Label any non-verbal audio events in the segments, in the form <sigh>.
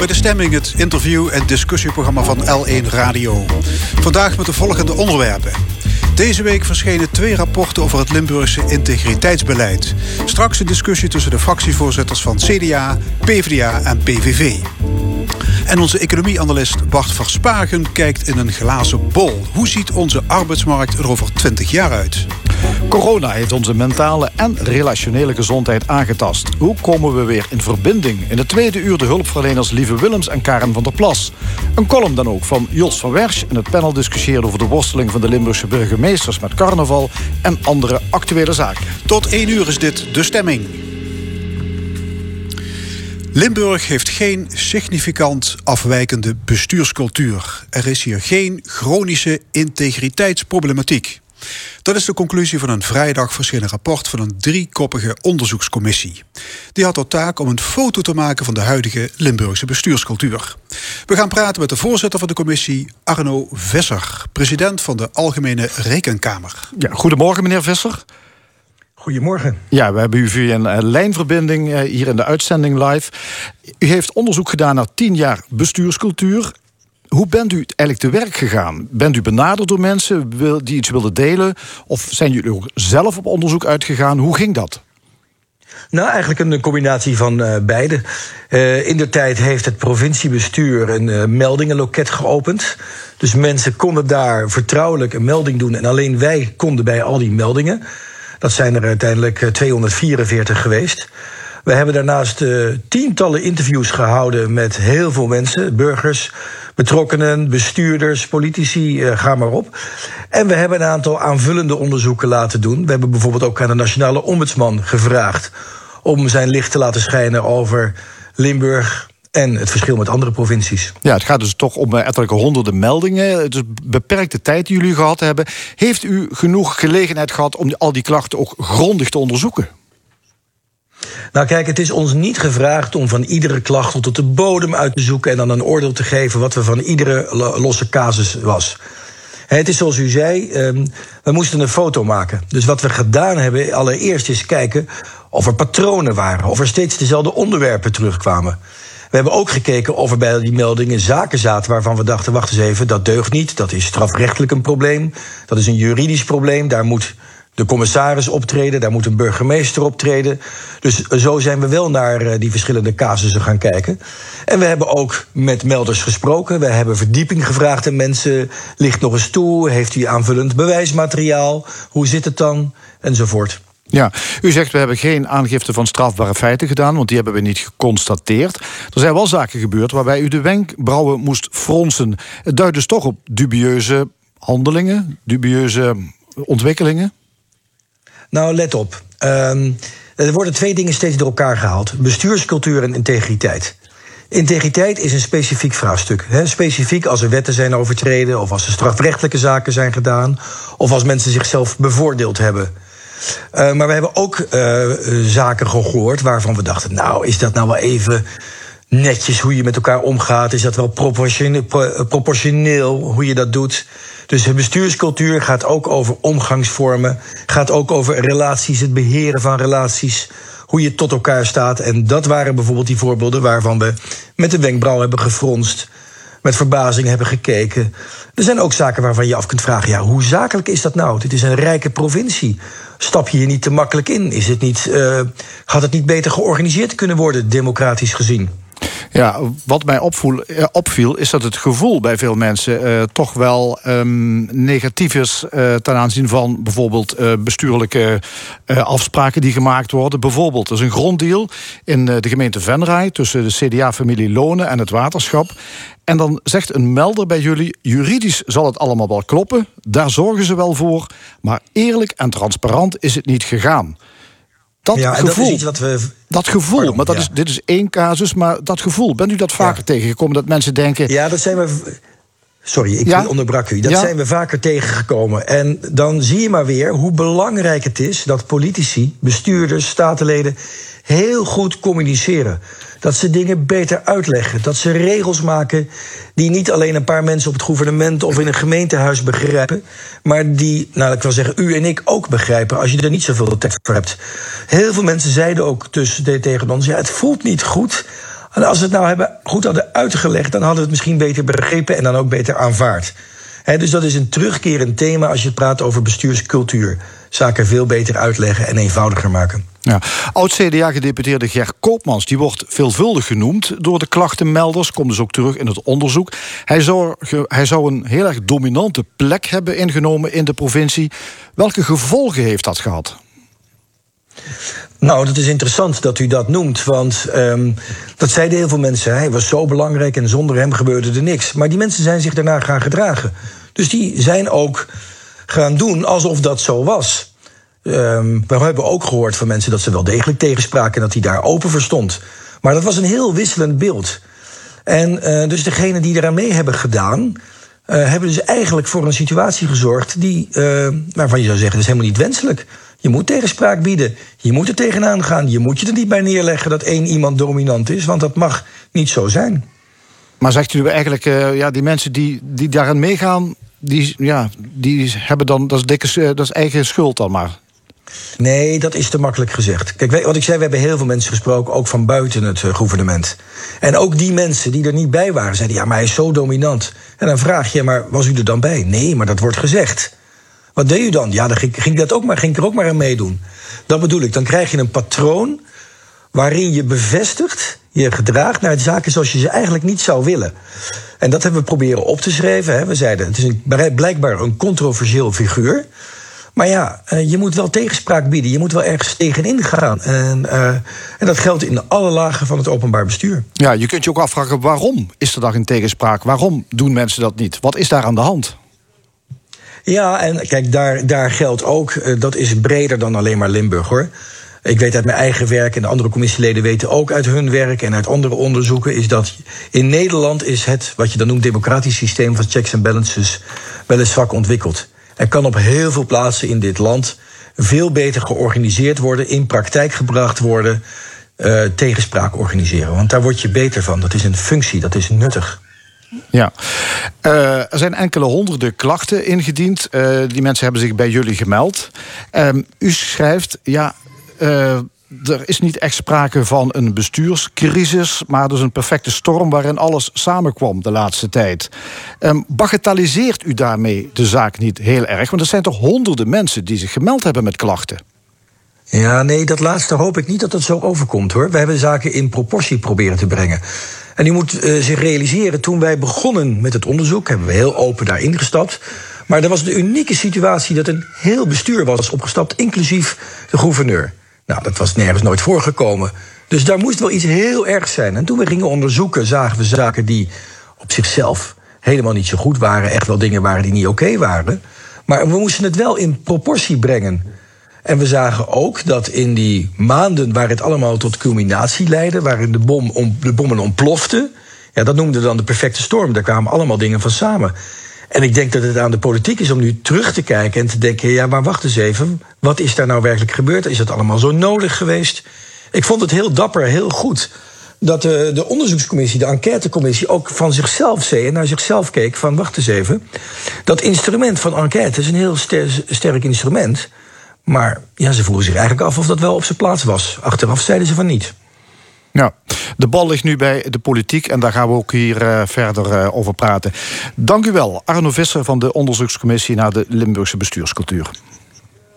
Bij De Stemming, het interview- en discussieprogramma van L1 Radio. Vandaag met de volgende onderwerpen. Deze week verschenen twee rapporten over het Limburgse integriteitsbeleid. Straks een discussie tussen de fractievoorzitters van CDA, PvdA en PVV. En onze economieanalist Bart Verspagen kijkt in een glazen bol. Hoe ziet onze arbeidsmarkt er over 20 jaar uit? Corona heeft onze mentale en relationele gezondheid aangetast. Hoe komen we weer in verbinding? In het tweede uur de hulpverleners Lieve Willems en Karen van der Plas. Een column dan ook van Jos van Wersch. En het panel discussieert over de worsteling van de Limburgse burgemeesters met carnaval en andere actuele zaken. Tot één uur is dit de stemming. Limburg heeft geen significant afwijkende bestuurscultuur. Er is hier geen chronische integriteitsproblematiek. Dat is de conclusie van een vrijdag verschenen rapport van een driekoppige onderzoekscommissie. Die had tot taak om een foto te maken van de huidige Limburgse bestuurscultuur. We gaan praten met de voorzitter van de commissie, Arno Visser, president van de Algemene Rekenkamer. Ja, goedemorgen, meneer Visser. Goedemorgen. Ja, we hebben u via een uh, lijnverbinding uh, hier in de uitzending live. U heeft onderzoek gedaan naar tien jaar bestuurscultuur. Hoe bent u eigenlijk te werk gegaan? Bent u benaderd door mensen die iets wilden delen? Of zijn jullie ook zelf op onderzoek uitgegaan? Hoe ging dat? Nou, eigenlijk een combinatie van uh, beide. Uh, in de tijd heeft het provinciebestuur een uh, meldingenloket geopend. Dus mensen konden daar vertrouwelijk een melding doen. En alleen wij konden bij al die meldingen. Dat zijn er uiteindelijk 244 geweest. We hebben daarnaast tientallen interviews gehouden met heel veel mensen, burgers, betrokkenen, bestuurders, politici, uh, ga maar op. En we hebben een aantal aanvullende onderzoeken laten doen. We hebben bijvoorbeeld ook aan de Nationale Ombudsman gevraagd om zijn licht te laten schijnen over Limburg, en het verschil met andere provincies. Ja, het gaat dus toch om ettelijke honderden meldingen. Het is beperkte tijd die jullie gehad hebben. Heeft u genoeg gelegenheid gehad om al die klachten ook grondig te onderzoeken? Nou kijk, het is ons niet gevraagd om van iedere klacht tot de bodem uit te zoeken en dan een oordeel te geven wat we van iedere losse casus was. Het is zoals u zei, um, we moesten een foto maken. Dus wat we gedaan hebben, allereerst is kijken of er patronen waren, of er steeds dezelfde onderwerpen terugkwamen. We hebben ook gekeken of er bij die meldingen zaken zaten waarvan we dachten: wacht eens even, dat deugt niet. Dat is strafrechtelijk een probleem. Dat is een juridisch probleem. Daar moet de commissaris optreden, daar moet een burgemeester optreden. Dus zo zijn we wel naar die verschillende casussen gaan kijken. En we hebben ook met melders gesproken. We hebben verdieping gevraagd aan mensen. Ligt nog eens toe? Heeft u aanvullend bewijsmateriaal? Hoe zit het dan? Enzovoort. Ja, u zegt we hebben geen aangifte van strafbare feiten gedaan, want die hebben we niet geconstateerd. Er zijn wel zaken gebeurd waarbij u de wenkbrauwen moest fronsen. Het duidt dus toch op dubieuze handelingen, dubieuze ontwikkelingen? Nou, let op. Um, er worden twee dingen steeds door elkaar gehaald: bestuurscultuur en integriteit. Integriteit is een specifiek vraagstuk. Specifiek als er wetten zijn overtreden, of als er strafrechtelijke zaken zijn gedaan, of als mensen zichzelf bevoordeeld hebben. Uh, maar we hebben ook uh, zaken gehoord waarvan we dachten: nou, is dat nou wel even netjes hoe je met elkaar omgaat? Is dat wel proportioneel hoe je dat doet? Dus bestuurscultuur gaat ook over omgangsvormen, gaat ook over relaties, het beheren van relaties, hoe je tot elkaar staat. En dat waren bijvoorbeeld die voorbeelden waarvan we met de wenkbrauw hebben gefronst, met verbazing hebben gekeken. Er zijn ook zaken waarvan je af kunt vragen: ja, hoe zakelijk is dat nou? Dit is een rijke provincie. Stap je hier niet te makkelijk in? Is het niet, uh, had het niet beter georganiseerd kunnen worden, democratisch gezien? Ja, wat mij opvoel, opviel is dat het gevoel bij veel mensen uh, toch wel um, negatief is uh, ten aanzien van bijvoorbeeld bestuurlijke afspraken die gemaakt worden. Bijvoorbeeld, er is een gronddeal in de gemeente Venray tussen de CDA-familie Lonen en het waterschap. En dan zegt een melder bij jullie: juridisch zal het allemaal wel kloppen, daar zorgen ze wel voor, maar eerlijk en transparant is het niet gegaan. Dat ja, gevoel, dat is iets wat we. Dat gevoel, Pardon, maar dat ja. is, dit is één casus, maar dat gevoel, bent u dat vaker ja. tegengekomen dat mensen denken. Ja, dat zijn we. Sorry, ik ja? onderbrak u. Dat zijn we vaker tegengekomen. En dan zie je maar weer hoe belangrijk het is dat politici, bestuurders, statenleden heel goed communiceren. Dat ze dingen beter uitleggen. Dat ze regels maken die niet alleen een paar mensen op het gouvernement of in een gemeentehuis begrijpen, maar die, nou ik wil zeggen, u en ik ook begrijpen als je er niet zoveel tekst voor hebt. Heel veel mensen zeiden ook tussen tegen ons: ja, het voelt niet goed En als we het nou hebben, goed hadden uitgelegd, dan hadden we het misschien beter begrepen en dan ook beter aanvaard. Dus dat is een terugkerend thema als je praat over bestuurscultuur. Zaken veel beter uitleggen en eenvoudiger maken. Ja. Oud-CDA-gedeputeerde Ger Koopmans die wordt veelvuldig genoemd door de klachtenmelders. Komt dus ook terug in het onderzoek. Hij zou, hij zou een heel erg dominante plek hebben ingenomen in de provincie. Welke gevolgen heeft dat gehad? Nou, dat is interessant dat u dat noemt. Want um, dat zeiden heel veel mensen. Hij was zo belangrijk en zonder hem gebeurde er niks. Maar die mensen zijn zich daarna gaan gedragen. Dus die zijn ook gaan doen alsof dat zo was. Um, we hebben ook gehoord van mensen dat ze wel degelijk tegenspraken en dat hij daar open voor stond. Maar dat was een heel wisselend beeld. En uh, dus degenen die eraan mee hebben gedaan, uh, hebben dus eigenlijk voor een situatie gezorgd die, uh, waarvan je zou zeggen, dat is helemaal niet wenselijk. Je moet tegenspraak bieden. Je moet er tegenaan gaan. Je moet je er niet bij neerleggen dat één iemand dominant is, want dat mag niet zo zijn. Maar zegt u eigenlijk, uh, ja, die mensen die, die daaraan meegaan, die, ja, die hebben dan, dat is, dikke, dat is eigen schuld dan maar. Nee, dat is te makkelijk gezegd. Kijk, wat ik zei, we hebben heel veel mensen gesproken, ook van buiten het uh, gouvernement. En ook die mensen die er niet bij waren, zeiden: ja, maar hij is zo dominant. En dan vraag je, maar was u er dan bij? Nee, maar dat wordt gezegd. Wat deed u dan? Ja, dan ging, ging, dat ook maar, ging ik er ook maar aan meedoen. Dat bedoel ik. Dan krijg je een patroon waarin je bevestigt, je gedraagt naar zaken zoals je ze eigenlijk niet zou willen. En dat hebben we proberen op te schrijven. Hè. We zeiden, het is een, blijkbaar een controversieel figuur. Maar ja, eh, je moet wel tegenspraak bieden. Je moet wel ergens tegenin gaan. En, uh, en dat geldt in alle lagen van het openbaar bestuur. Ja, je kunt je ook afvragen waarom is er dan geen tegenspraak? Waarom doen mensen dat niet? Wat is daar aan de hand? Ja, en kijk, daar, daar geldt ook, uh, dat is breder dan alleen maar Limburg hoor. Ik weet uit mijn eigen werk en de andere commissieleden weten ook uit hun werk en uit andere onderzoeken, is dat in Nederland is het, wat je dan noemt, democratisch systeem van checks en balances wel eens zwak ontwikkeld. Er kan op heel veel plaatsen in dit land veel beter georganiseerd worden, in praktijk gebracht worden, uh, tegenspraak organiseren. Want daar word je beter van. Dat is een functie, dat is nuttig. Ja, uh, er zijn enkele honderden klachten ingediend. Uh, die mensen hebben zich bij jullie gemeld. Uh, u schrijft, ja, er is niet echt sprake van een bestuurscrisis, maar dus een perfecte storm waarin alles samenkwam de laatste tijd. Um, bagatelliseert u daarmee de zaak niet heel erg? Want er zijn toch honderden mensen die zich gemeld hebben met klachten? Ja, nee, dat laatste hoop ik niet dat het zo overkomt hoor. We hebben zaken in proportie proberen te brengen. En u moet uh, zich realiseren, toen wij begonnen met het onderzoek, hebben we heel open daarin gestapt. Maar er was de unieke situatie dat een heel bestuur was opgestapt, inclusief de gouverneur. Nou, dat was nergens nooit voorgekomen. Dus daar moest wel iets heel ergs zijn. En toen we gingen onderzoeken, zagen we zaken die op zichzelf helemaal niet zo goed waren. Echt wel dingen waren die niet oké waren. Maar we moesten het wel in proportie brengen. En we zagen ook dat in die maanden waar het allemaal tot culminatie leidde, waarin de, bom om, de bommen ontploften, ja, dat noemden we dan de perfecte storm. Daar kwamen allemaal dingen van samen. En ik denk dat het aan de politiek is om nu terug te kijken en te denken: ja, maar wacht eens even. Wat is daar nou werkelijk gebeurd? Is het allemaal zo nodig geweest? Ik vond het heel dapper, heel goed. Dat de, de onderzoekscommissie, de enquêtecommissie, ook van zichzelf zei en naar zichzelf keek: van wacht eens even. Dat instrument van enquête is een heel sterk instrument. Maar ja, ze vroegen zich eigenlijk af of dat wel op zijn plaats was. Achteraf zeiden ze van niet. Ja, de bal ligt nu bij de politiek en daar gaan we ook hier uh, verder uh, over praten. Dank u wel, Arno Visser van de onderzoekscommissie naar de Limburgse bestuurscultuur.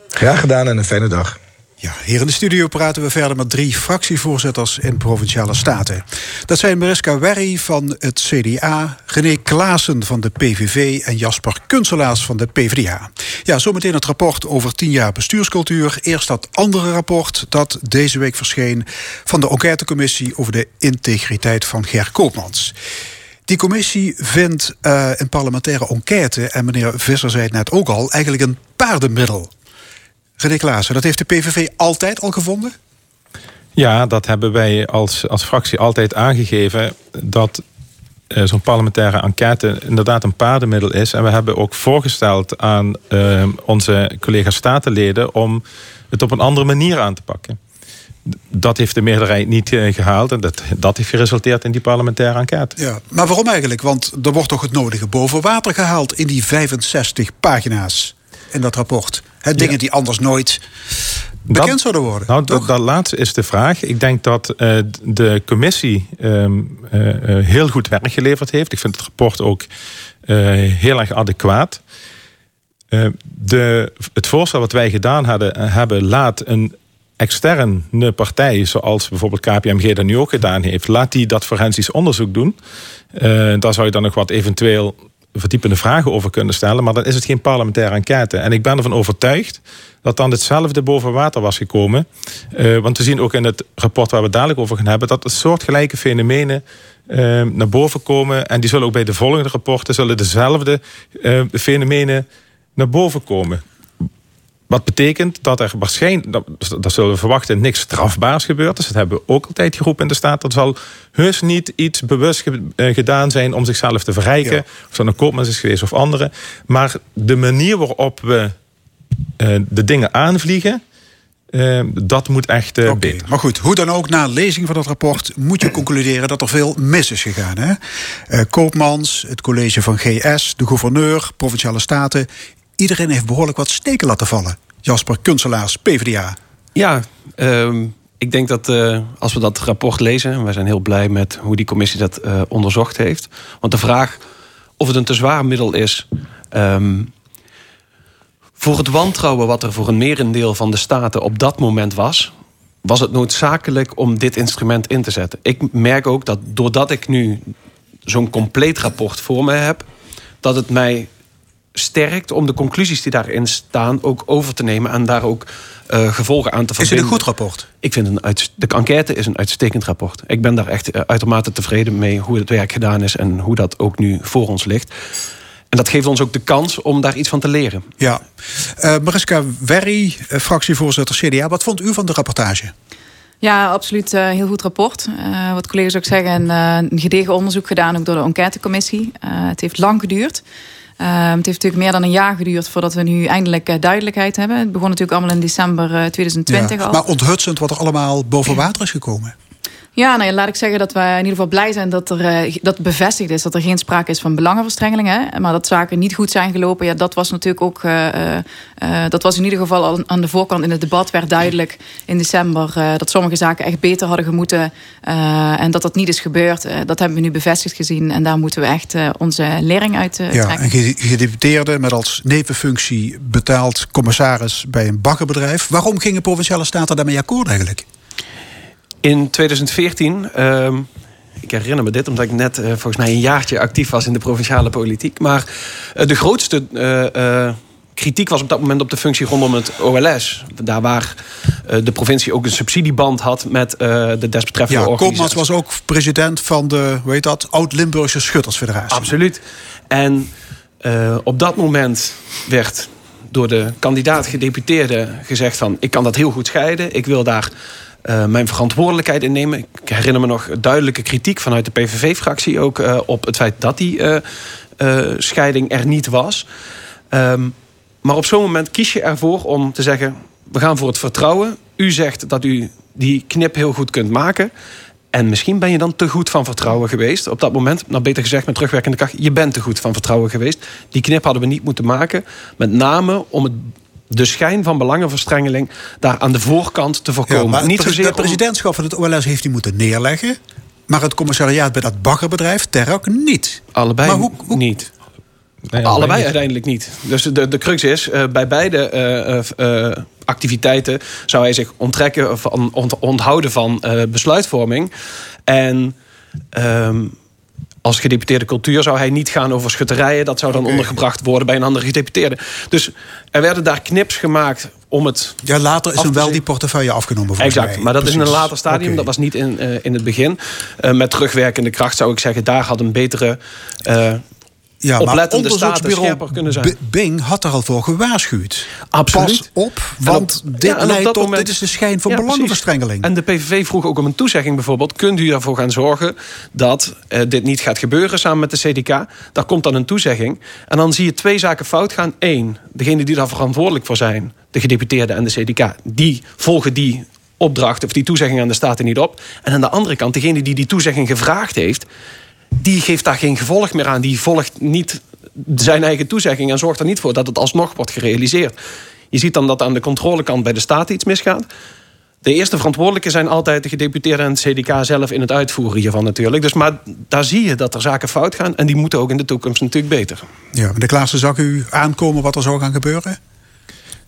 Graag gedaan en een fijne dag. Ja, hier in de studio praten we verder met drie fractievoorzitters in Provinciale Staten. Dat zijn Mariska Werry van het CDA, René Klaassen van de PVV en Jasper Kunselaars van de PvdA. Ja, zometeen het rapport over 10 jaar bestuurscultuur. Eerst dat andere rapport dat deze week verscheen van de enquêtecommissie over de integriteit van Ger Koopmans. Die commissie vindt uh, een parlementaire enquête, en meneer Visser zei het net ook al, eigenlijk een paardenmiddel. René Klaassen, dat heeft de PVV altijd al gevonden? Ja, dat hebben wij als, als fractie altijd aangegeven... dat uh, zo'n parlementaire enquête inderdaad een paardenmiddel is. En we hebben ook voorgesteld aan uh, onze collega-statenleden... om het op een andere manier aan te pakken. Dat heeft de meerderheid niet uh, gehaald. En dat, dat heeft geresulteerd in die parlementaire enquête. Ja, maar waarom eigenlijk? Want er wordt toch het nodige boven water gehaald... in die 65 pagina's in dat rapport. He, dingen ja. die anders nooit bekend dat, zouden worden. Nou, dat, dat, laatste is de vraag. Ik denk dat uh, de commissie um, uh, heel goed werk geleverd heeft. Ik vind het rapport ook heel erg adequaat. de, het voorstel wat wij gedaan hadden, hebben, laat een externe partij, zoals bijvoorbeeld KPMG dat nu ook gedaan heeft, laat die dat forensisch onderzoek doen. daar zou je dan nog wat eventueel verdiepende vragen over kunnen stellen. Maar dan is het geen parlementaire enquête. En ik ben ervan overtuigd dat dan hetzelfde boven water was gekomen. Uh, want we zien ook in het rapport waar we dadelijk over gaan hebben... dat er soortgelijke fenomenen uh, naar boven komen. En die zullen ook bij de volgende rapporten... zullen dezelfde uh, fenomenen naar boven komen. Wat betekent dat er waarschijnlijk, dat, dat zullen we verwachten, niks strafbaars gebeurt. Dus dat hebben we ook altijd geroepen in de staat. Er zal heus niet iets bewust ge, uh, gedaan zijn om zichzelf te verrijken. Ja. Of dat een koopmans is geweest of andere. Maar de manier waarop we uh, de dingen aanvliegen. Uh, dat moet echt uh, okay. beter. Maar goed, hoe dan ook, na lezing van dat rapport moet je concluderen dat er veel mis is gegaan. Hè? Koopmans, het college van GS, de gouverneur, provinciale staten. Iedereen heeft behoorlijk wat steken laten vallen. Jasper Kunselaars, PvdA. Ja, um, ik denk dat uh, als we dat rapport lezen... en wij zijn heel blij met hoe die commissie dat uh, onderzocht heeft. Want de vraag of het een te zwaar middel is... Um, voor het wantrouwen wat er voor een merendeel van de staten op dat moment was... was het noodzakelijk om dit instrument in te zetten. Ik merk ook dat doordat ik nu zo'n compleet rapport voor me heb... dat het mij sterkt om de conclusies die daarin staan ook over te nemen en daar ook uh, gevolgen aan te verbinden. Is het een goed rapport? Ik vind een uit, de enquête is een uitstekend rapport. Ik ben daar echt uh, uitermate tevreden mee hoe het werk gedaan is en hoe dat ook nu voor ons ligt. En dat geeft ons ook de kans om daar iets van te leren. Ja. Uh, Mariska Werry, fractievoorzitter CDA. Wat vond u van de rapportage? Ja, absoluut. Uh, heel goed rapport. Uh, wat collega's ook zeggen, een, uh, een gedegen onderzoek gedaan ook door de enquêtecommissie. het heeft lang geduurd. Uh, het heeft natuurlijk meer dan een jaar geduurd voordat we nu eindelijk uh, duidelijkheid hebben. Het begon natuurlijk allemaal in december uh, 2020 ja, al. Maar onthutsend wat er allemaal boven water is gekomen. Ja, nou ja, laat ik zeggen dat we in ieder geval blij zijn dat, er, uh, dat bevestigd is dat er geen sprake is van belangenverstrengeling. Hè? Maar dat zaken niet goed zijn gelopen, ja, dat was natuurlijk ook. Uh, uh, dat was in ieder geval al aan de voorkant in het debat werd duidelijk in december dat sommige zaken echt beter hadden gemoeten. en dat dat niet is gebeurd. dat hebben we nu bevestigd gezien. En daar moeten we echt onze lering uit trekken. Ja, en gedeputeerde met als nevenfunctie betaald commissaris bij een baggerbedrijf. Waarom gingen provinciale staten daarmee akkoord eigenlijk? In 2014, uh, ik herinner me dit omdat ik net uh, volgens mij een jaartje actief was in de provinciale politiek. Maar uh, de grootste uh, kritiek was op dat moment op de functie rondom het OLS. Daar waar de provincie ook een subsidieband had met de desbetreffende ja, organisatie. Koopmans was ook president van de, hoe heet dat, Oud-Limburgse Schuttersfederatie. Absoluut. En op dat moment werd door de kandidaat gedeputeerde gezegd van... ik kan dat heel goed scheiden, ik wil daar uh, mijn verantwoordelijkheid innemen. Ik herinner me nog duidelijke kritiek vanuit de PVV-fractie ook uh, op het feit dat die uh, scheiding er niet was. Um, maar op zo'n moment kies je ervoor om te zeggen: we gaan voor het vertrouwen. U zegt dat u die knip heel goed kunt maken. En misschien ben je dan te goed van vertrouwen geweest. Op dat moment, nou beter gezegd met terugwerkende kracht, je bent te goed van vertrouwen geweest. Die knip hadden we niet moeten maken. Met name om het de schijn van belangenverstrengeling daar aan de voorkant te voorkomen. Ja, maar Niet het, zozeer het presidentschap van het OLS heeft hij moeten neerleggen. Maar het commissariaat bij dat baggerbedrijf, Terrak, niet. Allebei maar hoe, hoe... niet. Nee, allebei niet. uiteindelijk niet. Dus de, de crux is, uh, bij beide uh, uh, activiteiten zou hij zich onttrekken van, ont, onthouden van besluitvorming. En um, als gedeputeerde cultuur zou hij niet gaan over schutterijen. Dat zou dan okay. ondergebracht worden bij een andere gedeputeerde. Dus er werden daar knips gemaakt om het. Ja, later is hem wel die portefeuille afgenomen. Exact, mij. maar dat Precies. is in een later stadium. Okay. Dat was niet in, uh, in het begin. Uh, met terugwerkende kracht zou ik zeggen, daar had een betere. Uh, ja, oplettende staten scherper kunnen zijn. Bing had er al voor gewaarschuwd. Absoluut. Pas op, want op, dit ja, leidt tot, moment, dit is de schijn van ja, belangenverstrengeling. En de PVV vroeg ook om een toezegging bijvoorbeeld. Kunt u ervoor gaan zorgen dat uh, dit niet gaat gebeuren samen met de CDK? Daar komt dan een toezegging. En dan zie je twee zaken fout gaan. Eén, degene die daar verantwoordelijk voor zijn, de gedeputeerden en de CDK, die volgen die opdracht of die toezegging aan de Staten niet op. En aan de andere kant, degene die die toezegging gevraagd heeft, die geeft daar geen gevolg meer aan. Die volgt niet zijn eigen toezegging en zorgt er niet voor dat het alsnog wordt gerealiseerd. Je ziet dan dat aan de controlekant bij de staat iets misgaat. De eerste verantwoordelijke zijn altijd de gedeputeerden en het CDK zelf in het uitvoeren hiervan natuurlijk. Dus maar daar zie je dat er zaken fout gaan en die moeten ook in de toekomst natuurlijk beter. Ja, meneer Klaassen, zag u aankomen wat er zou gaan gebeuren?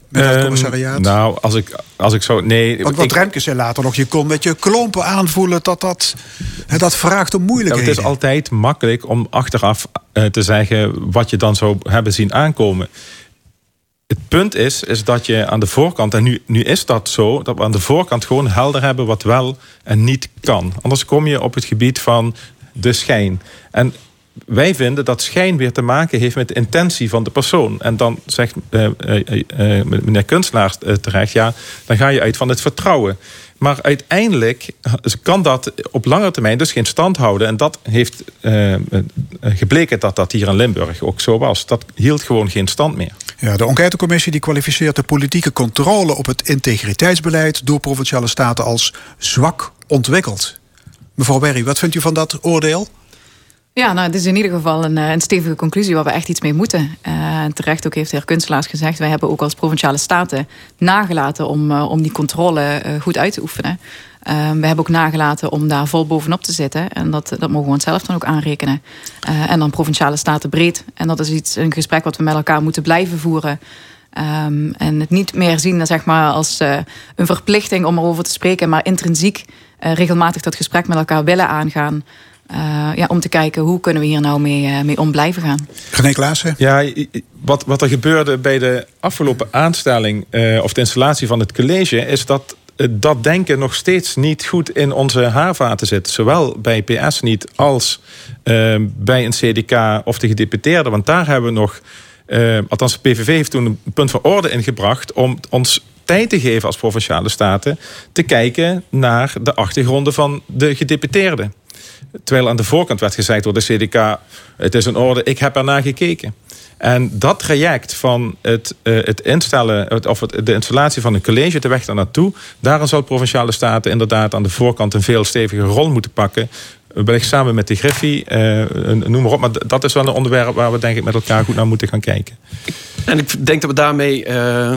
Met dat Ehm, commissariaat? nou, als ik, als ik zo. Nee, Want wat ik- Remkes zei later nog, je kon met je klompen aanvoelen dat dat, dat vraagt om Ja, moeilijkheden. het is altijd makkelijk om achteraf eh, te zeggen wat je dan zou hebben zien aankomen. Het punt is, is dat je aan de voorkant, en nu, nu is dat zo, dat we aan de voorkant gewoon helder hebben wat wel en niet kan. Anders kom je op het gebied van de schijn. En wij vinden dat schijn weer te maken heeft met de intentie van de persoon. En dan zegt eh, eh, eh, meneer Kunstlaar eh, terecht, ja, dan ga je uit van het vertrouwen. Maar uiteindelijk kan dat op lange termijn dus geen stand houden. En dat heeft gebleken dat dat hier in Limburg ook zo was. Dat hield gewoon geen stand meer. Ja, de enquêtecommissie die kwalificeert de politieke controle op het integriteitsbeleid door provinciale staten als zwak ontwikkeld. Mevrouw Berry, wat vindt u van dat oordeel? Ja, nou, het is in ieder geval een, eh, een stevige conclusie waar we echt iets mee moeten. Eh, en terecht ook heeft de heer Kunstelaars gezegd... wij hebben ook als provinciale staten nagelaten om, eh, om die controle goed uit te oefenen. Eh, we hebben ook nagelaten om daar vol bovenop te zitten. En dat, dat mogen we onszelf dan ook aanrekenen. En dan provinciale staten breed. En dat is iets, een gesprek wat we met elkaar moeten blijven voeren... Ehm, en het niet meer zien zeg maar, als een verplichting om erover te spreken, maar intrinsiek regelmatig dat gesprek met elkaar willen aangaan. Eh, ja, om te kijken hoe kunnen we hier nou mee, eh, mee om blijven gaan. René Klaassen? Ja, wat, wat er gebeurde bij de afgelopen aanstelling eh, of de installatie van het college, is dat dat denken nog steeds niet goed in onze haarvaten zit. Zowel bij PS niet als bij een CDK of de gedeputeerden. Want daar hebben we nog, althans de PVV heeft toen een punt van orde ingebracht om ons tijd te geven als provinciale staten te kijken naar de achtergronden van de gedeputeerden. Terwijl aan de voorkant werd gezegd door de CDK: het is een orde, ik heb ernaar gekeken. En dat traject van het, eh, het instellen, of het, de installatie van een college, de weg daar naartoe, daarin zal provinciale staten inderdaad aan de voorkant een veel steviger rol moeten pakken. Wellicht samen met de Griffie, eh, noem maar op. Maar dat is wel een onderwerp waar we denk ik met elkaar goed naar moeten gaan kijken. En ik denk dat we daarmee eh,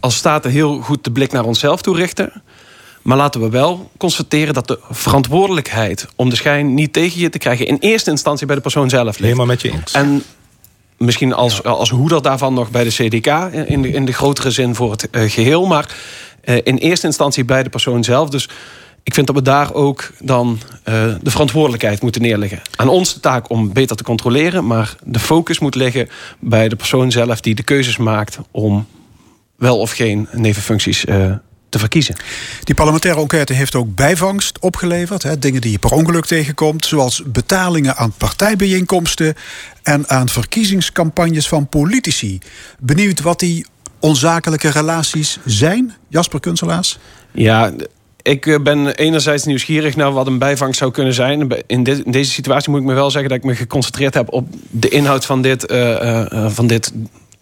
als staten heel goed de blik naar onszelf toe richten. Maar laten we wel constateren dat de verantwoordelijkheid om de schijn niet tegen je te krijgen in eerste instantie bij de persoon zelf ligt. Helemaal met je eens. En misschien als, als hoeder daarvan nog bij de CDK in de, in de grotere zin voor het eh, geheel. Maar eh, in eerste instantie bij de persoon zelf. Dus ik vind dat we daar ook dan eh, de verantwoordelijkheid moeten neerleggen. Aan ons de taak om beter te controleren. Maar de focus moet liggen bij de persoon zelf die de keuzes maakt om wel of geen nevenfuncties eh, te verkiezen. Die parlementaire enquête heeft ook bijvangst opgeleverd. Hè, dingen die je per ongeluk tegenkomt. Zoals betalingen aan partijbijeenkomsten en aan verkiezingscampagnes van politici. Benieuwd wat die onzakelijke relaties zijn? Jasper Kunselaars? Ja, ik eh, ben enerzijds nieuwsgierig naar wat een bijvangst zou kunnen zijn. In, dit- in deze situatie moet ik me wel zeggen dat ik me geconcentreerd heb op de inhoud van dit, eh, eh, van dit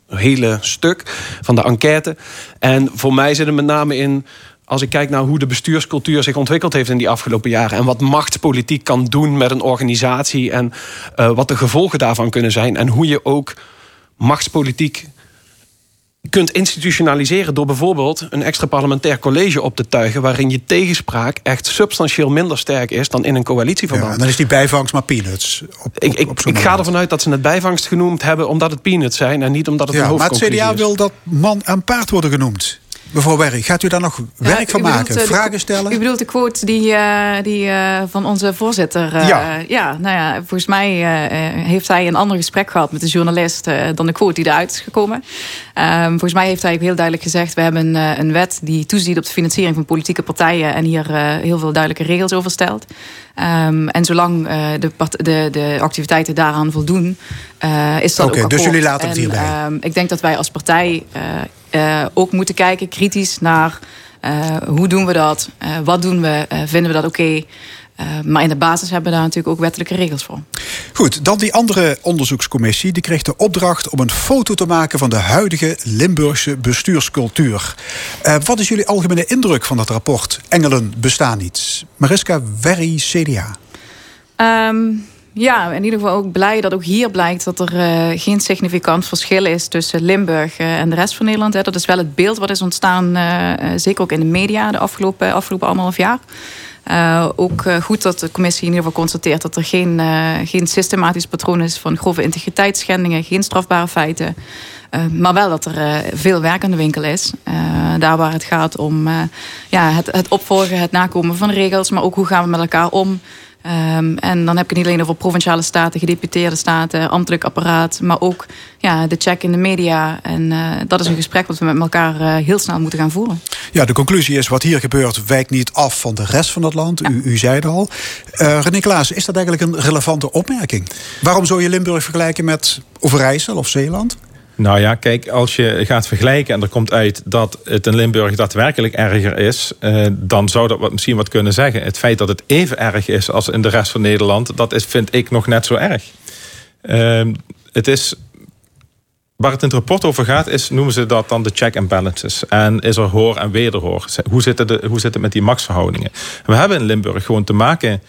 hele stuk, van de enquête. En voor mij zit het met name in. Als ik kijk naar hoe de bestuurscultuur zich ontwikkeld heeft in die afgelopen jaren. En wat machtspolitiek kan doen met een organisatie. En eh, wat de gevolgen daarvan kunnen zijn. En hoe je ook machtspolitiek kunt institutionaliseren door bijvoorbeeld een extra parlementair college op te tuigen. waarin je tegenspraak echt substantieel minder sterk is dan in een Ja, coalitieverband. en dan is die bijvangst maar peanuts. Op, ik op- ik, op zo'n ik ga ervan uit dat ze het bijvangst genoemd hebben omdat het peanuts zijn en niet omdat het een Ja, maar het hoofdconclusie CDA is. wil dat man en paard worden genoemd. Mevrouw Berry, gaat u daar nog werk van bedoelt, maken? eh, de- Vragen stellen? U bedoelt de quote die, eh, die eh, van onze voorzitter. Ja. ja, nou ja, volgens mij heeft hij een ander gesprek gehad met de journalist dan de quote die eruit is gekomen. Ehm, volgens mij heeft hij ook heel duidelijk gezegd: we hebben een, een wet die toeziet op de financiering van politieke partijen en hier heel veel duidelijke regels over stelt. Ehm, en zolang de, de, de activiteiten daaraan voldoen, is dat Oké, ook dus akkoord. jullie laten het En, hierbij. ehm, ik denk dat wij als partij eh, ook moeten kijken, kritisch naar eh, hoe doen we dat, Eh, wat doen we, Eh, vinden we dat oké. Eh, maar in de basis hebben we daar natuurlijk ook wettelijke regels voor. Goed, dan die andere onderzoekscommissie. Die kreeg de opdracht om een foto te maken van de huidige Limburgse bestuurscultuur. Eh, wat is jullie algemene indruk van dat rapport? Engelen bestaan niet. Mariska Werry, CDA. Ehm, Ja, in ieder geval ook blij dat ook hier blijkt dat er uh, geen significant verschil is tussen Limburg uh, en de rest van Nederland. Hè. Dat is wel het beeld wat is ontstaan, uh, zeker ook in de media de afgelopen, afgelopen anderhalf jaar. Ook goed dat de commissie in ieder geval constateert dat er geen, geen systematisch patroon is van grove integriteitsschendingen, geen strafbare feiten. maar wel dat er veel werk aan de winkel is. daar waar het gaat om ja, het, het opvolgen, het nakomen van regels, maar ook hoe gaan we met elkaar om. Um, en dan heb ik het niet alleen over provinciale staten, gedeputeerde staten, ambtelijk apparaat, maar ook ja, de check in de media. En uh, dat is een gesprek wat we met elkaar uh, heel snel moeten gaan voeren. Ja, de conclusie is: wat hier gebeurt, wijkt niet af van de rest van het land. Ja. U, u, zei het al. Uh, René Klaas, is dat eigenlijk een relevante opmerking? Waarom zou je Limburg vergelijken met Overijssel of Zeeland? Nou ja, kijk, als je gaat vergelijken en er komt uit dat het in Limburg daadwerkelijk erger is, eh, dan zou dat wat, misschien wat kunnen zeggen. Het feit dat het even erg is als in de rest van Nederland, dat is, vind ik nog net zo erg. Uh, het is. Waar het in het rapport over gaat, is, noemen ze dat dan de check and balances. En is er hoor en wederhoor. Hoe zit het, hoe zit het met die machtsverhoudingen? We hebben in Limburg gewoon te maken,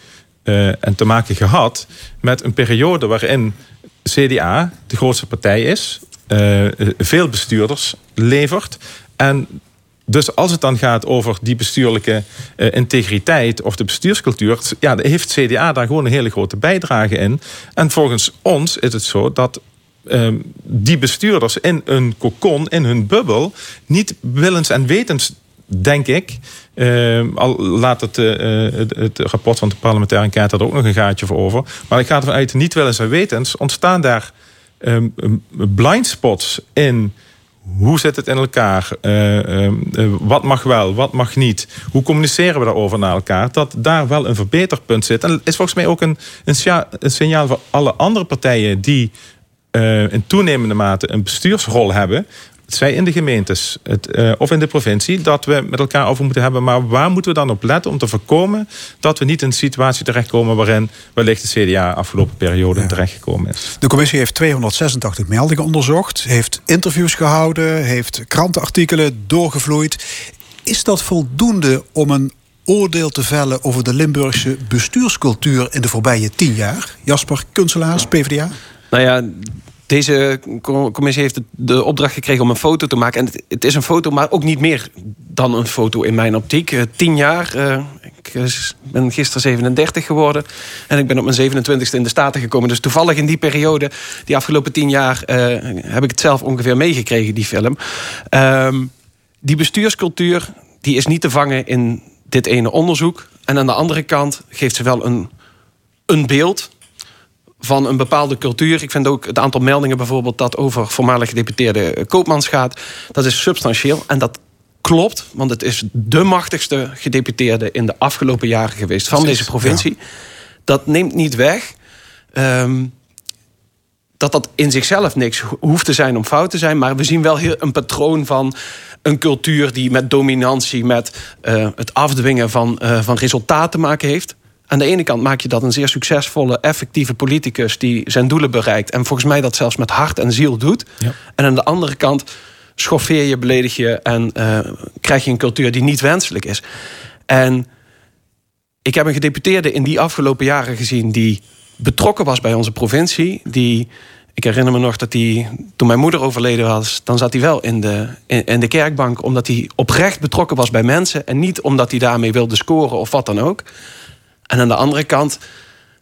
uh, en te maken gehad met een periode waarin CDA de grootste partij is veel bestuurders levert. En dus als het dan gaat over die bestuurlijke uh, integriteit of de bestuurscultuur, ja, heeft CDA daar gewoon een hele grote bijdrage in. En volgens ons is het zo dat uh, die bestuurders in een kokon, in hun bubbel, niet willens en wetens, denk ik. Uh, al laat het, uh, het, het, rapport van de parlementaire enquête er ook nog een gaatje voor over. Maar ik ga ervan uit, niet willens en wetens, ontstaan daar um, blind spots in hoe zit het in elkaar? Uh, uh, wat mag wel, wat mag niet? Hoe communiceren we daarover naar elkaar? Dat daar wel een verbeterpunt zit. En is volgens mij ook een, een, signaal voor alle andere partijen die uh, in toenemende mate een bestuursrol hebben zij in de gemeentes het, uh, of in de provincie, dat we met elkaar over moeten hebben. Maar waar moeten we dan op letten om te voorkomen dat we niet in een situatie terechtkomen waarin wellicht de CDA afgelopen periode ja. terechtgekomen is? De commissie heeft 286 meldingen onderzocht, heeft interviews gehouden, heeft krantenartikelen doorgevloeid. Is dat voldoende om een oordeel te vellen over de Limburgse bestuurscultuur in de voorbije tien jaar? Jasper Kunselaars, PvdA? Nou ja, deze commissie heeft de opdracht gekregen om een foto te maken. En het, is een foto, maar ook niet meer dan een foto in mijn optiek. Uh, tien jaar. Uh, ik uh, ben gisteren 37 geworden. En ik ben op mijn 27ste in de Staten gekomen. Dus toevallig in die periode, die afgelopen tien jaar... heb ik het zelf ongeveer meegekregen, die film. Ehm, die bestuurscultuur, die is niet te vangen in dit ene onderzoek. En aan de andere kant geeft ze wel een, een beeld van een bepaalde cultuur. Ik vind ook het aantal meldingen bijvoorbeeld dat over voormalig gedeputeerde Koopmans gaat. Dat is substantieel en dat klopt, want het is de machtigste gedeputeerde in de afgelopen jaren geweest van deze provincie. Dat neemt niet weg. Um, dat dat in zichzelf niks hoeft te zijn om fout te zijn. Maar we zien wel heel een patroon van een cultuur die met dominantie, met uh, het afdwingen van, uh, van resultaten te maken heeft. Aan de ene kant maak je dat een zeer succesvolle, effectieve politicus die zijn doelen bereikt. En volgens mij dat zelfs met hart en ziel doet. Ja. En aan de andere kant schoffeer je, beledig je en uh, krijg je een cultuur die niet wenselijk is. En ik heb een gedeputeerde in die afgelopen jaren gezien die betrokken was bij onze provincie. Die, ik herinner me nog dat hij, toen mijn moeder overleden was, dan zat hij wel in de, in, in de kerkbank, omdat hij oprecht betrokken was bij mensen en niet omdat hij daarmee wilde scoren of wat dan ook. En aan de andere kant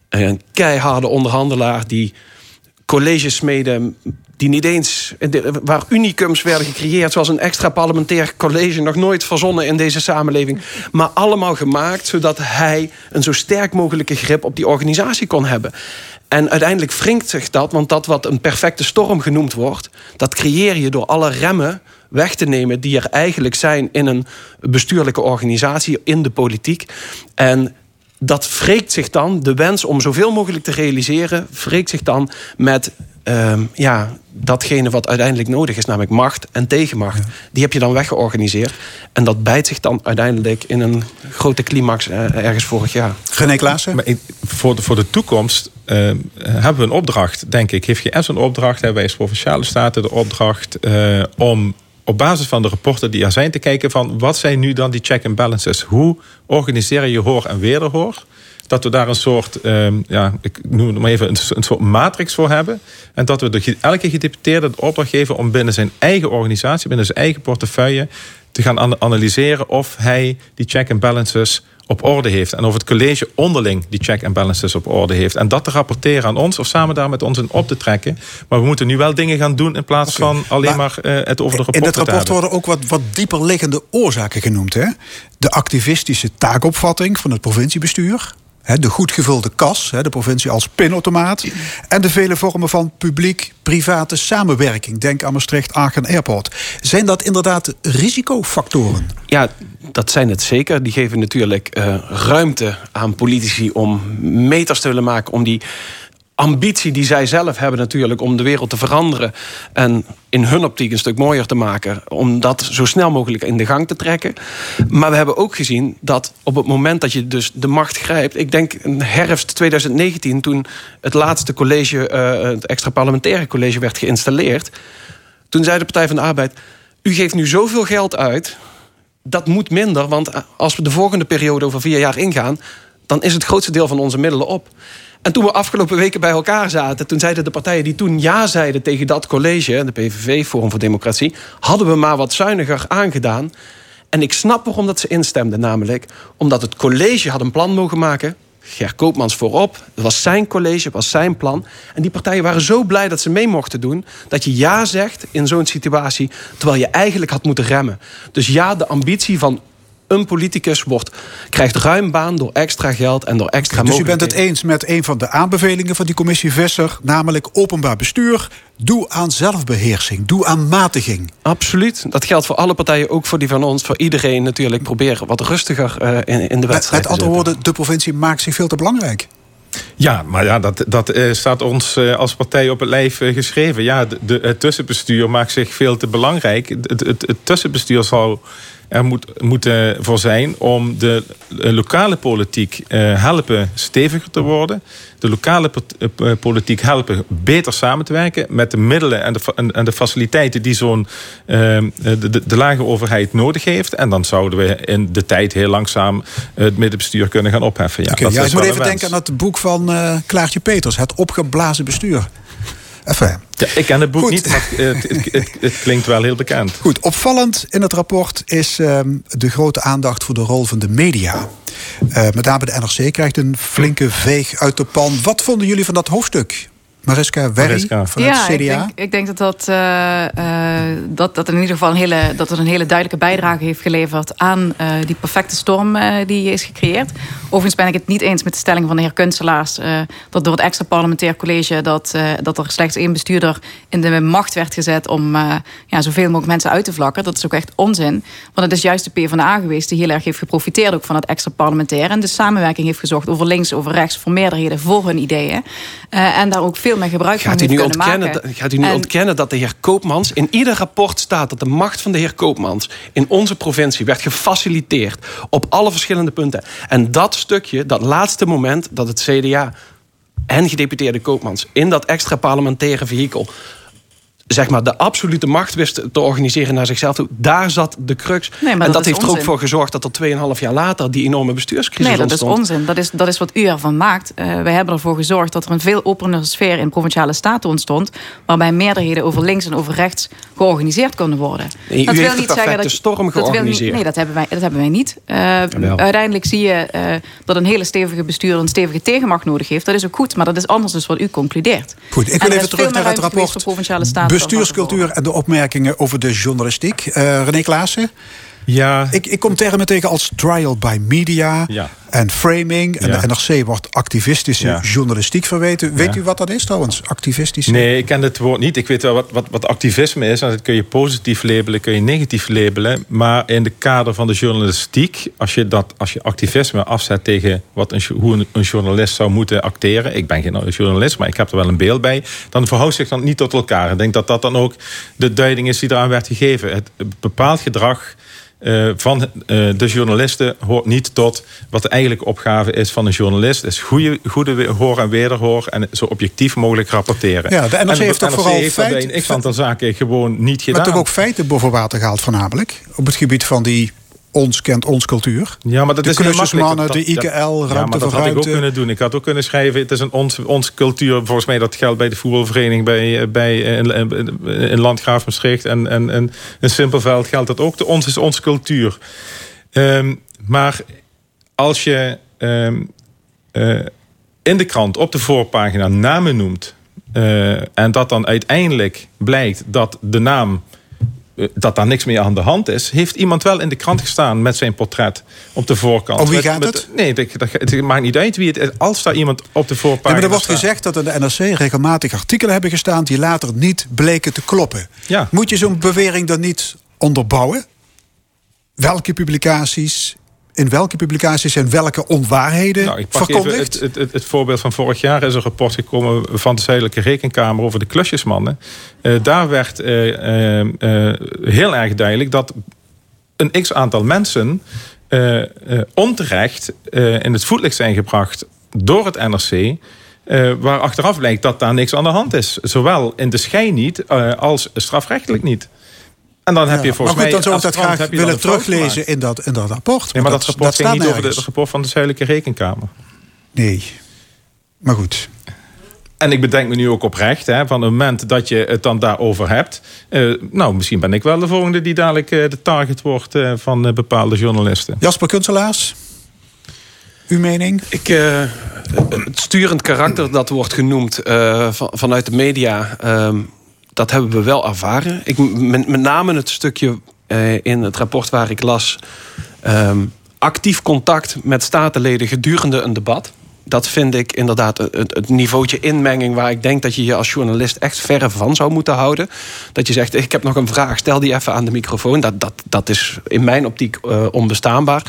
een keiharde onderhandelaar die colleges smeden die niet eens, waar unicums werden gecreëerd, zoals een extra parlementair college, nog nooit verzonnen in deze samenleving, maar allemaal gemaakt zodat hij een zo sterk mogelijke grip op die organisatie kon hebben. En uiteindelijk wringt zich dat, want dat wat een perfecte storm genoemd wordt, dat creëer je door alle remmen weg te nemen die er eigenlijk zijn in een bestuurlijke organisatie, in de politiek. En dat wreekt zich dan, de wens om zoveel mogelijk te realiseren, wreekt zich dan met uh, ja, datgene wat uiteindelijk nodig is, namelijk macht en tegenmacht. Die heb je dan weggeorganiseerd. En dat bijt zich dan uiteindelijk in een grote climax uh, ergens vorig jaar. René Klaassen? Maar voor, de, voor de toekomst uh, hebben we een opdracht, denk ik. Heeft GS een opdracht, hebben wij als Provinciale Staten de opdracht uh, om op basis van de rapporten die er zijn te kijken van wat zijn nu dan die check and balances? Hoe organiseer je hoor en wederhoor? dat we daar een soort, ehm, ja, ik noem het maar even, een, soort matrix voor hebben. En dat we de, elke gedeputeerde de opdracht geven om binnen zijn eigen organisatie, binnen zijn eigen portefeuille, te gaan analyseren of hij die check and balances op orde heeft. En of het college onderling die check and balances op orde heeft. En dat te rapporteren aan ons of samen daar met ons in op te trekken. Maar we moeten nu wel dingen gaan doen in plaats van alleen maar, uh, het over de rapport In het rapport worden ook wat, wat dieper liggende oorzaken genoemd. Hè? De activistische taakopvatting van het provinciebestuur de goed gevulde kas, de provincie als pinautomaat. En de vele vormen van publiek-private samenwerking. Denk aan Maastricht-Aachen Airport. Zijn dat inderdaad risicofactoren? Ja, dat zijn het zeker. Die geven natuurlijk uh, ruimte aan politici om meters te willen maken... om die ambitie die zij zelf hebben natuurlijk om de wereld te veranderen en in hun optiek een stuk mooier te maken, om dat zo snel mogelijk in de gang te trekken. Maar we hebben ook gezien dat op het moment dat je dus de macht grijpt, ik denk in herfst 2019 toen het laatste college, uh, het extra parlementaire college werd geïnstalleerd, toen zei de Partij van de Arbeid: u geeft nu zoveel geld uit, dat moet minder, want als we de volgende periode over vier jaar ingaan, dan is het grootste deel van onze middelen op. En toen we afgelopen weken bij elkaar zaten... toen zeiden de partijen die toen ja zeiden tegen dat college... de PVV, Forum voor Democratie... hadden we maar wat zuiniger aangedaan. En ik snap waarom dat ze instemden. Namelijk omdat het college had een plan mogen maken... Ger Koopmans voorop. Het was zijn college, het was zijn plan. En die partijen waren zo blij dat ze mee mochten doen... dat je ja zegt in zo'n situatie... terwijl je eigenlijk had moeten remmen. Dus ja, de ambitie van een politicus wordt, krijgt ruim baan door extra geld en door extra Dus u bent het eens met een van de aanbevelingen van die commissie Visser, namelijk openbaar bestuur. Doe aan zelfbeheersing, doe aan matiging. Absoluut. Dat geldt voor alle partijen, ook voor die van ons. Voor iedereen natuurlijk proberen wat rustiger uh, in, in de wedstrijd Met andere woorden, de provincie maakt zich veel te belangrijk. Ja, maar ja, dat, dat uh, staat ons uh, als partij op het lijf uh, geschreven. Ja, de, de, het tussenbestuur maakt zich veel te belangrijk. Het, het, het tussenbestuur zal er moet, moeten voor zijn om de lokale politiek uh, helpen steviger te worden. De lokale uh, politiek helpen beter samen te werken met de middelen en de, en, de faciliteiten die zo'n de, de, de, lage overheid nodig heeft. En dan zouden we in de tijd heel langzaam het middenbestuur kunnen gaan opheffen. Ja, okay, dat ja, ik moet even denken aan het boek van Klaartje Peters, Het opgeblazen bestuur. Enfin. Ja, ik ken het boek niet, maar het, het, het, klinkt wel heel bekend. Goed, opvallend in het rapport is um, de grote aandacht voor de rol van de media. Uh, met name de NRC krijgt een flinke veeg uit de pan. Wat vonden jullie van dat hoofdstuk? Mariska Werri van het CDA. Ik denk, ik denk dat, dat, uh, uh, dat, dat in ieder geval een hele, dat het een hele duidelijke bijdrage heeft geleverd aan uh, die perfecte storm die is gecreëerd. Overigens ben ik het niet eens met de stelling van de heer Kunstelaars dat door het extra parlementair college dat, dat er slechts één bestuurder in de macht werd gezet om ja, zoveel mogelijk mensen uit te vlakken. Dat is ook echt onzin. Want het is juist de PvdA geweest die heel erg heeft geprofiteerd ook van het extra parlementair en de samenwerking heeft gezocht over links, over rechts, voor meerderheden, voor hun ideeën. en daar ook veel veel gebruik gaat van u nu ontkennen, maken. Gaat u nu ontkennen dat de heer Koopmans... in ieder rapport staat dat de macht van de heer Koopmans... in onze provincie werd gefaciliteerd op alle verschillende punten. En dat stukje, dat laatste moment dat het CDA en gedeputeerde Koopmans... in dat extra parlementaire vehikel zeg maar, de absolute macht wist te organiseren naar zichzelf toe. Daar zat de crux. en dat, heeft er ook voor gezorgd dat er 2,5 jaar later die enorme bestuurscrisis nee, dat ontstond. is onzin. Dat is, dat is wat u ervan maakt. Uh, wij hebben ervoor gezorgd dat er een veel openere sfeer in provinciale staten ontstond. Waarbij meerderheden over links en over rechts georganiseerd konden worden. Nee, dat u wil niet zeggen dat storm georganiseerd. Dat nee, dat hebben wij, dat hebben wij niet. Uh, uiteindelijk zie je uh, dat een hele stevige bestuur een stevige tegenmacht nodig heeft. Dat is ook goed, maar dat is anders dus wat u concludeert. Goed, ik wil even terug naar het rapport. Provinciale staten bestuurscultuur en de opmerkingen over de journalistiek. Uh, René Klaassen? Ja. Ik, ik kom termen tegen als trial by media en framing. En de NRC wordt activistische journalistiek verweten. Weet u wat dat is trouwens, activistische? Nee, ik ken het woord niet. Ik weet wel wat, wat, wat activisme is. dat kun je positief labelen, kun je negatief labelen. Maar in de kader van de journalistiek... als je, dat, als je activisme afzet tegen wat een, hoe een, journalist zou moeten acteren... ik ben geen journalist, maar ik heb er wel een beeld bij... dan verhoudt zich dan niet tot elkaar. Ik denk dat dat dan ook de duiding is die eraan werd gegeven. Het bepaald gedrag uh, van uh, de journalisten hoort niet tot wat de eigenlijke opgave is van een journalist. is goede, goede hoor en wederhoor en zo objectief mogelijk rapporteren. Ja, de NRC heeft toch vooral heeft feit, ik van zaken gewoon niet gedaan. Maar toch ook feiten boven water gehaald voornamelijk. Op het gebied van die ons kent ons cultuur. Ja, maar dat de is klusjesmannen, makkelijk. de IKL, ja, ruimte maar dat had ik ook kunnen doen. Ik had ook kunnen schrijven, het is een ons, ons cultuur. Volgens mij dat geldt bij de voetbalvereniging bij, bij in, in, in Landgraaf Maastricht en, en, en in Simpelveld geldt dat ook. De ons is onze cultuur. Ehm, maar als je ehm, eh, in de krant op de voorpagina namen noemt eh, en dat dan uiteindelijk blijkt dat de naam dat daar niks meer aan de hand is, heeft iemand wel in de krant gestaan met zijn portret op de voorkant. Om wie Met- gaat met- het? Nee, dat, dat- het maakt niet uit wie het is. Als daar iemand op de voorpagina maar er wordt staat. gezegd dat in de NRC regelmatig artikelen hebben gestaan die later niet bleken te kloppen. Ja. Moet je zo'n bewering dan niet onderbouwen? Welke publicaties, in welke publicaties zijn welke onwaarheden Nou, ik pak even verkondigd? het, het, het, het voorbeeld van vorig jaar. Is een rapport gekomen van de Zuidelijke Rekenkamer over de klusjesmannen. Eh, daar werd eh, eh, heel erg duidelijk dat een x aantal mensen onterecht in het voetlicht zijn gebracht door het NRC. waar achteraf blijkt dat daar niks aan de hand is. Zowel in de schijn niet als strafrechtelijk niet. En dan heb je Ja, volgens maar goed, mij. dan zou ik als dat krant graag willen teruglezen in dat, in dat rapport. Nee, maar dat, rapport ging staat niet over het rapport van de Zuidelijke Rekenkamer. Nee, maar goed. En ik bedenk me nu ook oprecht, hè, van het moment dat je het dan daarover hebt. eh, nou, misschien ben ik wel de volgende die dadelijk eh, de target wordt eh, van bepaalde journalisten. Jasper Kunselaars, uw mening? Ik, eh, het sturend karakter dat wordt genoemd eh, van, vanuit de media, ehm, dat hebben we wel ervaren. Ik, met, met name het stukje eh, in het rapport waar ik las, ehm, actief contact met statenleden gedurende een debat. Dat vind ik inderdaad het, het niveautje inmenging waar ik denk dat je je als journalist echt verre van zou moeten houden. Dat je zegt, ik heb nog een vraag, stel die even aan de microfoon. Dat, dat, dat is in mijn optiek eh, onbestaanbaar.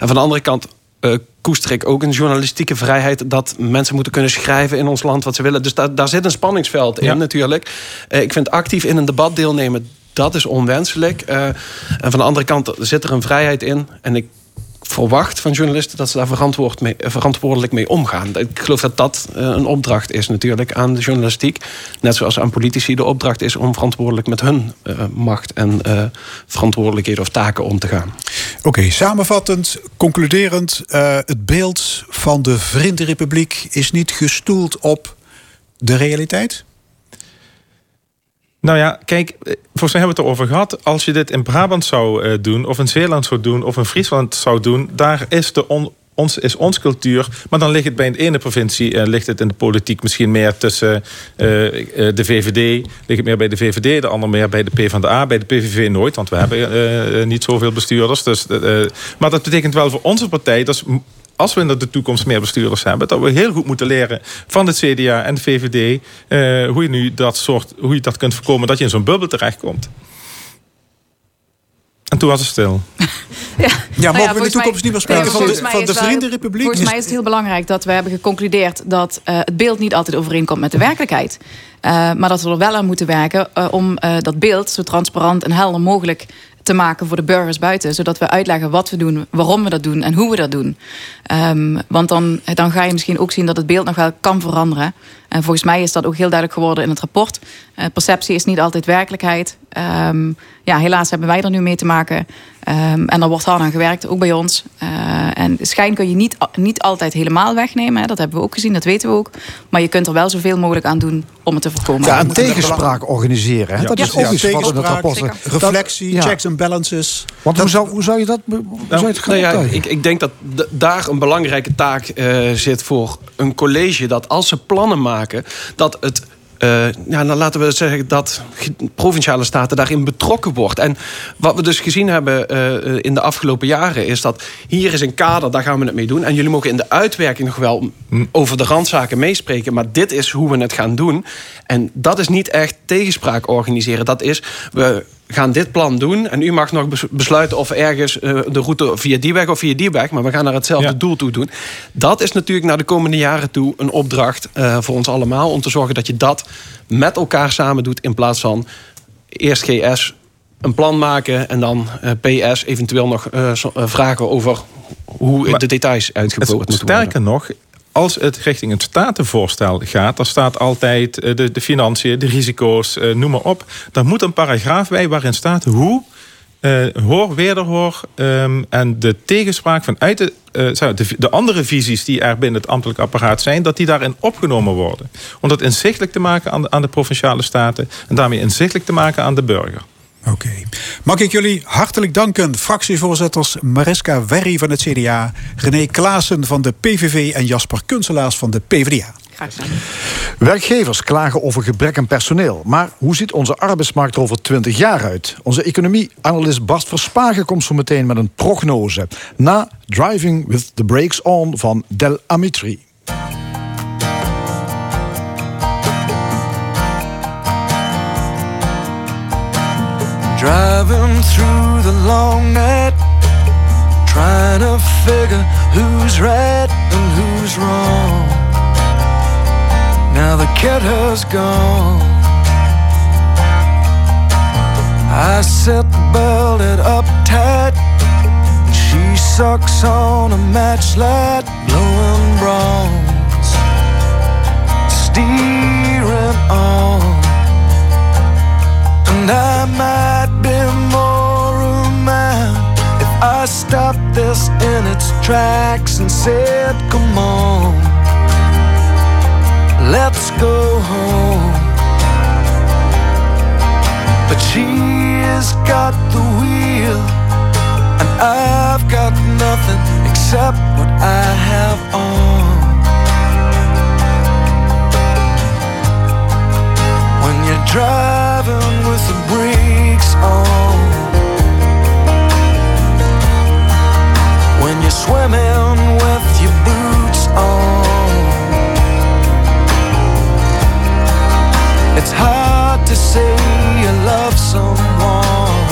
En van de andere kant eh, koester ik ook een journalistieke vrijheid... dat mensen moeten kunnen schrijven in ons land wat ze willen. Dus daar, daar zit een spanningsveld in natuurlijk. Eh, ik vind actief in een debat deelnemen, dat is onwenselijk. Eh, en van de andere kant zit er een vrijheid in. En ik verwacht van journalisten dat ze daar verantwoord eh, verantwoordelijk mee omgaan. Ik geloof dat dat eh, een opdracht is natuurlijk aan de journalistiek. Net zoals aan politici de opdracht is om verantwoordelijk met hun eh, macht en eh, verantwoordelijkheden of taken om te gaan. Oké, samenvattend, concluderend. het beeld van de Vriendenrepubliek is niet gestoeld op de realiteit? Nou ja, kijk, eh, volgens mij hebben we het erover gehad. Als je dit in Brabant zou eh, doen, of in Zeeland zou doen, of in Friesland zou doen, daar is de on, ons, is ons cultuur. Maar dan ligt het bij de ene provincie, eh, ligt het in de politiek misschien meer tussen de VVD, ligt het meer bij de VVD, de ander meer bij de PvdA, bij de PVV nooit, want we hebben niet zoveel bestuurders. Dus, maar dat betekent wel voor onze partij, dat is als we in de toekomst meer bestuurders hebben, dat we heel goed moeten leren van het CDA en de VVD eh, hoe je nu dat soort, hoe je dat kunt voorkomen dat je in zo'n bubbel terechtkomt. En toen was het stil. <laughs> Ja, Ja, Nou mogen we in de toekomst mij- niet meer spreken Nee, van de, van de wel- Vriendenrepubliek? Volgens mij is het heel belangrijk dat we hebben geconcludeerd dat eh, het beeld niet altijd overeenkomt met de werkelijkheid. Eh, maar dat we er wel aan moeten werken eh, om eh, dat beeld zo transparant en helder mogelijk te maken voor de burgers buiten. Zodat we uitleggen wat we doen, waarom we dat doen en hoe we dat doen. Ehm, want dan, dan ga je misschien ook zien dat het beeld nog wel kan veranderen. En volgens mij is dat ook heel duidelijk geworden in het rapport. Eh, perceptie is niet altijd werkelijkheid. Ehm, ja, helaas hebben wij er nu mee te maken. Ehm, en er wordt hard aan gewerkt, ook bij ons. Eh, en schijn kun je niet, niet altijd helemaal wegnemen. Hè. Dat hebben we ook gezien, dat weten we ook. Maar je kunt er wel zoveel mogelijk aan doen om het te voorkomen. Ja, een tegenspraak organiseren. Hè? Dat Ja, is ook iets wat in het tegenspraak, rapport zeker. Dat- Reflectie, checks en balances. Want hoe zou, hoe zou je dat, hoe zou je gaan Nou ja, ik, ik denk dat d- daar een belangrijke taak eh, zit voor een college. Dat als ze plannen maken, dat het. Eh, ja, dan laten we zeggen dat provinciale staten daarin betrokken wordt. En wat we dus gezien hebben eh, in de afgelopen jaren is dat hier is een kader, daar gaan we het mee doen. En jullie mogen in de uitwerking nog wel over de randzaken meespreken, maar dit is hoe we het gaan doen. En dat is niet echt tegenspraak organiseren. Dat is we gaan dit plan doen en u mag nog bes- besluiten of ergens eh, de route via die weg of via die weg, maar we gaan naar hetzelfde Ja. doel toe doen. Dat is natuurlijk naar de komende jaren toe een opdracht eh, voor ons allemaal om te zorgen dat je dat met elkaar samen doet in plaats van eerst GS een plan maken en dan eh, PS eventueel nog vragen over hoe Maar de details uitgevoerd moeten worden. sterker nog, als het richting het statenvoorstel gaat, dan staat altijd eh, de, de financiën, de risico's, eh, noem maar op. Daar moet een paragraaf bij waarin staat hoe uh, hoor, wederhoor um, en de tegenspraak vanuit de, de, de, andere visies die er binnen het ambtelijk apparaat zijn, dat die daarin opgenomen worden. Om dat inzichtelijk te maken aan aan de provinciale staten en daarmee inzichtelijk te maken aan de burger. Oké. Mag ik jullie hartelijk danken, fractievoorzitters Mariska Werry van het CDA, René Klaassen van de PVV en Jasper Kunselaars van de PvdA. Werkgevers klagen over gebrek aan personeel. Maar hoe ziet onze arbeidsmarkt er over 20 jaar uit? Onze economie-analyst Bart Verspagen komt zo meteen met een prognose. Na Driving with the Brakes On van Del Amitri. Driving through the long night Trying to figure who's right and who's wrong Now the cat has gone. I set the belted up tight. She sucks on a match matchlight, blowing bronze, steering on. And I might be more of man if I stopped this in its tracks and said, Come on let's go home. But she's got the wheel, and I've got nothing except what I have on. When driving with on, when you're swimming with your boots on. It's hard to say you love someone,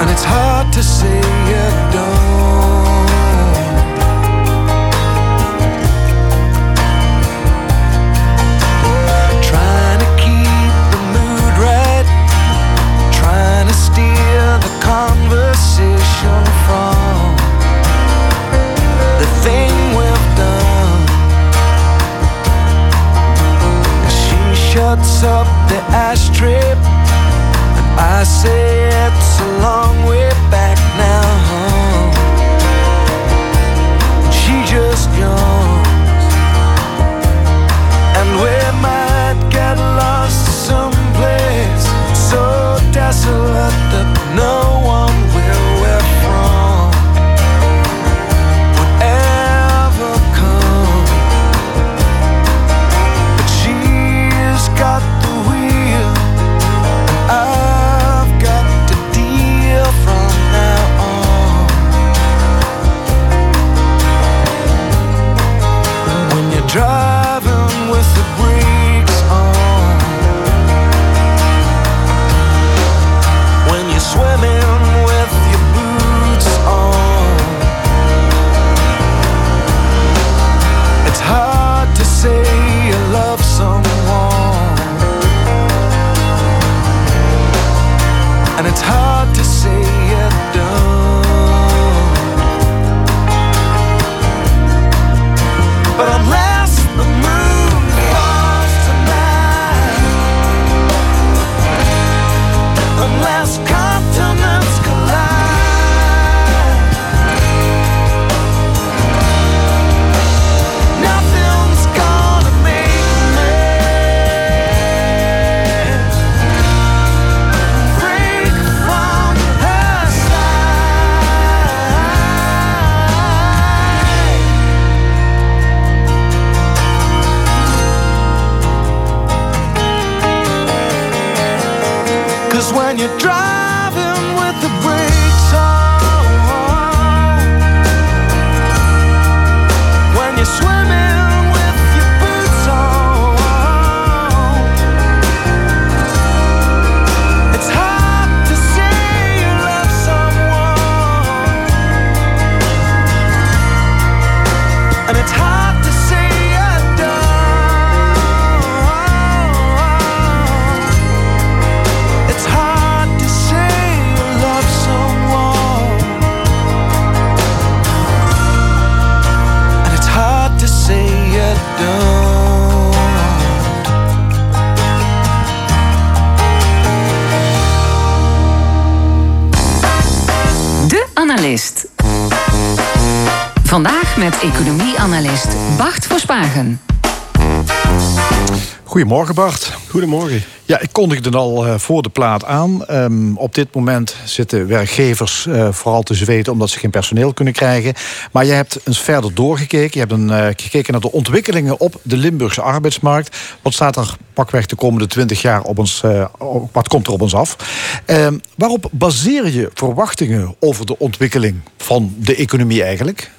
and it's hard to say shuts up the ashtray I say it's a long way back now She just yawns And we might get lost someplace. So desolate that no one will when you drive. Met economie-analyst Bart Verspagen. Goedemorgen Bart. Goedemorgen. Ja, ik kondigde al uh, voor de plaat aan. Um, op dit moment zitten werkgevers uh, vooral te zweten omdat ze geen personeel kunnen krijgen. Maar je hebt eens verder doorgekeken. Je hebt een, uh, gekeken naar de ontwikkelingen op de Limburgse arbeidsmarkt. Wat staat er pakweg de komende twintig jaar op ons, wat komt er op ons af? Ehm, waarop baseer je verwachtingen over de ontwikkeling van de economie eigenlijk?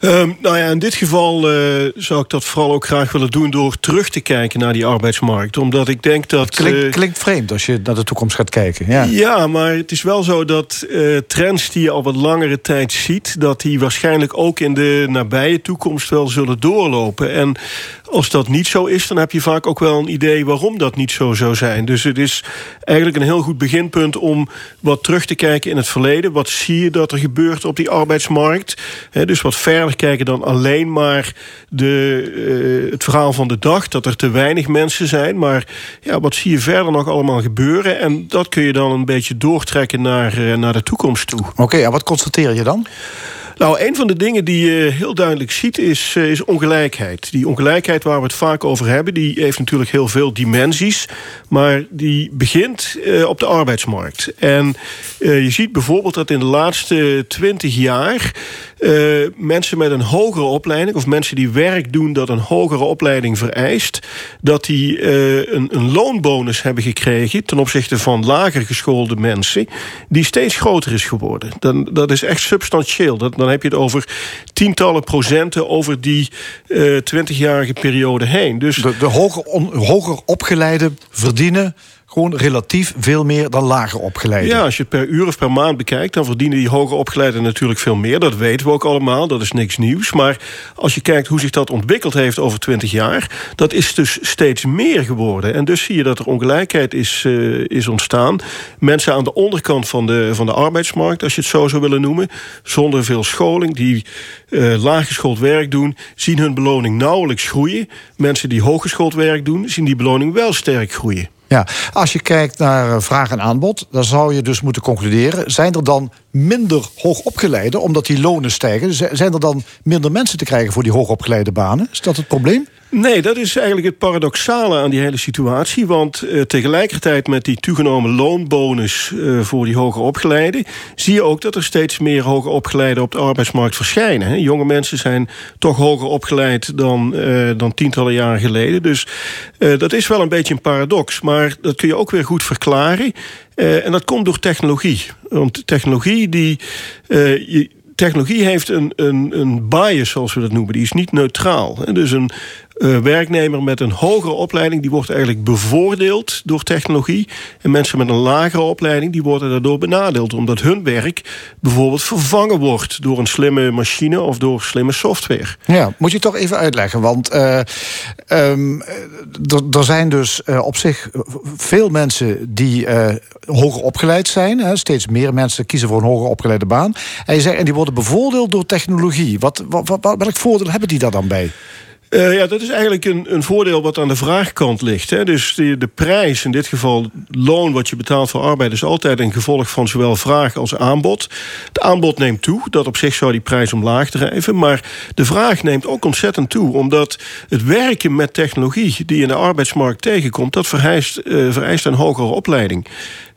Um, nou ja, in dit geval uh, zou ik dat vooral ook graag willen doen door terug te kijken naar die arbeidsmarkt. Omdat ik denk dat. Het klinkt, uh, klinkt vreemd als je naar de toekomst gaat kijken. Ja, ja maar het is wel zo dat uh, trends die je al wat langere tijd ziet, dat die waarschijnlijk ook in de nabije toekomst wel zullen doorlopen. En als dat niet zo is, dan heb je vaak ook wel een idee waarom dat niet zo zou zijn. Dus het is eigenlijk een heel goed beginpunt om wat terug te kijken in het verleden. Wat zie je dat er gebeurt op die arbeidsmarkt? Dus wat verder kijken dan alleen maar de, uh, het verhaal van de dag. Dat er te weinig mensen zijn. Maar ja, wat zie je verder nog allemaal gebeuren? En dat kun je dan een beetje doortrekken naar, uh, naar de toekomst toe. Oké, en wat constateer je dan? Nou, een van de dingen die je heel duidelijk ziet is, is ongelijkheid. Die ongelijkheid waar we het vaak over hebben, die heeft natuurlijk heel veel dimensies. Maar die begint uh, op de arbeidsmarkt. En je ziet bijvoorbeeld dat in de laatste twintig jaar mensen met een hogere opleiding, of mensen die werk doen dat een hogere opleiding vereist, dat die een, een, loonbonus hebben gekregen ten opzichte van lager geschoolde mensen, die steeds groter is geworden. Dan, dat is echt substantieel. Dat, dan heb je het over tientallen procenten over die twintigjarige uh, periode heen. Dus de, de hoger, on, hoger opgeleide verdienen relatief veel meer dan lager opgeleiden. Ja, als je het per uur of per maand bekijkt... dan verdienen die hoger opgeleiden natuurlijk veel meer. Dat weten we ook allemaal, dat is niks nieuws. Maar als je kijkt hoe zich dat ontwikkeld heeft over 20 jaar... dat is dus steeds meer geworden. En dus zie je dat er ongelijkheid is, uh, is ontstaan. Mensen aan de onderkant van de, van de arbeidsmarkt... als je het zo zou willen noemen... zonder veel scholing, die uh, laaggeschoold werk doen... zien hun beloning nauwelijks groeien. Mensen die hooggeschoold werk doen... zien die beloning wel sterk groeien. Ja, als je kijkt naar vraag en aanbod, dan zou je dus moeten concluderen: zijn er dan minder hoogopgeleiden, omdat die lonen stijgen? Zijn er dan minder mensen te krijgen voor die hoogopgeleide banen? Is dat het probleem? Nee, dat is eigenlijk het paradoxale aan die hele situatie. Want uh, tegelijkertijd met die toegenomen loonbonus uh, voor die hoger opgeleiden... zie je ook dat er steeds meer hoger opgeleiden op de arbeidsmarkt verschijnen. Jonge mensen zijn toch hoger opgeleid dan, uh, dan tientallen jaren geleden. Dus dat is wel een beetje een paradox. Maar dat kun je ook weer goed verklaren. En dat komt door technologie. Want technologie die... Je, technologie heeft een, een, een bias, zoals we dat noemen. Die is niet neutraal. Dus een, werknemer met een hogere opleiding... die wordt eigenlijk bevoordeeld door technologie. En mensen met een lagere opleiding... die worden daardoor benadeeld. Omdat hun werk bijvoorbeeld vervangen wordt... door een slimme machine of door slimme software. Ja, moet je toch even uitleggen. Want uh, er zijn dus uh, op zich veel mensen die hoger opgeleid zijn. Hè. Steeds meer mensen kiezen voor een hoger opgeleide baan. En, je zegt, en die worden bevoordeeld door technologie. Wat, wat, wat, welk voordeel hebben die daar dan bij? Uh, ja, dat is eigenlijk een, een voordeel wat aan de vraagkant ligt. Hè. Dus de, de prijs, in dit geval loon wat je betaalt voor arbeid... is altijd een gevolg van zowel vraag als aanbod. Het aanbod neemt toe, dat op zich zou die prijs omlaag drijven. Maar de vraag neemt ook ontzettend toe. Omdat het werken met technologie die in de arbeidsmarkt tegenkomt... dat vereist, uh, vereist een hogere opleiding.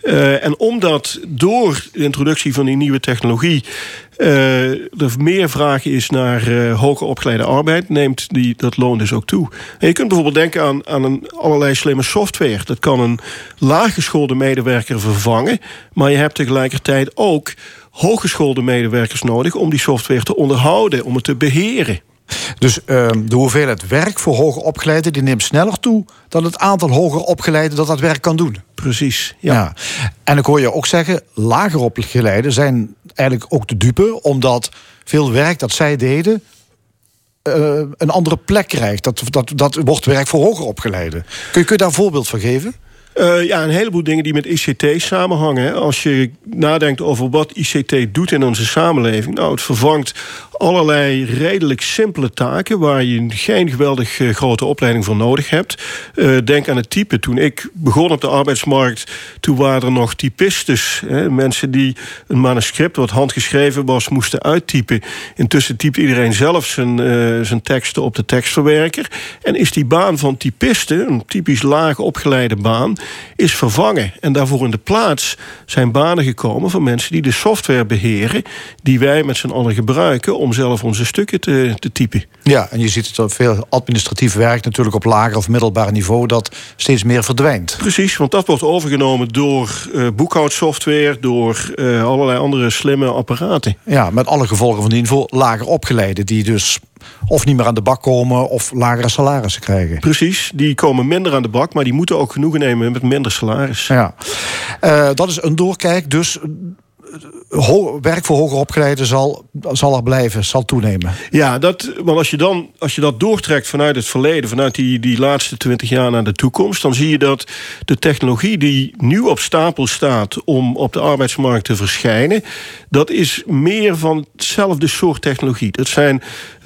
Uh, en omdat door de introductie van die nieuwe technologie er meer vraag is naar uh, hoger opgeleide arbeid, neemt die, dat loon dus ook toe. En je kunt bijvoorbeeld denken aan, aan een, allerlei slimme software. Dat kan een laaggeschoolde medewerker vervangen, maar je hebt tegelijkertijd ook hooggeschoolde medewerkers nodig om die software te onderhouden, om het te beheren. Dus uh, de hoeveelheid werk voor hoger opgeleiden die neemt sneller toe dan het aantal hoger opgeleiden dat dat werk kan doen. Precies. Ja. ja. En ik hoor je ook zeggen, lager opgeleiden zijn eigenlijk ook de dupe, omdat veel werk dat zij deden. Uh, een andere plek krijgt. Dat, dat, dat wordt werk voor hoger opgeleiden. Kun je, kun je daar een voorbeeld van geven? Uh, ja, een heleboel dingen die met ICT samenhangen. Als je nadenkt over wat ICT doet in onze samenleving. Nou, het vervangt allerlei redelijk simpele taken waar je geen geweldig eh, grote opleiding voor nodig hebt. Uh, denk aan het type. Toen ik begon op de arbeidsmarkt, toen waren er nog typistes. Mensen die een manuscript wat handgeschreven was, moesten uittypen. Intussen typt iedereen zelf zijn, uh, zijn teksten op de tekstverwerker. En is die baan van typisten, een typisch laag opgeleide baan, is vervangen. En daarvoor in de plaats zijn banen gekomen van mensen die de software beheren, die wij met z'n allen gebruiken om zelf onze stukken te, te typen. Ja, en je ziet het op veel administratief werk natuurlijk op lager of middelbaar niveau dat steeds meer verdwijnt. Precies, want dat wordt overgenomen door uh, boekhoudsoftware, door uh, allerlei andere slimme apparaten. Ja, met alle gevolgen van dien voor lager opgeleiden, die dus of niet meer aan de bak komen of lagere salarissen krijgen. Precies, die komen minder aan de bak, maar die moeten ook genoegen nemen met minder salaris. Ja, uh, dat is een doorkijk. Dus werk voor hoger opgeleiden zal, zal er blijven, zal toenemen. Ja, dat, want als je, dan, als je dat doortrekt vanuit het verleden, vanuit die, die laatste twintig jaar naar de toekomst, dan zie je dat de technologie die nu op stapel staat om op de arbeidsmarkt te verschijnen, dat is meer van hetzelfde soort technologie. Dat zijn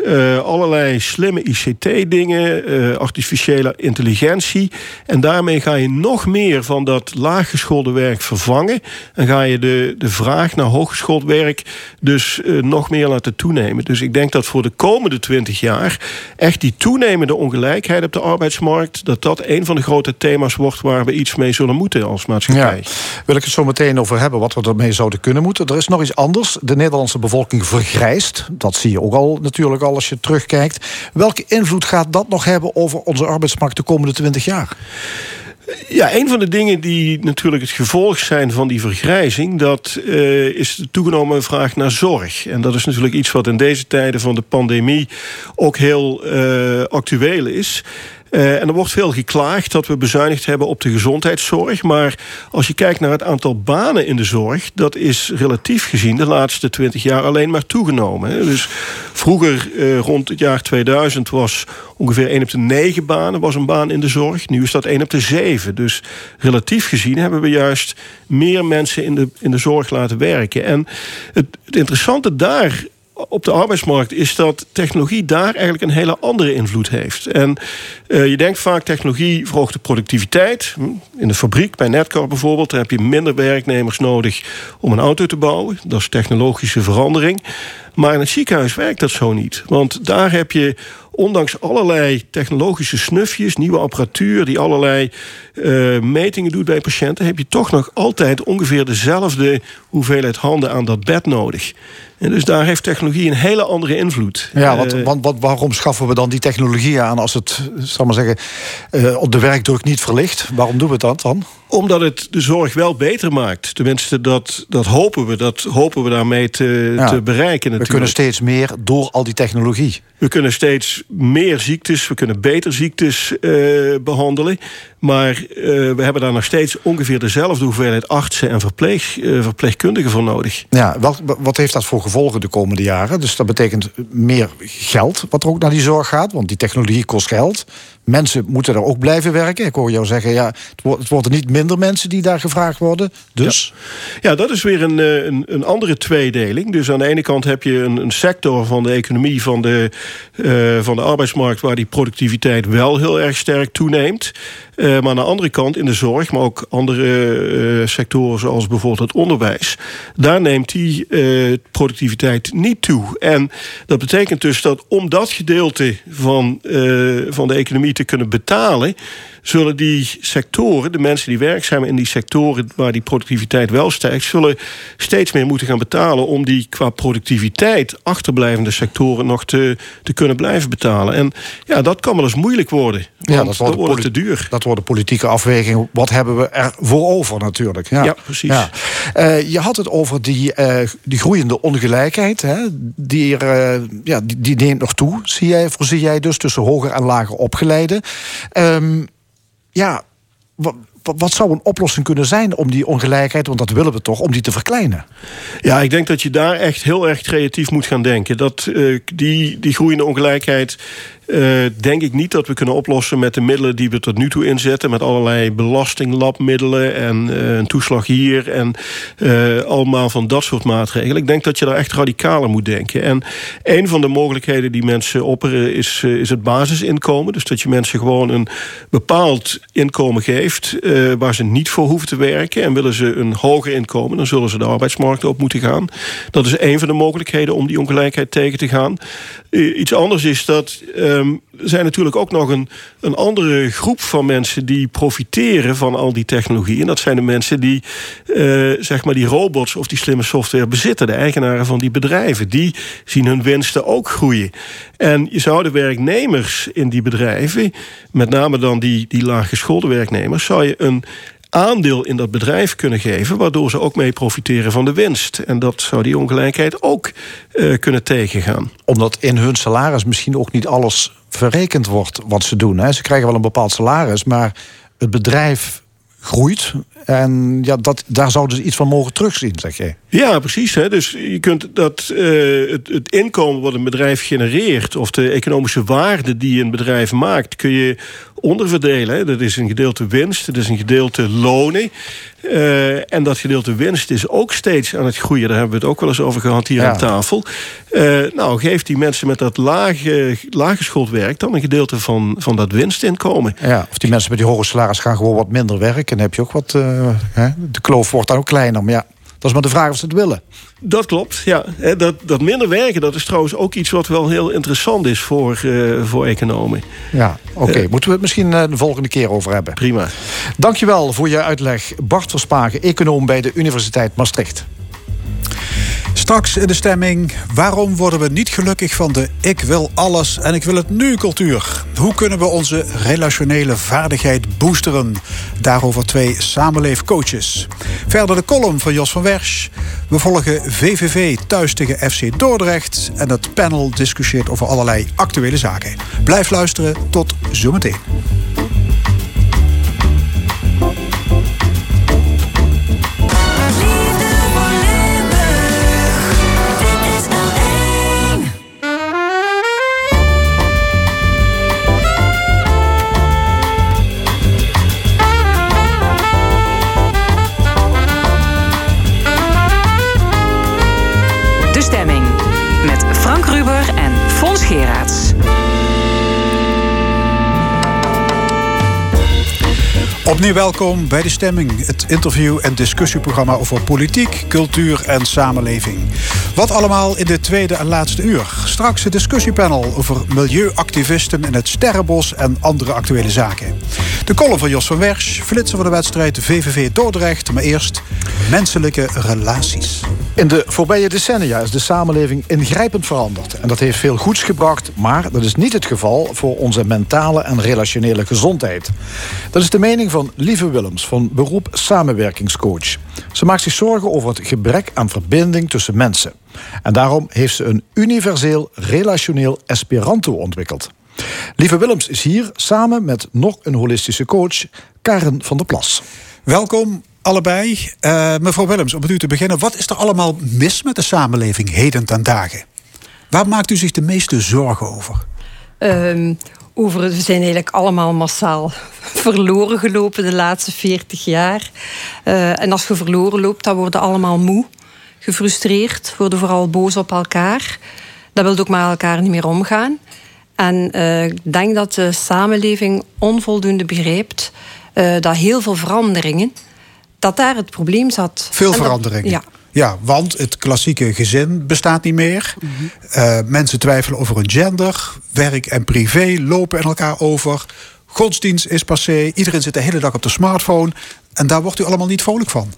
uh, allerlei slimme ICT-dingen, uh, artificiële intelligentie. En daarmee ga je nog meer van dat laaggeschoolde werk vervangen. En ga je de, de vraag naar hooggeschoold werk dus uh, nog meer laten toenemen. Dus ik denk dat voor de komende twintig jaar echt die toenemende ongelijkheid op de arbeidsmarkt, dat dat een van de grote thema's wordt waar we iets mee zullen moeten als maatschappij. Ja. Wil ik het zo meteen over hebben wat we ermee zouden kunnen moeten. Er is nog iets anders. De Nederlandse bevolking vergrijst. Dat zie je ook al natuurlijk al als je terugkijkt. Welke invloed gaat dat nog hebben over onze arbeidsmarkt de komende 20 jaar? Ja, een van de dingen die natuurlijk het gevolg zijn van die vergrijzing, dat uh, is de toegenomen vraag naar zorg. En dat is natuurlijk iets wat in deze tijden van de pandemie ook heel uh, actueel is. Uh, en er wordt veel geklaagd dat we bezuinigd hebben op de gezondheidszorg. Maar als je kijkt naar het aantal banen in de zorg, dat is relatief gezien de laatste twintig jaar alleen maar toegenomen. Hè. Dus vroeger, uh, rond het jaar 2000, was ongeveer 1 op de 9 banen was een baan in de zorg. Nu is dat 1 op de 7. Dus relatief gezien hebben we juist meer mensen in de, in de zorg laten werken. En het, het interessante daar op de arbeidsmarkt is dat technologie daar eigenlijk een hele andere invloed heeft. En uh, je denkt vaak technologie verhoogt de productiviteit. Hm, in de fabriek, bij Netcar bijvoorbeeld, heb je minder werknemers nodig om een auto te bouwen. Dat is technologische verandering. Maar in het ziekenhuis werkt dat zo niet. Want daar heb je ondanks allerlei technologische snufjes, nieuwe apparatuur die allerlei uh, metingen doet bij patiënten, heb je toch nog altijd ongeveer dezelfde hoeveelheid handen aan dat bed nodig. En dus daar heeft technologie een hele andere invloed. Ja, wat, want, wat, waarom schaffen we dan die technologie aan als het, zal maar zeggen, uh, op de werkdruk niet verlicht? Waarom doen we dat dan? Omdat het de zorg wel beter maakt. Tenminste, dat, dat hopen we. Dat hopen we daarmee te, ja, te bereiken. Natuurlijk. We kunnen steeds meer door al die technologie. We kunnen steeds meer ziektes, we kunnen beter ziektes uh, behandelen. Maar uh, we hebben daar nog steeds ongeveer dezelfde hoeveelheid artsen en verpleeg, verpleegkundigen voor nodig. Ja, wat, wat heeft dat voor gevolgen de komende jaren? Dus dat betekent meer geld wat er ook naar die zorg gaat, want die technologie kost geld. Mensen moeten er ook blijven werken. Ik hoor jou zeggen, ja, het worden niet minder mensen die daar gevraagd worden. Dus? Ja, dat is weer een, een, een, andere tweedeling. Dus aan de ene kant heb je een, een sector van de economie, van de, uh, van de arbeidsmarkt... waar die productiviteit wel heel erg sterk toeneemt. Uh, maar aan de andere kant in de zorg, maar ook andere sectoren zoals bijvoorbeeld het onderwijs... daar neemt die productiviteit niet toe. En dat betekent dus dat om dat gedeelte van, van de economie te kunnen betalen, zullen die sectoren, de mensen die werkzaam in die sectoren waar die productiviteit wel stijgt, zullen steeds meer moeten gaan betalen om die qua productiviteit achterblijvende sectoren nog te, te kunnen blijven betalen. En ja, dat kan wel eens moeilijk worden. Ja, dat wordt, wordt te duur. Dat wordt een politieke afweging. Wat hebben we er voor over natuurlijk? Ja, ja precies. Ja. Uh, je had het over die, uh, die groeiende ongelijkheid. Hè? Die, er, uh, ja, die, die, neemt nog toe, zie jij, voorzie jij dus, tussen hoger en lager opgeleiden. Um, ja, wat zou een oplossing kunnen zijn om die ongelijkheid, want dat willen we toch, om die te verkleinen? Ja, ik denk dat je daar echt heel erg creatief moet gaan denken. Dat uh, die, die groeiende ongelijkheid uh, denk ik niet dat we kunnen oplossen met de middelen die we tot nu toe inzetten. Met allerlei belastinglabmiddelen en uh, een toeslag hier en uh, allemaal van dat soort maatregelen. Ik denk dat je daar echt radicaler moet denken. En een van de mogelijkheden die mensen opperen is, is het basisinkomen. Dus dat je mensen gewoon een bepaald inkomen geeft waar ze niet voor hoeven te werken. En willen ze een hoger inkomen, dan zullen ze de arbeidsmarkt op moeten gaan. Dat is een van de mogelijkheden om die ongelijkheid tegen te gaan. iets anders is dat um, er zijn natuurlijk ook nog een, een andere groep van mensen die profiteren van al die technologie. En dat zijn de mensen die uh, zeg maar die robots of die slimme software bezitten. De eigenaren van die bedrijven. Die zien hun winsten ook groeien. En je zou de werknemers in die bedrijven, met name dan die, die laaggeschoolde werknemers, zou je een aandeel in dat bedrijf kunnen geven... waardoor ze ook mee profiteren van de winst. En dat zou die ongelijkheid ook uh, kunnen tegengaan. Omdat in hun salaris misschien ook niet alles verrekend wordt wat ze doen. Hè. Ze krijgen wel een bepaald salaris, maar het bedrijf groeit. En ja, dat, daar zouden ze iets van mogen terugzien, zeg je. Ja, precies. Hè. Dus je kunt dat, het, het, inkomen wat een bedrijf genereert... of de economische waarde die een bedrijf maakt... kun je onderverdelen. Hè. Dat is een gedeelte winst, dat is een gedeelte lonen. Uh, en dat gedeelte winst is ook steeds aan het groeien. Daar hebben we het ook wel eens over gehad hier ja. aan tafel. Uh, nou, geeft die mensen met dat lage, lage werk... dan een gedeelte van, van dat winstinkomen. Ja, of die mensen met die hoge salaris gaan gewoon wat minder werken... en dan heb je ook wat... Uh, hè? De kloof wordt dan ook kleiner, maar ja... Dat is maar de vraag of ze het willen. Dat klopt, ja. Dat, dat minder werken, dat is trouwens ook iets wat wel heel interessant is voor, uh, voor economen. Ja, oké. Okay. Uh, Moeten we het misschien uh, de volgende keer over hebben. Prima. Dankjewel voor je uitleg. Bart Verspagen, econoom bij de Universiteit Maastricht. Straks in de stemming. Waarom worden we niet gelukkig van de ik wil alles en ik wil het nu cultuur? Hoe kunnen we onze relationele vaardigheid boosteren? Daarover twee samenleefcoaches. Verder de column van Jos van Wersch. We volgen VVV thuis tegen FC Dordrecht. En het panel discussieert over allerlei actuele zaken. Blijf luisteren. Tot zometeen. Opnieuw welkom bij De Stemming, het interview- en discussieprogramma over politiek, cultuur en samenleving. Wat allemaal in de tweede en laatste uur. Straks het discussiepanel over milieuactivisten in het Sterrenbos en andere actuele zaken. De column van Jos van Wersch, flitsen van de wedstrijd VVV Dordrecht, maar eerst menselijke relaties. In de voorbije decennia is de samenleving ingrijpend veranderd. En dat heeft veel goeds gebracht, maar dat is niet het geval voor onze mentale en relationele gezondheid. Dat is de mening van Lieve Willems, van beroep samenwerkingscoach. Ze maakt zich zorgen over het gebrek aan verbinding tussen mensen. En daarom heeft ze een universeel relationeel Esperanto ontwikkeld. Lieve Willems is hier samen met nog een holistische coach, Karen van der Plas. Welkom allebei. Uh, mevrouw Willems, om met u te beginnen. Wat is er allemaal mis met de samenleving heden ten dagen? Waar maakt u zich de meeste zorgen over? Um, over we zijn eigenlijk allemaal massaal verloren gelopen de laatste 40 jaar. Uh, en als je verloren loopt, dan worden allemaal moe, gefrustreerd, worden vooral boos op elkaar. Dat wil ook met elkaar niet meer omgaan. En uh, ik denk dat de samenleving onvoldoende begrijpt uh, dat heel veel veranderingen dat daar het probleem zat. Veel veranderingen. ja. Ja, want het klassieke gezin bestaat niet meer. Mm -hmm. uh, mensen twijfelen over hun gender. Werk en privé lopen in elkaar over. Godsdienst is passé. Iedereen zit de hele dag op de smartphone. En daar wordt u allemaal niet vrolijk van.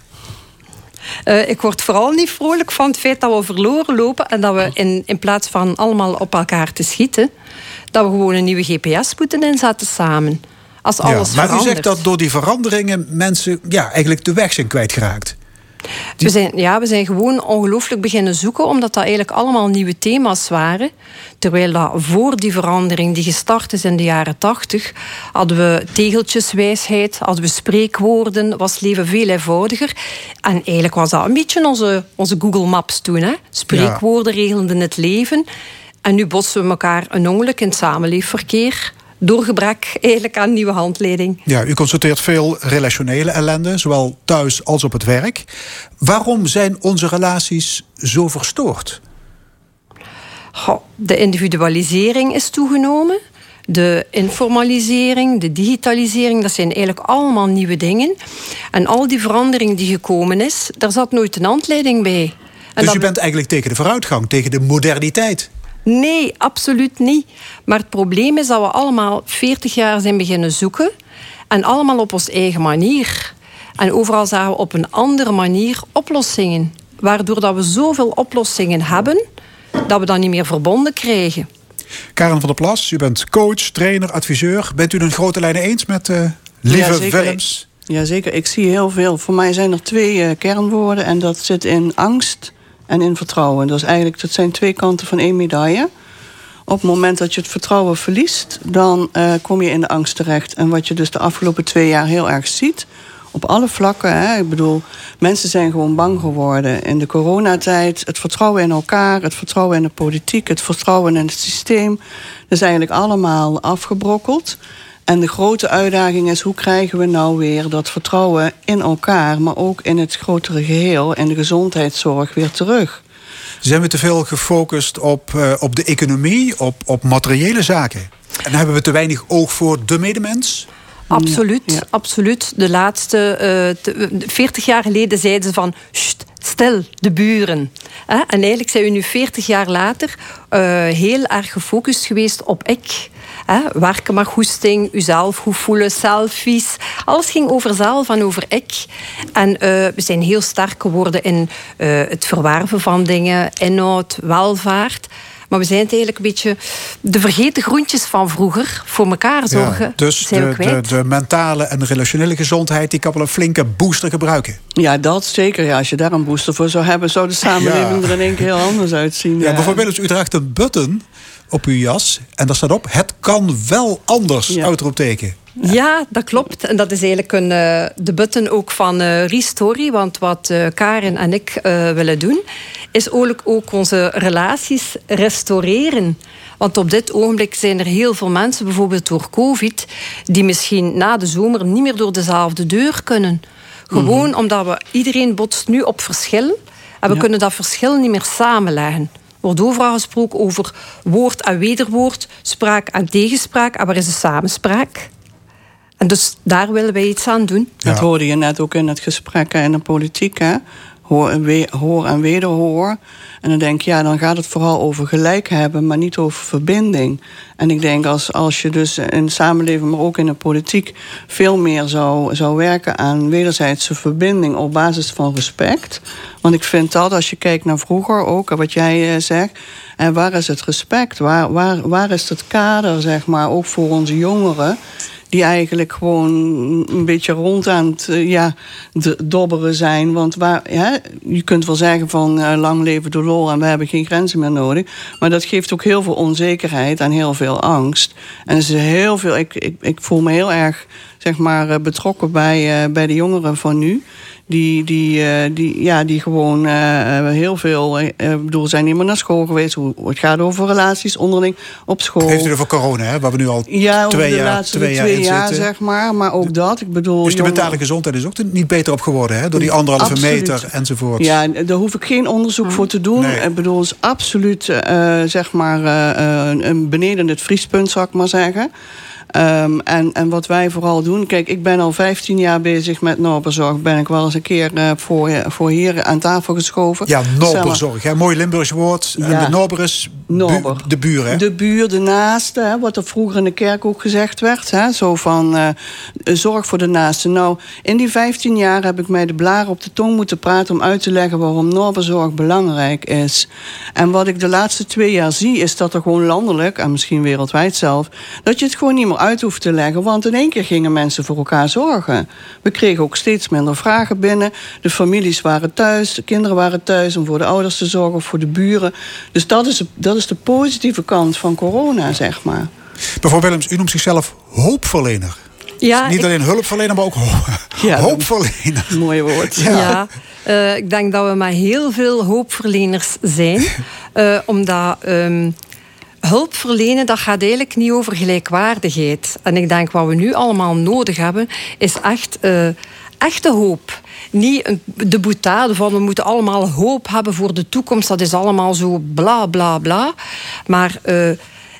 Uh, ik word vooral niet vrolijk van het feit dat we verloren lopen. En dat we in, in plaats van allemaal op elkaar te schieten. dat we gewoon een nieuwe GPS moeten inzetten samen. Als alles ja, maar verandert. u zegt dat door die veranderingen mensen ja, eigenlijk de weg zijn kwijtgeraakt. We zijn, ja, we zijn gewoon ongelooflijk beginnen zoeken, omdat dat eigenlijk allemaal nieuwe thema's waren. Terwijl dat voor die verandering, die gestart is in de jaren tachtig, hadden we tegeltjeswijsheid, hadden we spreekwoorden, was leven veel eenvoudiger. En eigenlijk was dat een beetje onze, onze Google Maps toen. Hè? Spreekwoorden regelden het leven. En nu botsen we elkaar een ongeluk in het samenleefverkeer door gebrek eigenlijk aan nieuwe handleiding. Ja, u constateert veel relationele ellende, zowel thuis als op het werk. Waarom zijn onze relaties zo verstoord? de individualisering is toegenomen. De informalisering, de digitalisering, dat zijn eigenlijk allemaal nieuwe dingen. En al die verandering die gekomen is, daar zat nooit een handleiding bij. En dus u bent eigenlijk tegen de vooruitgang, tegen de moderniteit? Nee, absoluut niet. Maar het probleem is dat we allemaal 40 jaar zijn beginnen zoeken. En allemaal op onze eigen manier. En overal zagen we op een andere manier oplossingen. Waardoor dat we zoveel oplossingen hebben, dat we dat niet meer verbonden krijgen. Karen van der Plas, u bent coach, trainer, adviseur. Bent u een grote lijnen eens met uh, Lieve ja, Willems? Jazeker, ik zie heel veel. Voor mij zijn er twee uh, kernwoorden en dat zit in angst en in vertrouwen. Is eigenlijk, dat zijn twee kanten van één medaille. Op het moment dat je het vertrouwen verliest, dan uh, kom je in de angst terecht. En wat je dus de afgelopen twee jaar heel erg ziet, op alle vlakken. Hè, ik bedoel, mensen zijn gewoon bang geworden. In de coronatijd, het vertrouwen in elkaar, het vertrouwen in de politiek, het vertrouwen in het systeem. Dat is eigenlijk allemaal afgebrokkeld. En de grote uitdaging is hoe krijgen we nou weer dat vertrouwen in elkaar, maar ook in het grotere geheel en de gezondheidszorg weer terug. Zijn we te veel gefocust op, uh, op de economie, op, op materiële zaken? En hebben we te weinig oog voor de medemens? Absoluut, absoluut. De laatste uh, eh, 40 jaar geleden zeiden ze van stel de buren. En eigenlijk zijn we nu 40 jaar later uh, heel erg gefocust geweest op ik. Hè, werken maar goesting, uzelf goed voelen, selfies. Alles ging over zelf en over ik. En uh, we zijn heel sterk geworden in uh, het verwerven van dingen, inhoud, welvaart. Maar we zijn het eigenlijk een beetje de vergeten groentjes van vroeger voor elkaar zorgen. Ja, dus de, de, de, mentale en relationele gezondheid, die kan wel een flinke booster gebruiken. Ja, dat zeker. Ja, als je daar een booster voor zou hebben, zou de samenleving er in één keer heel anders uitzien. Ja, bijvoorbeeld, u draagt een button op uw jas. En daar staat op: Het kan wel anders. Ja. Uitroepteken. Ja, dat klopt. En dat is eigenlijk een, uh, de button ook van uh, Restory. Want wat uh, Karen en ik willen doen, is ook, ook onze relaties restaureren. Want op dit ogenblik zijn er heel veel mensen, bijvoorbeeld door COVID, die misschien na de zomer niet meer door dezelfde deur kunnen. Gewoon mhm. omdat we iedereen botst nu op verschil. En we kunnen dat verschil niet meer samenleggen wordt overal gesproken over woord en wederwoord, spraak en tegenspraak. En waar is de samenspraak? En dus daar willen wij iets aan doen. Dat hoorde je net ook in het gesprek in de politiek. Hè? Hoor, en we, hoor en wederhoor. En dan denk je, ja, dan gaat het vooral over gelijk hebben, maar niet over verbinding. En ik denk als, als je dus in de samenleving, maar ook in de politiek, veel meer zou, zou werken aan wederzijdse verbinding op basis van respect. Want ik vind dat, als je kijkt naar vroeger ook, wat jij eh, zegt, en waar is het respect? Waar, waar, waar is het kader, zeg maar, ook voor onze jongeren? Die eigenlijk gewoon een beetje rond aan het uh, ja, dobberen zijn. Want waar, je kunt wel zeggen van uh, lang leven de lol en we hebben geen grenzen meer nodig. Maar dat geeft ook heel veel onzekerheid en heel veel angst. En is heel veel, ik, ik, ik voel me heel erg zeg maar, eh, betrokken bij, bij de jongeren van nu die, die, uh, die, ja, die gewoon uh, heel veel. Ik uh, bedoel, zijn niet meer naar school geweest. Hoe, het gaat over relaties onderling op school. Heeft u over corona, hè? Waar we nu al ja, twee, jaar, laatste twee, twee jaar, zeg maar. Maar ook dat. Ik bedoel, dus de mentale gezondheid is ook niet beter op geworden, hè? Door die anderhalve absoluut. meter enzovoort. Ja, daar hoef ik geen onderzoek voor te doen. Nee. Ik bedoel, is absoluut, zeg maar, beneden het vriespunt, zou ik maar zeggen. Um, en, en wat wij vooral doen... Kijk, ik ben al 15 jaar bezig met Norbezorg. Ben ik wel eens een keer uh, voor, voor hier aan tafel geschoven. Ja, Norbezorg. Hè? Mooi Limburgs woord. Ja. En de Norber is Bu de buur, hè? De buur, de naaste. Hè? Wat er vroeger in de kerk ook gezegd werd. Hè? Zo van, uh, zorg voor de naaste. Nou, in die 15 jaar heb ik mij de blaren op de tong moeten praten... om uit te leggen waarom Norbezorg belangrijk is. En wat ik de laatste twee jaar zie... is dat er gewoon landelijk, en misschien wereldwijd zelf... dat je het gewoon niet meer uit hoeft te leggen. Want in één keer gingen mensen voor elkaar zorgen. We kregen ook steeds minder vragen binnen. De families waren thuis, de kinderen waren thuis om voor de ouders te zorgen of voor de buren. Dus dat is, dat is de positieve kant van corona, zeg maar. Mevrouw Willems, u noemt zichzelf hoopverlener. Ja, Niet ik- alleen hulpverlener, maar ook ho- Ja, hoopverlener. <laughs> Mooi woord. Ja, eh, ik denk dat we met heel veel hoopverleners zijn. <laughs> Eh, omdat ehm, hulp verlenen, dat gaat eigenlijk niet over gelijkwaardigheid. En ik denk wat we nu allemaal nodig hebben, is echt eh, echte hoop. Niet de boetade van we moeten allemaal hoop hebben voor de toekomst. Dat is allemaal zo bla bla bla. Maar eh,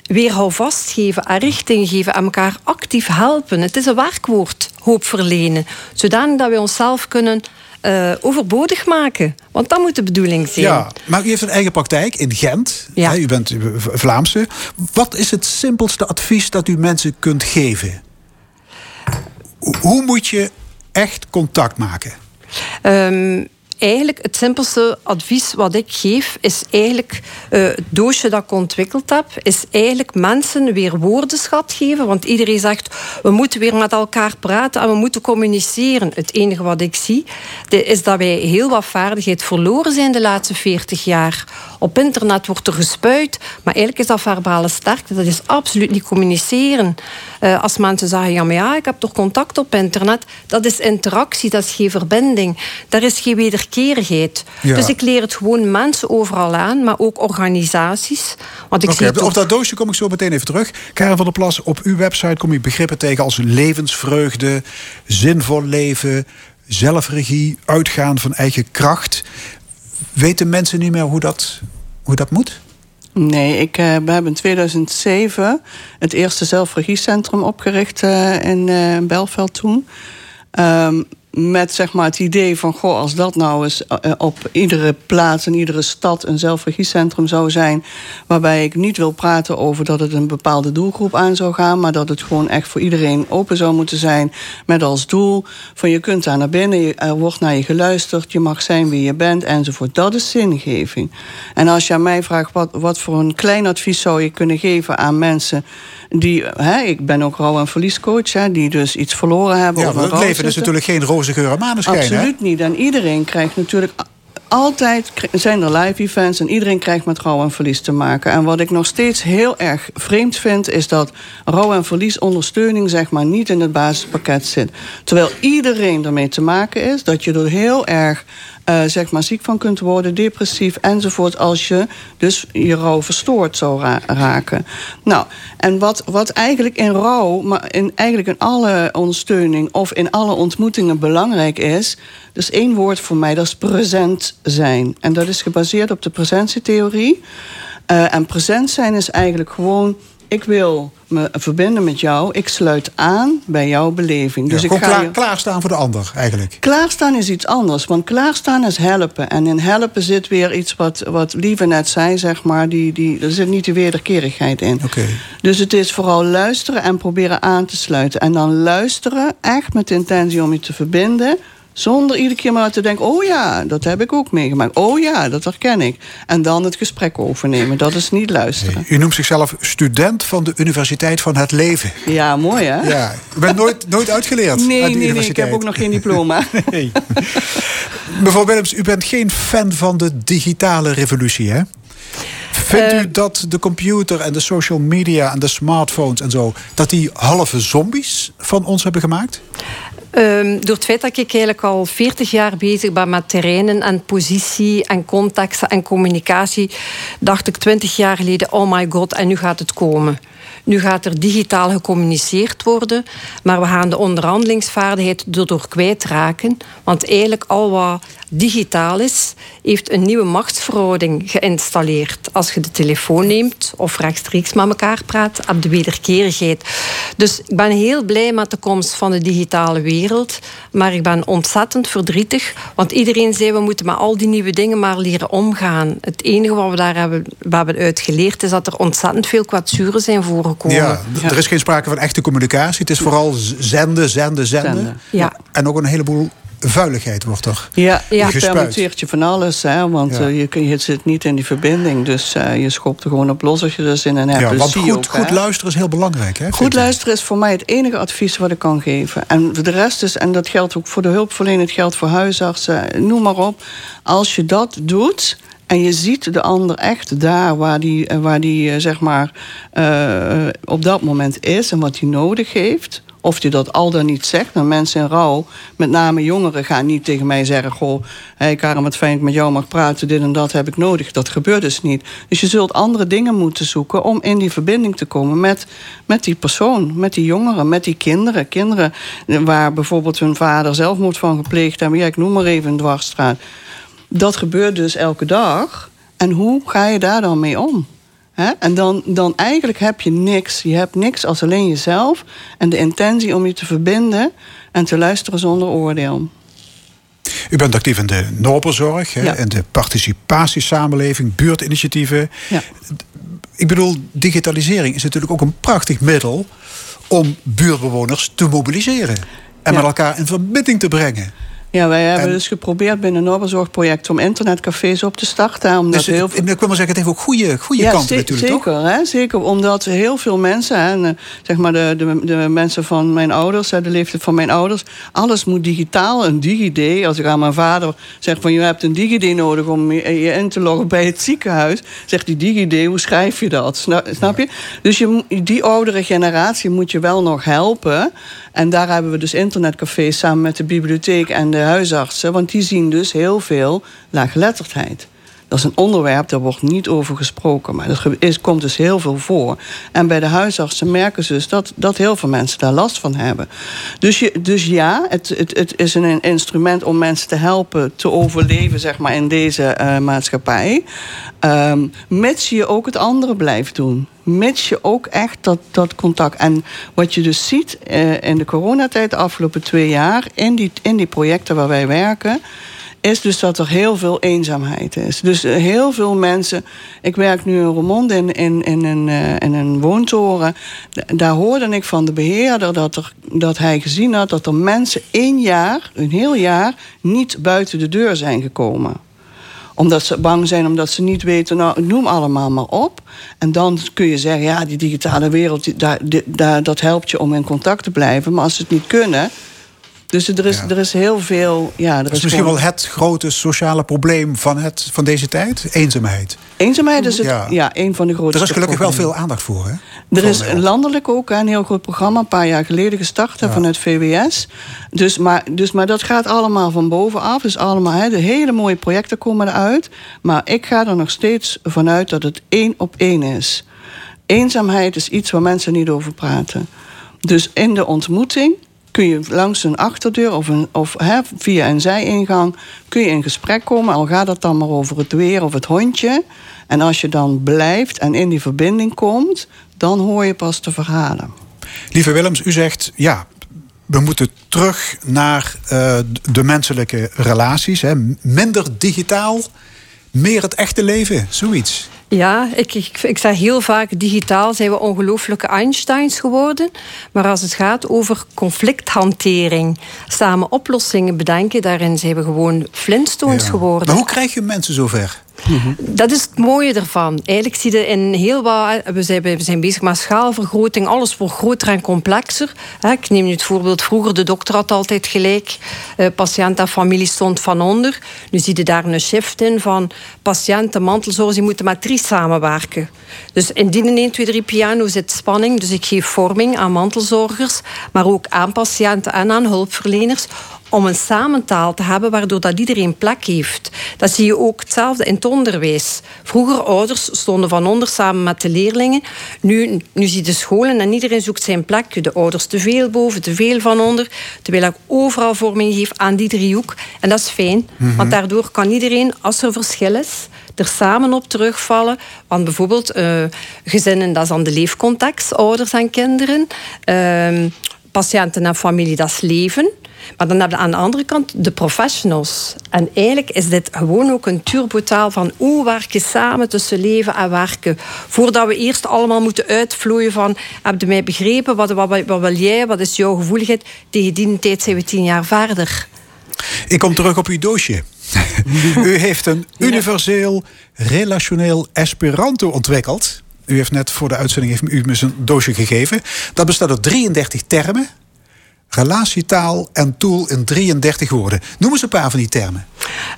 weer houvast geven en richting geven en elkaar actief helpen. Het is een werkwoord, hoop verlenen. Zodanig dat we onszelf kunnen eh, overbodig maken. Want dat moet de bedoeling zijn. Ja, maar u heeft een eigen praktijk in Gent. Ja. Hè, U bent eh, Vlaamse. Wat is het simpelste advies dat u mensen kunt geven? Ho- Hoe moet je echt contact maken? Ehm, eigenlijk het simpelste advies wat ik geef is eigenlijk eh, het doosje dat ik ontwikkeld heb, is eigenlijk mensen weer woordenschat geven. Want iedereen zegt we moeten weer met elkaar praten en we moeten communiceren. Het enige wat ik zie is dat wij heel wat vaardigheid verloren zijn de laatste 40 jaar. Op internet wordt er gespuit, maar eigenlijk is dat verbale sterkte. Dat is absoluut niet communiceren. Eh, als mensen zeggen, ja, maar ja, ik heb toch contact op internet. Dat is interactie, dat is geen verbinding. Daar is geen wederkerigheid. Ja. Dus ik leer het gewoon mensen overal aan, maar ook organisaties. Want ik zie op dat doosje kom ik zo meteen even terug. Karen van der Plas, op uw website kom je begrippen tegen als levensvreugde, zinvol leven, zelfregie, uitgaan van eigen kracht. Weten mensen niet meer hoe dat, hoe dat moet? Nee, ik, eh, we hebben in 2007 het eerste zelfregiecentrum opgericht eh, in eh, Belveld toen. Ehm, met zeg maar het idee van, goh, als dat nou eens eh, op iedere plaats in iedere stad een zelfregiecentrum zou zijn, waarbij ik niet wil praten over dat het een bepaalde doelgroep aan zou gaan, maar dat het gewoon echt voor iedereen open zou moeten zijn, met als doel van je kunt daar naar binnen, er wordt naar je geluisterd, je mag zijn wie je bent enzovoort. Dat is zingeving. En als je aan mij vraagt wat, wat voor een klein advies zou je kunnen geven aan mensen die, hè, ik ben ook rouw- en verliescoach, hè, die dus iets verloren hebben. Ja, of het leven is natuurlijk geen roze geur en maneschijn. hè? Absoluut niet. En iedereen krijgt natuurlijk. Altijd zijn er live events en iedereen krijgt met rouw en verlies te maken. En wat ik nog steeds heel erg vreemd vind, is dat rouw en verlies ondersteuning zeg maar niet in het basispakket zit. Terwijl iedereen ermee te maken is, dat je er heel erg eh, zeg maar ziek van kunt worden, depressief enzovoort, als je dus je rouw verstoord zou ra- raken. Nou, en wat, wat eigenlijk in rouw, maar in, eigenlijk in alle ondersteuning of in alle ontmoetingen belangrijk is, dus één woord voor mij, dat is present zijn. En dat is gebaseerd op de presentietheorie. Eh, en present zijn is eigenlijk gewoon, ik wil me verbinden met jou, ik sluit aan bij jouw beleving. Dus ik ga klaar, je... klaarstaan voor de ander, eigenlijk. Klaarstaan is iets anders, want klaarstaan is helpen. En in helpen zit weer iets wat, wat Lieve net zei, zeg maar. Die, die, er zit niet de wederkerigheid in. Oké. Dus het is vooral luisteren en proberen aan te sluiten. En dan luisteren, echt met de intentie om je te verbinden... Zonder iedere keer maar te denken: oh ja, dat heb ik ook meegemaakt. Oh ja, dat herken ik. En dan het gesprek overnemen. Dat is niet luisteren. U noemt zichzelf student van de Universiteit van het Leven. Ja, mooi hè? Ja, u bent nooit, nooit uitgeleerd Nee, de nee, nee, ik heb ook nog geen diploma. <laughs> Nee. Mevrouw Willems, u bent geen fan van de digitale revolutie, hè? Vindt Eh. u dat de computer en de social media en de smartphones en zo... dat die halve zombies van ons hebben gemaakt? Ehm, door het feit dat ik eigenlijk al 40 jaar bezig ben met terreinen en positie en contexten en communicatie, dacht ik 20 jaar geleden: oh my god, en nu gaat het komen. Nu gaat er digitaal gecommuniceerd worden, maar we gaan de onderhandelingsvaardigheid erdoor kwijtraken. Want eigenlijk al wat digitaal is, heeft een nieuwe machtsverhouding geïnstalleerd. Als je de telefoon neemt of rechtstreeks met elkaar praat, heb je wederkerigheid. Dus ik ben heel blij met de komst van de digitale wereld, maar ik ben ontzettend verdrietig, want iedereen zei we moeten met al die nieuwe dingen maar leren omgaan. Het enige wat we daar hebben, hebben uitgeleerd is dat er ontzettend veel kwetsuren zijn voorgekomen. Ja, er is geen sprake van echte communicatie. Het is vooral zenden, zenden, zenden. Zenden. Ja. En ook een heleboel vuiligheid wordt er Ja, ja. permitteert je van alles, hè, want Ja. eh, je, je zit niet in die verbinding. Dus eh, je schopt er gewoon op los als je er zin in hebt. Ja, Dus want goed, ook, goed hè. luisteren is heel belangrijk. Hè, Goed luisteren is voor mij het enige advies wat ik kan geven. En voor de rest is, en dat geldt ook voor de hulpverlening, het geldt voor huisartsen, noem maar op. Als je dat doet en je ziet de ander echt daar waar die, eh, waar die eh, zeg maar eh, op dat moment is en wat hij nodig heeft. Of die dat al dan niet zegt. Nou, mensen in rouw, met name jongeren, gaan niet tegen mij zeggen: Goh, hey Karen, wat fijn dat ik met jou mag praten, dit en dat heb ik nodig. Dat gebeurt dus niet. Dus je zult andere dingen moeten zoeken om in die verbinding te komen met, met die persoon, met die jongeren, met die kinderen. Kinderen waar bijvoorbeeld hun vader zelfmoord van gepleegd hebben. Ja, ik noem maar even een dwarsstraat. Dat gebeurt dus elke dag. En hoe ga je daar dan mee om? En dan, dan eigenlijk heb je niks. Je hebt niks als alleen jezelf en de intentie om je te verbinden en te luisteren zonder oordeel. U bent actief in de Nobelzorg Ja. en de participatiesamenleving, buurtinitiatieven. Ja. Ik bedoel, digitalisering is natuurlijk ook een prachtig middel om buurtbewoners te mobiliseren en Ja. met elkaar in verbinding te brengen. Ja, wij hebben En- dus geprobeerd binnen het Nobelzorgproject om internetcafés op te starten. Omdat Dus het- heel veel... ik wil maar zeggen, het heeft ook goede, goede ja, kanten natuurlijk, toch? zeker, Hè? Zeker, omdat heel veel mensen, hè, en, eh, zeg maar de, de, de mensen van mijn ouders, hè, de leeftijd van mijn ouders, alles moet digitaal, een DigiD. Als ik aan mijn vader zeg van je hebt een DigiD nodig om je, in te loggen bij het ziekenhuis, zegt die DigiD, hoe schrijf je dat? Snap, snap je? Dus je, die oudere generatie moet je wel nog helpen. En daar hebben we dus internetcafés samen met de bibliotheek en de huisartsen, want die zien dus heel veel laaggeletterdheid. Dat is een onderwerp, daar wordt niet over gesproken. Maar dat komt dus heel veel voor. En bij de huisartsen merken ze dus dat, dat heel veel mensen daar last van hebben. Dus, dus ja, het, het, het is een instrument om mensen te helpen te overleven zeg maar, in deze eh, maatschappij. Ehm mits je ook het andere blijft doen. Mits je ook echt dat, dat contact. En wat je dus ziet eh, in de coronatijd de afgelopen twee jaar, in die, in die projecten waar wij werken is dus dat er heel veel eenzaamheid is. Dus eh, heel veel mensen. Ik werk nu in Roermond in, in, in, een, eh, in een woontoren. Daar hoorde ik van de beheerder dat, er, dat hij gezien had dat er mensen één jaar, een heel jaar, niet buiten de deur zijn gekomen omdat ze bang zijn, omdat ze niet weten, nou, noem allemaal maar op. En dan kun je zeggen, ja, die digitale wereld, daar, dat helpt je om in contact te blijven. Maar als ze het niet kunnen. Dus er is, Ja. er is heel veel. Ja, er Dat is is misschien gewoon- wel het grote sociale probleem van, het, van deze tijd. Eenzaamheid. Eenzaamheid is het, Ja. ja. een van de grootste Er is gelukkig wel veel aandacht voor. Hè? Er Van is landelijk ook een heel groot programma, een paar jaar geleden gestart vanuit VWS. Dus maar, dus, maar dat gaat allemaal van bovenaf. Dus allemaal, hè, de hele mooie projecten komen eruit. Maar ik ga er nog steeds vanuit dat het één op één is. Eenzaamheid is iets waar mensen niet over praten. Dus in de ontmoeting kun je langs een achterdeur of, een, of via een zijingang kun je in gesprek komen. Al gaat het dan maar over het weer of het hondje. En als je dan blijft en in die verbinding komt, dan hoor je pas de verhalen. Lieve Willems, u zegt ja. We moeten terug naar eh, de menselijke relaties. Hè. Minder digitaal, meer het echte leven. Zoiets. Ja, ik, ik, ik zeg heel vaak, digitaal zijn we ongelooflijke Einsteins geworden. Maar als het gaat over conflicthantering, samen oplossingen bedenken, daarin zijn we gewoon Flintstones Ja. geworden. Maar hoe krijg je mensen zover? Dat is het mooie ervan. Eigenlijk zie je in heel wat... We zijn, we zijn bezig met schaalvergroting. Alles wordt groter en complexer. Ik neem nu het voorbeeld. Vroeger, de dokter had altijd gelijk. Eh, patiënt en familie stond van onder. Nu zie je daar een shift in van... patiënt en mantelzorgers die moeten met drie samenwerken. Dus indien in 1, 2, 3 piano zit spanning. Dus ik geef vorming aan mantelzorgers. Maar ook aan patiënten en aan hulpverleners om een samentaal te hebben waardoor dat iedereen plek heeft. Dat zie je ook hetzelfde in het onderwijs. Vroeger ouders stonden van onder samen met de leerlingen. Nu, nu zie je de scholen en iedereen zoekt zijn plek. De ouders te veel boven, te veel van onder. Terwijl ik overal vorming geef aan die driehoek. En dat is fijn, want daardoor kan iedereen, als er verschil is, er samen op terugvallen. Want bijvoorbeeld eh, gezinnen, dat is dan de leefcontext, ouders en kinderen. Ehm, patiënten en familie, dat is leven. Maar dan heb je aan de andere kant de professionals. En eigenlijk is dit gewoon ook een turbotaal van hoe werk je samen tussen leven en werken. Voordat we eerst allemaal moeten uitvloeien van heb je mij begrepen, wat, wat, wat wil jij, wat is jouw gevoeligheid. Tegen die tijd zijn we tien jaar verder. Ik kom terug op uw doosje. <laughs> u heeft een universeel relationeel Esperanto ontwikkeld. U heeft net voor de uitzending heeft u me een doosje gegeven. Dat bestaat uit 33 termen. Relatietaal en tool in 33 woorden. Noem eens een paar van die termen.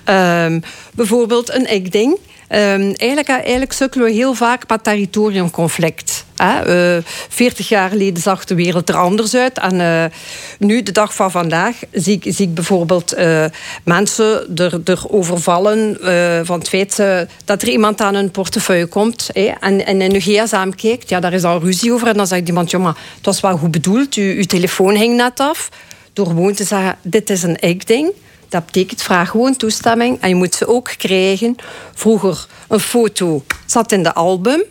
Um, bijvoorbeeld een ik-ding. Um, eigenlijk, eigenlijk sukkelen we heel vaak met territoriumconflict. Hè? Uh, 40 jaar geleden zag de wereld er anders uit. En uh, nu, de dag van vandaag, zie ik, bijvoorbeeld mensen er, er overvallen van het feit dat er iemand aan hun portefeuille komt? En, en in de gsm kijkt. Ja, daar is al ruzie over. En dan zegt iemand, maar het was wel goed bedoeld. U, uw telefoon hing net af. Door gewoon te zeggen, dit is een ik-ding. Dat betekent vraag gewoon toestemming. En je moet ze ook krijgen. Vroeger een foto zat in de album.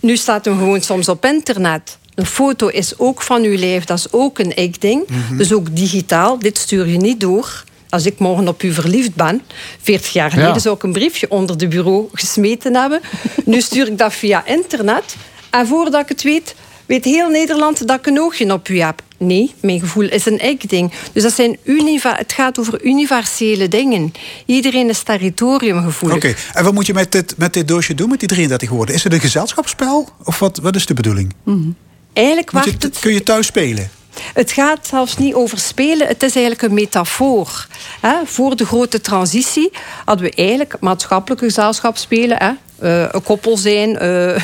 Nu staat hem gewoon soms op internet. Een foto is ook van uw lijf, dat is ook een ik-ding. Mm -hmm. Dus ook digitaal. Dit stuur je niet door. Als ik morgen op u verliefd ben, 40 jaar geleden ja. zou ik een briefje onder de bureau gesmeten hebben. <laughs> nu stuur ik dat via internet. En voordat ik het weet, weet heel Nederland dat ik een oogje op u heb. Nee, mijn gevoel is een ik-ding. Dus dat zijn het gaat over universele dingen. Iedereen is territoriumgevoelig. Oké, okay. en wat moet je met dit, met dit doosje doen, met die 33 woorden? Is het een gezelschapsspel? Of wat, wat is de bedoeling? Mm -hmm. Eigenlijk wacht je, het... Kun je thuis spelen? Het gaat zelfs niet over spelen, het is eigenlijk een metafoor. He, voor de grote transitie hadden we eigenlijk maatschappelijke gezelschap spelen. He, uh, een koppel zijn, uh,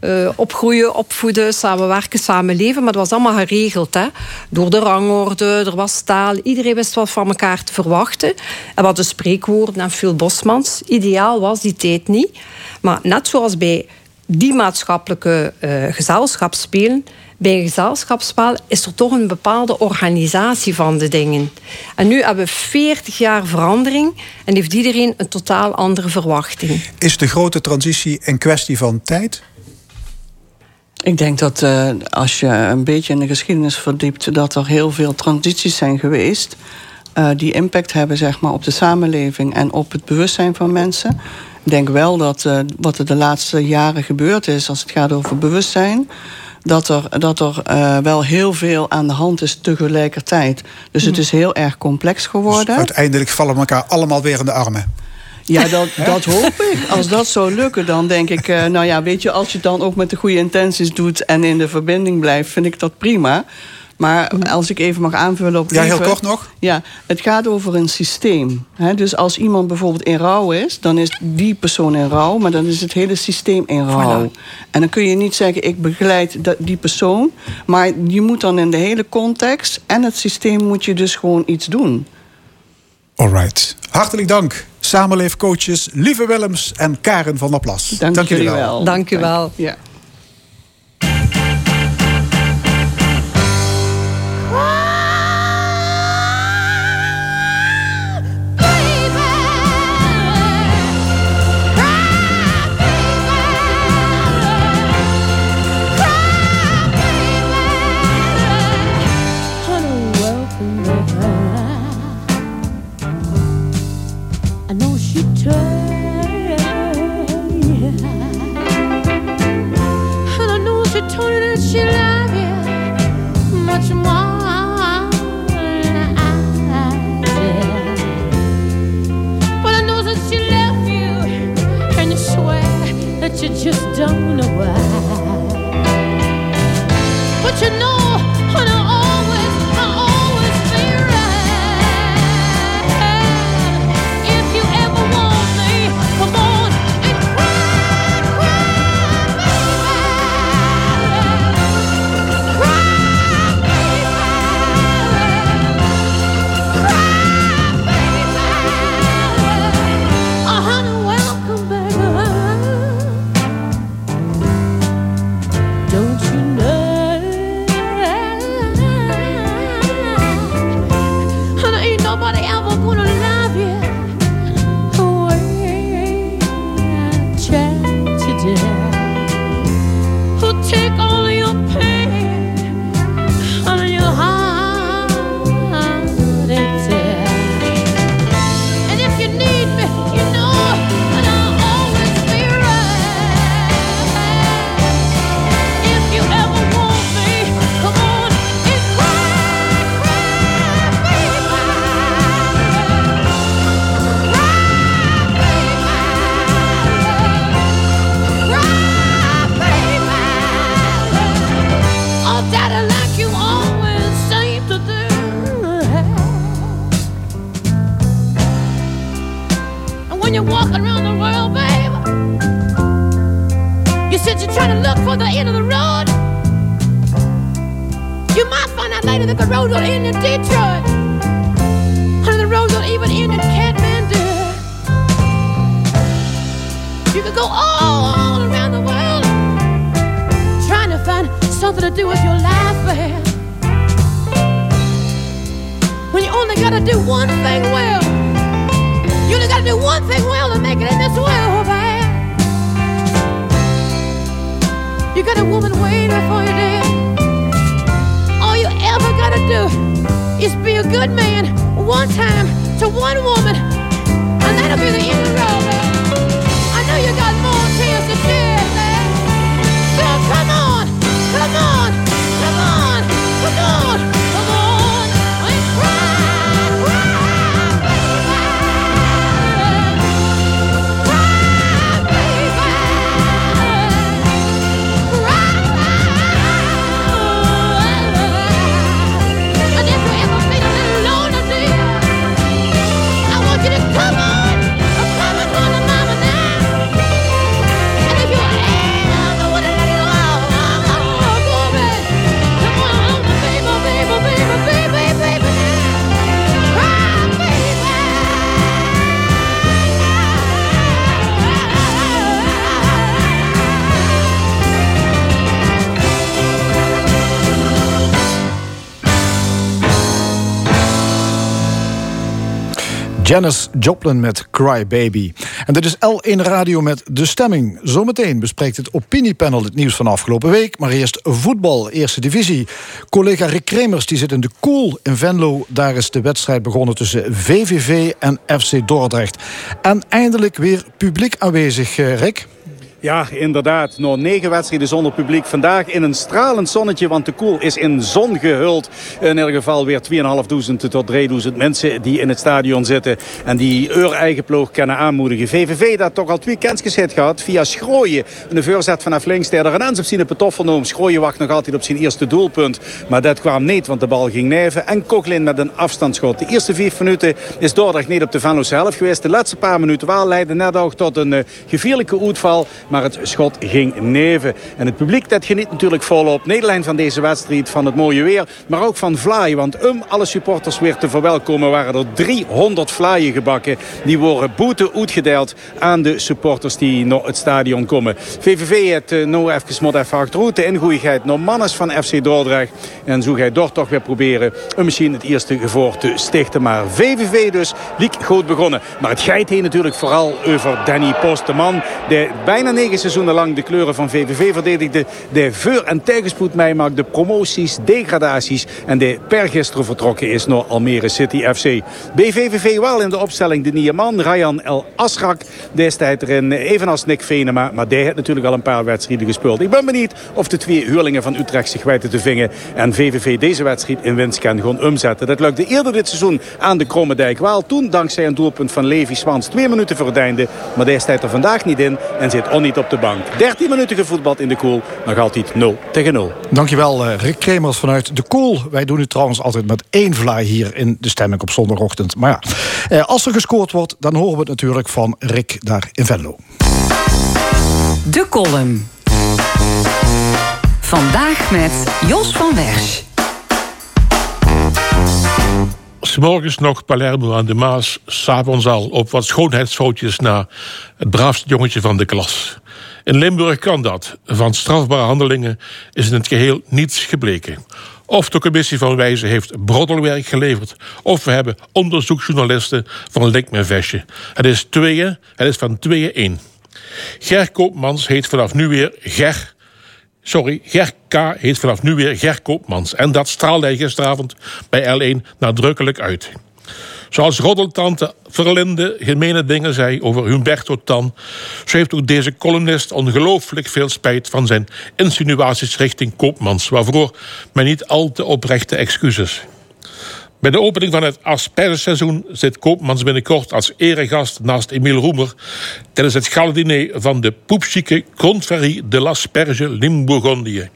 uh, opgroeien, opvoeden, samenwerken, samenleven. Maar dat was allemaal geregeld. Hè? Door de rangorde, er was taal. Iedereen wist wat van elkaar te verwachten. En wat de spreekwoorden en veel Bosmans. Ideaal was die tijd niet. Maar net zoals bij die maatschappelijke gezelschapsspelen bij een gezelschapsspel is er toch een bepaalde organisatie van de dingen. En nu hebben we 40 jaar verandering en heeft iedereen een totaal andere verwachting. Is de grote transitie een kwestie van tijd? Ik denk dat uh, als je een beetje in de geschiedenis verdiept, dat er heel veel transities zijn geweest. Uh, die impact hebben zeg maar, op de samenleving en op het bewustzijn van mensen. Ik denk wel dat uh, wat er de laatste jaren gebeurd is als het gaat over bewustzijn dat er, dat er uh, wel heel veel aan de hand is tegelijkertijd. Dus het is heel erg complex geworden. Dus uiteindelijk vallen we elkaar allemaal weer in de armen. Ja, dat, <laughs> dat hoop ik. Als dat zou lukken, dan denk ik... Uh, nou ja, weet je, als je het dan ook met de goede intenties doet... en in de verbinding blijft, vind ik dat prima. Maar als ik even mag aanvullen op Ja, heel kort nog. Ja, het gaat over een systeem. Dus als iemand bijvoorbeeld in rouw is... dan is die persoon in rouw, maar dan is het hele systeem in rouw. Voilà. En dan kun je niet zeggen, ik begeleid die persoon... maar je moet dan in de hele context en het systeem... moet je dus gewoon iets doen. Alright. Hartelijk dank. Samenleefcoaches Lieve Willems en Karen van der Plas. Dank, dank jullie wel. wel. Dank u wel. Ja. just don't know why. Janis Joplin met Cry Baby. En dit is L1 Radio met De Stemming. Zometeen bespreekt het opiniepanel het nieuws van afgelopen week. Maar eerst voetbal, eerste divisie. Collega Rick Kremers die zit in de Koel in Venlo. Daar is de wedstrijd begonnen tussen VVV en FC Dordrecht. En eindelijk weer publiek aanwezig, eh, Rick. Ja, inderdaad. Nog negen wedstrijden zonder publiek. Vandaag in een stralend zonnetje, want de koel is in zon gehuld. In ieder geval weer 2.500 tot 3.000 mensen die in het stadion zitten. En die eur eigen ploeg kunnen aanmoedigen. VVV dat toch al twee kansjes heeft gehad via Schrooien. Een voorzet vanaf links. Er een op zijn petoffel Schrooien wacht nog altijd op zijn eerste doelpunt. Maar dat kwam niet, want de bal ging neven. En Koglin met een afstandsschot. De eerste vier minuten is Dordrecht niet op de Venlo's helft geweest. De laatste paar minuten wel leidde net ook tot een uh, gevierlijke uitval. Maar het schot ging neven. En het publiek dat geniet natuurlijk volop. Nederlijn van deze wedstrijd, van het mooie weer. Maar ook van vlaai. Want om alle supporters weer te verwelkomen waren er 300 vlaaien gebakken. Die worden boete uitgedeeld aan de supporters die naar het stadion komen. VVV heeft uh, nou even smot even achteruit. De ingooiigheid naar Mannes van FC Dordrecht. En zo ga je door toch weer proberen een misschien het eerste gevoor te stichten. Maar VVV dus liek goed begonnen. Maar het geit heen natuurlijk vooral over Danny Post. De man die bijna negen seizoenen lang de kleuren van VVV verdedigde. De voor- en tegenspoed meemaakt. De promoties, degradaties. En de per gisteren vertrokken is naar Almere City FC. BVVV wel in de opstelling de nieuwe man. Ryan El Asrak. Destijds erin evenals Nick Venema. Maar die heeft natuurlijk al een paar wedstrijden gespeeld. Ik ben benieuwd of de twee huurlingen van Utrecht zich weten te vingen. En VVV deze wedstrijd in winst kan gewoon omzetten. Dat lukte eerder dit seizoen aan de Krommendijk wel. Toen dankzij een doelpunt van Levi Swans. Twee minuten voor. Maar deze staat er vandaag niet in. En zit on niet op de bank. 13 minuten gevoetbald in de koel. Nog altijd 0 tegen 0. Dankjewel eh, Rick Kremers vanuit de Koel. Wij doen het trouwens altijd met één vlaai hier in de stemming op zondagochtend. Maar ja, eh, als er gescoord wordt, dan horen we het natuurlijk van Rick daar in Venlo. De column. Vandaag met Jos van Wersch. S'morgens nog Palermo aan de Maas, s'avonds al op wat schoonheidsfoutjes na het braafste jongetje van de klas. In Limburg kan dat. Van strafbare handelingen is in het geheel niets gebleken. Of de commissie van Wijzen heeft broddelwerk geleverd... of we hebben onderzoeksjournalisten van Link vestje. Het is tweeën, het is van tweeën één. Ger Koopmans heet vanaf nu weer Ger... Sorry, Ger K. heet vanaf nu weer Ger Koopmans. En dat straalde hij gisteravond bij L1 nadrukkelijk uit. Zoals roddeltante Verlinde gemene dingen zei over Humberto Tan... zo heeft ook deze columnist ongelooflijk veel spijt... van zijn insinuaties richting Koopmans... waarvoor men niet al te oprechte excuses. Bij de opening van het aspergeseizoen zit Koopmans binnenkort als eregast naast Emile Roemer tijdens het galadiner van de poepchique Confrérie de l'Asperge Limbourgondie.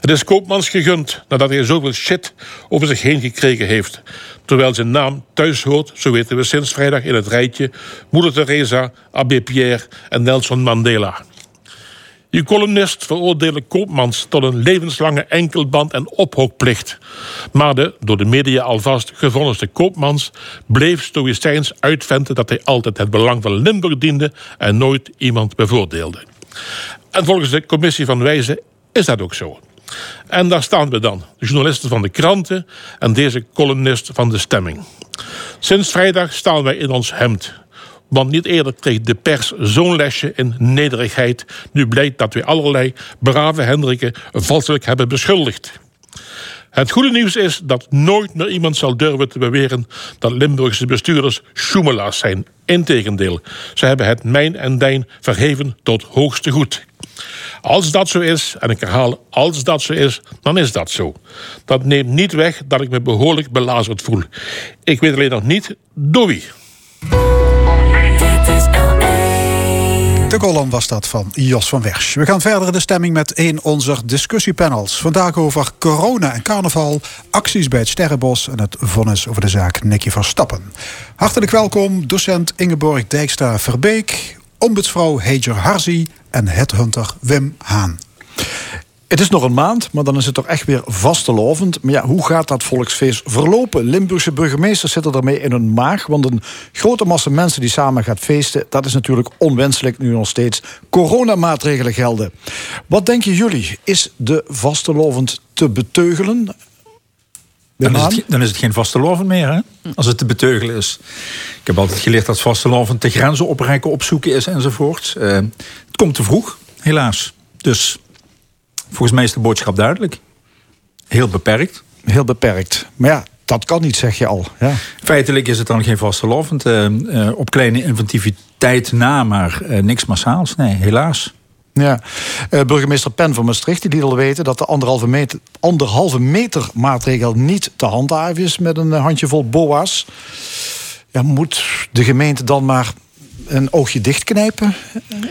Het is Koopmans gegund nadat hij zoveel shit over zich heen gekregen heeft. Terwijl zijn naam thuis hoort, zo weten we sinds vrijdag in het rijtje... Moeder Teresa, Abbé Pierre en Nelson Mandela. Je columnist veroordeelde Koopmans tot een levenslange enkelband en ophokplicht. Maar de door de media alvast gevonniste Koopmans bleef stoïcijns uitventen dat hij altijd het belang van Limburg diende en nooit iemand bevoordeelde. En volgens de commissie van Wijzen is dat ook zo. En daar staan we dan, de journalisten van de kranten en deze columnist van de stemming. Sinds vrijdag staan wij in ons hemd. Want niet eerder kreeg de pers zo'n lesje in nederigheid. Nu blijkt dat we allerlei brave Hendrikken valselijk hebben beschuldigd. Het goede nieuws is dat nooit meer iemand zal durven te beweren dat Limburgse bestuurders schoemelaars zijn. Integendeel, ze hebben het mijn en dijn verheven tot hoogste goed. Als dat zo is, en ik herhaal, als dat zo is, dan is dat zo. Dat neemt niet weg dat ik me behoorlijk belazerd voel. Ik weet alleen nog niet door. De column was dat van Jos van Wersch. We gaan verder in de stemming met een onze discussiepanels. Vandaag over corona en carnaval, acties bij het Sterrenbos... en het vonnis over de zaak Nicky Verstappen. Hartelijk welkom docent Ingeborg Dijkstra-Verbeek... ombudsvrouw Heger Harzi en headhunter Wim Haan. Het is nog een maand, maar dan is het toch echt weer vastelovend. Maar ja, hoe gaat dat volksfeest verlopen? Limburgse burgemeesters zitten ermee in hun maag. Want een grote massa mensen die samen gaat feesten... dat is natuurlijk onwenselijk nu nog steeds coronamaatregelen gelden. Wat denken jullie? Is de vastelovend te beteugelen? Dan is, het, dan is het geen vastelovend meer, hè? als het te beteugelen is. Ik heb altijd geleerd dat vastelovend de grenzen opreiken, opzoeken is enzovoort. Uh, het komt te vroeg, helaas. Dus Volgens mij is de boodschap duidelijk. Heel beperkt. Heel beperkt. Maar ja, dat kan niet, zeg je al. Ja. Feitelijk is het dan geen vastelovend. Uh, uh, op kleine inventiviteit na, maar uh, niks massaals. Nee, helaas. Ja, burgemeester Pen van Maastricht die liet al weten dat de anderhalve meter, anderhalve meter maatregel niet te handhaven is met een handjevol boa's. Ja, moet de gemeente dan maar een oogje dichtknijpen,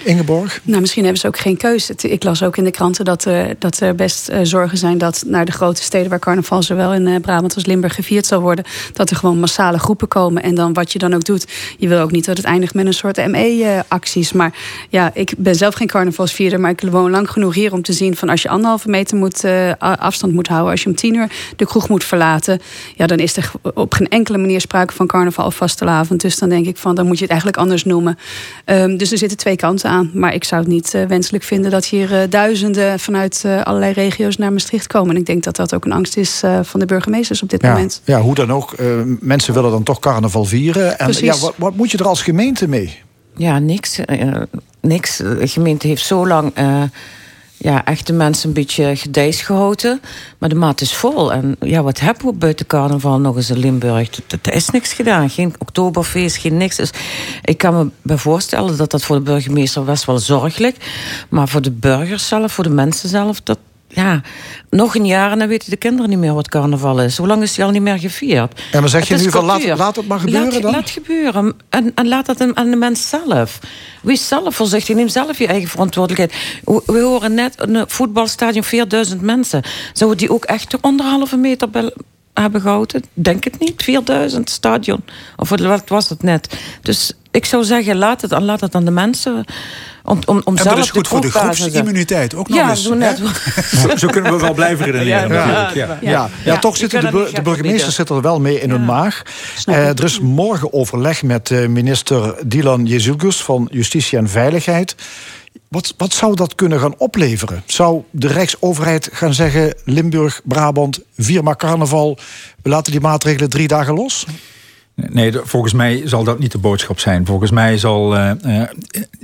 Ingeborg? Nou, misschien hebben ze ook geen keuze. Ik las ook in de kranten dat, uh, dat er best uh, zorgen zijn dat naar de grote steden waar carnaval zowel in Brabant als Limburg gevierd zal worden, dat er gewoon massale groepen komen. En dan wat je dan ook doet, je wil ook niet dat het eindigt met een soort ME-acties. Maar ja, ik ben zelf geen carnavalsvierder, maar ik woon lang genoeg hier om te zien van als je anderhalve meter moet, afstand moet houden, als je om tien uur de kroeg moet verlaten, ja, dan is er op geen enkele manier sprake van carnaval of vastelavond. Dus dan denk ik van, dan moet je het eigenlijk anders noemen. Um, dus er zitten twee kanten aan. Maar ik zou het niet uh, wenselijk vinden dat hier uh, duizenden vanuit uh, allerlei regio's naar Maastricht komen. En ik denk dat dat ook een angst is van de burgemeesters op dit ja, moment. Ja, hoe dan ook. mensen willen dan toch carnaval vieren. En ja, wat, wat, moet je er als gemeente mee? Ja, niks. niks. De gemeente heeft zo lang ja, echt de mensen een beetje gedijs gehouden. Maar de maat is vol. En ja, wat hebben we buiten carnaval nog eens in Limburg? Er is niks gedaan. Geen oktoberfeest, geen niks. Dus ik kan me voorstellen dat dat voor de burgemeester best wel zorgelijk. Maar voor de burgers zelf, voor de mensen zelf, dat, ja, nog een jaar en dan weten de kinderen niet meer wat carnaval is. Hoe lang is die al niet meer gevierd? En dan zeg je nu van laat, laat het maar gebeuren laat, dan? Laat gebeuren. En, en laat dat aan de mens zelf. Wees zelf voorzichtig. Neem zelf je eigen verantwoordelijkheid. We horen net een voetbalstadion 4000 mensen. Zouden die ook echt anderhalve meter hebben gehouden? Denk het niet. 4000 stadion. Of wat was het net? Dus ik zou zeggen, laat het, laat het aan de mensen. Om, om, om en zelf dat is goed voor de groepsimmuniteit ook nog ja, eens. Zo, net. zo, <laughs> zo, kunnen we wel blijven redeneren. Ja, ja, ja, ja. ja toch zitten de, bur de burgemeesters zitten er wel mee in hun maag. Uh, er is morgen overleg met uh, minister Dylan Jezilgus van Justitie en Veiligheid. Wat, wat zou dat kunnen gaan opleveren? Zou de Rijksoverheid gaan zeggen: Limburg, Brabant, vier maar carnaval, we laten die maatregelen drie dagen los? Nee, volgens mij zal dat niet de boodschap zijn. Volgens mij zal. Uh, uh,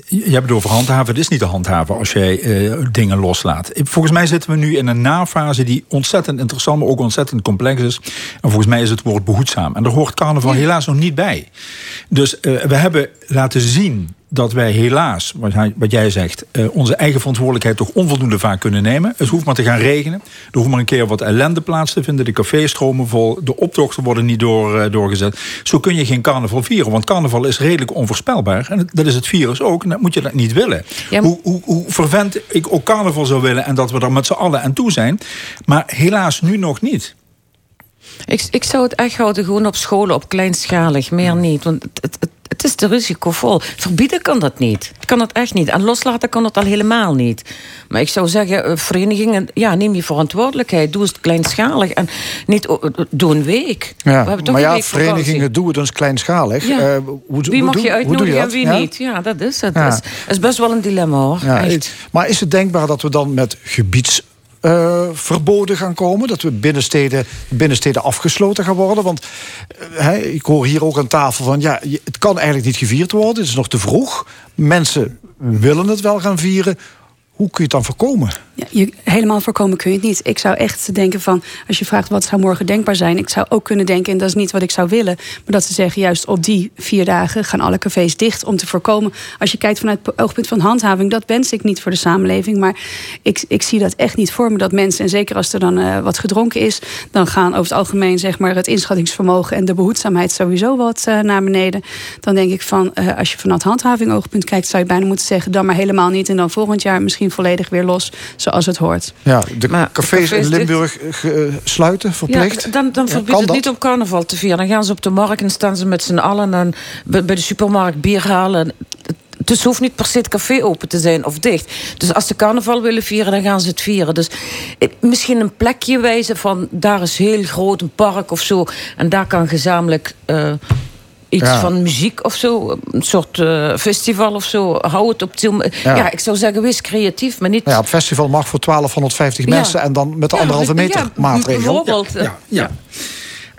je hebt het over handhaven. Het is niet te handhaven als jij uh, dingen loslaat. Volgens mij zitten we nu in een nafase die ontzettend interessant, maar ook ontzettend complex is. En volgens mij is het woord behoedzaam. En daar hoort carnaval helaas nog niet bij. Dus we hebben laten zien dat wij helaas, wat, hij- wat jij zegt, eh, onze eigen verantwoordelijkheid toch onvoldoende vaak kunnen nemen. Het hoeft maar te gaan regenen. Er hoeft maar een keer wat ellende plaats te vinden. De cafés stromen vol. De optochten worden niet door, eh, doorgezet. Zo kun je geen carnaval vieren. Want carnaval is redelijk onvoorspelbaar. En dat is het virus ook. En dat moet je dat niet willen. Ja, maar- hoe, hoe, hoe vervent ik ook carnaval zou willen. En dat we er met z'n allen aan toe zijn. Maar helaas nu nog niet. Ik, ik zou het echt houden gewoon op scholen, op kleinschalig, meer niet. Want het, het, het, is te risicovol. Verbieden kan dat niet. Ik kan dat echt niet. En loslaten kan dat al helemaal niet. Maar ik zou zeggen, eh, verenigingen, ja, neem je verantwoordelijkheid. Doe het kleinschalig. En niet, oh, eh, doe een week. We hebben toch maar ja, verenigingen doen het dus kleinschalig. Ja. Eh, hoe, Wie mag je uitnodigen en wie Ja? niet? Ja, dat is het. Dat is, is best wel een dilemma hoor. Echt. Maar is het denkbaar dat we dan met gebiedsverboden gaan komen? Dat we binnensteden, binnensteden afgesloten gaan worden? Want eh, ik hoor hier ook aan tafel van... ja, het kan eigenlijk niet gevierd worden, het is nog te vroeg. Mensen willen het wel gaan vieren. Hoe kun je het dan voorkomen? Ja, je, helemaal voorkomen kun je het niet. Ik zou echt denken van, als je vraagt wat zou morgen denkbaar zijn... ik zou ook kunnen denken, en dat is niet wat ik zou willen... maar dat ze zeggen, juist op die vier dagen gaan alle cafés dicht... om te voorkomen, als je kijkt vanuit het oogpunt van handhaving... dat wens ik niet voor de samenleving, maar ik, ik zie dat echt niet voor me... dat mensen, en zeker als er dan eh, wat gedronken is... dan gaan over het algemeen zeg maar, het inschattingsvermogen... en de behoedzaamheid sowieso wat eh, naar beneden. Dan denk ik van, eh, als je vanuit handhaving oogpunt kijkt... zou je bijna moeten zeggen, dan maar helemaal niet... en dan volgend jaar misschien volledig weer los, zoals het hoort. Ja, de Maar cafés cafés in Limburg eh, sluiten, verplicht? Ja, dan, dan Ja, verbiedt het dat? niet om carnaval te vieren. Dan gaan ze op de markt en staan ze met z'n allen en bij de supermarkt bier halen. Dus het hoeft niet per se het café open te zijn of dicht. Dus als ze carnaval willen vieren, dan gaan ze het vieren. Dus eh, misschien een plekje wijzen van daar is heel groot een park of zo. En daar kan gezamenlijk eh, iets Ja. van muziek of zo. Een soort eh, festival of zo. Hou het op til. Ja. Ja. ik zou zeggen, wees creatief, maar niet. Ja, op festival mag voor 1250 Ja. mensen... en dan met de Ja, anderhalve ja, meter maatregel. Bijvoorbeeld. eh, Ja, ja.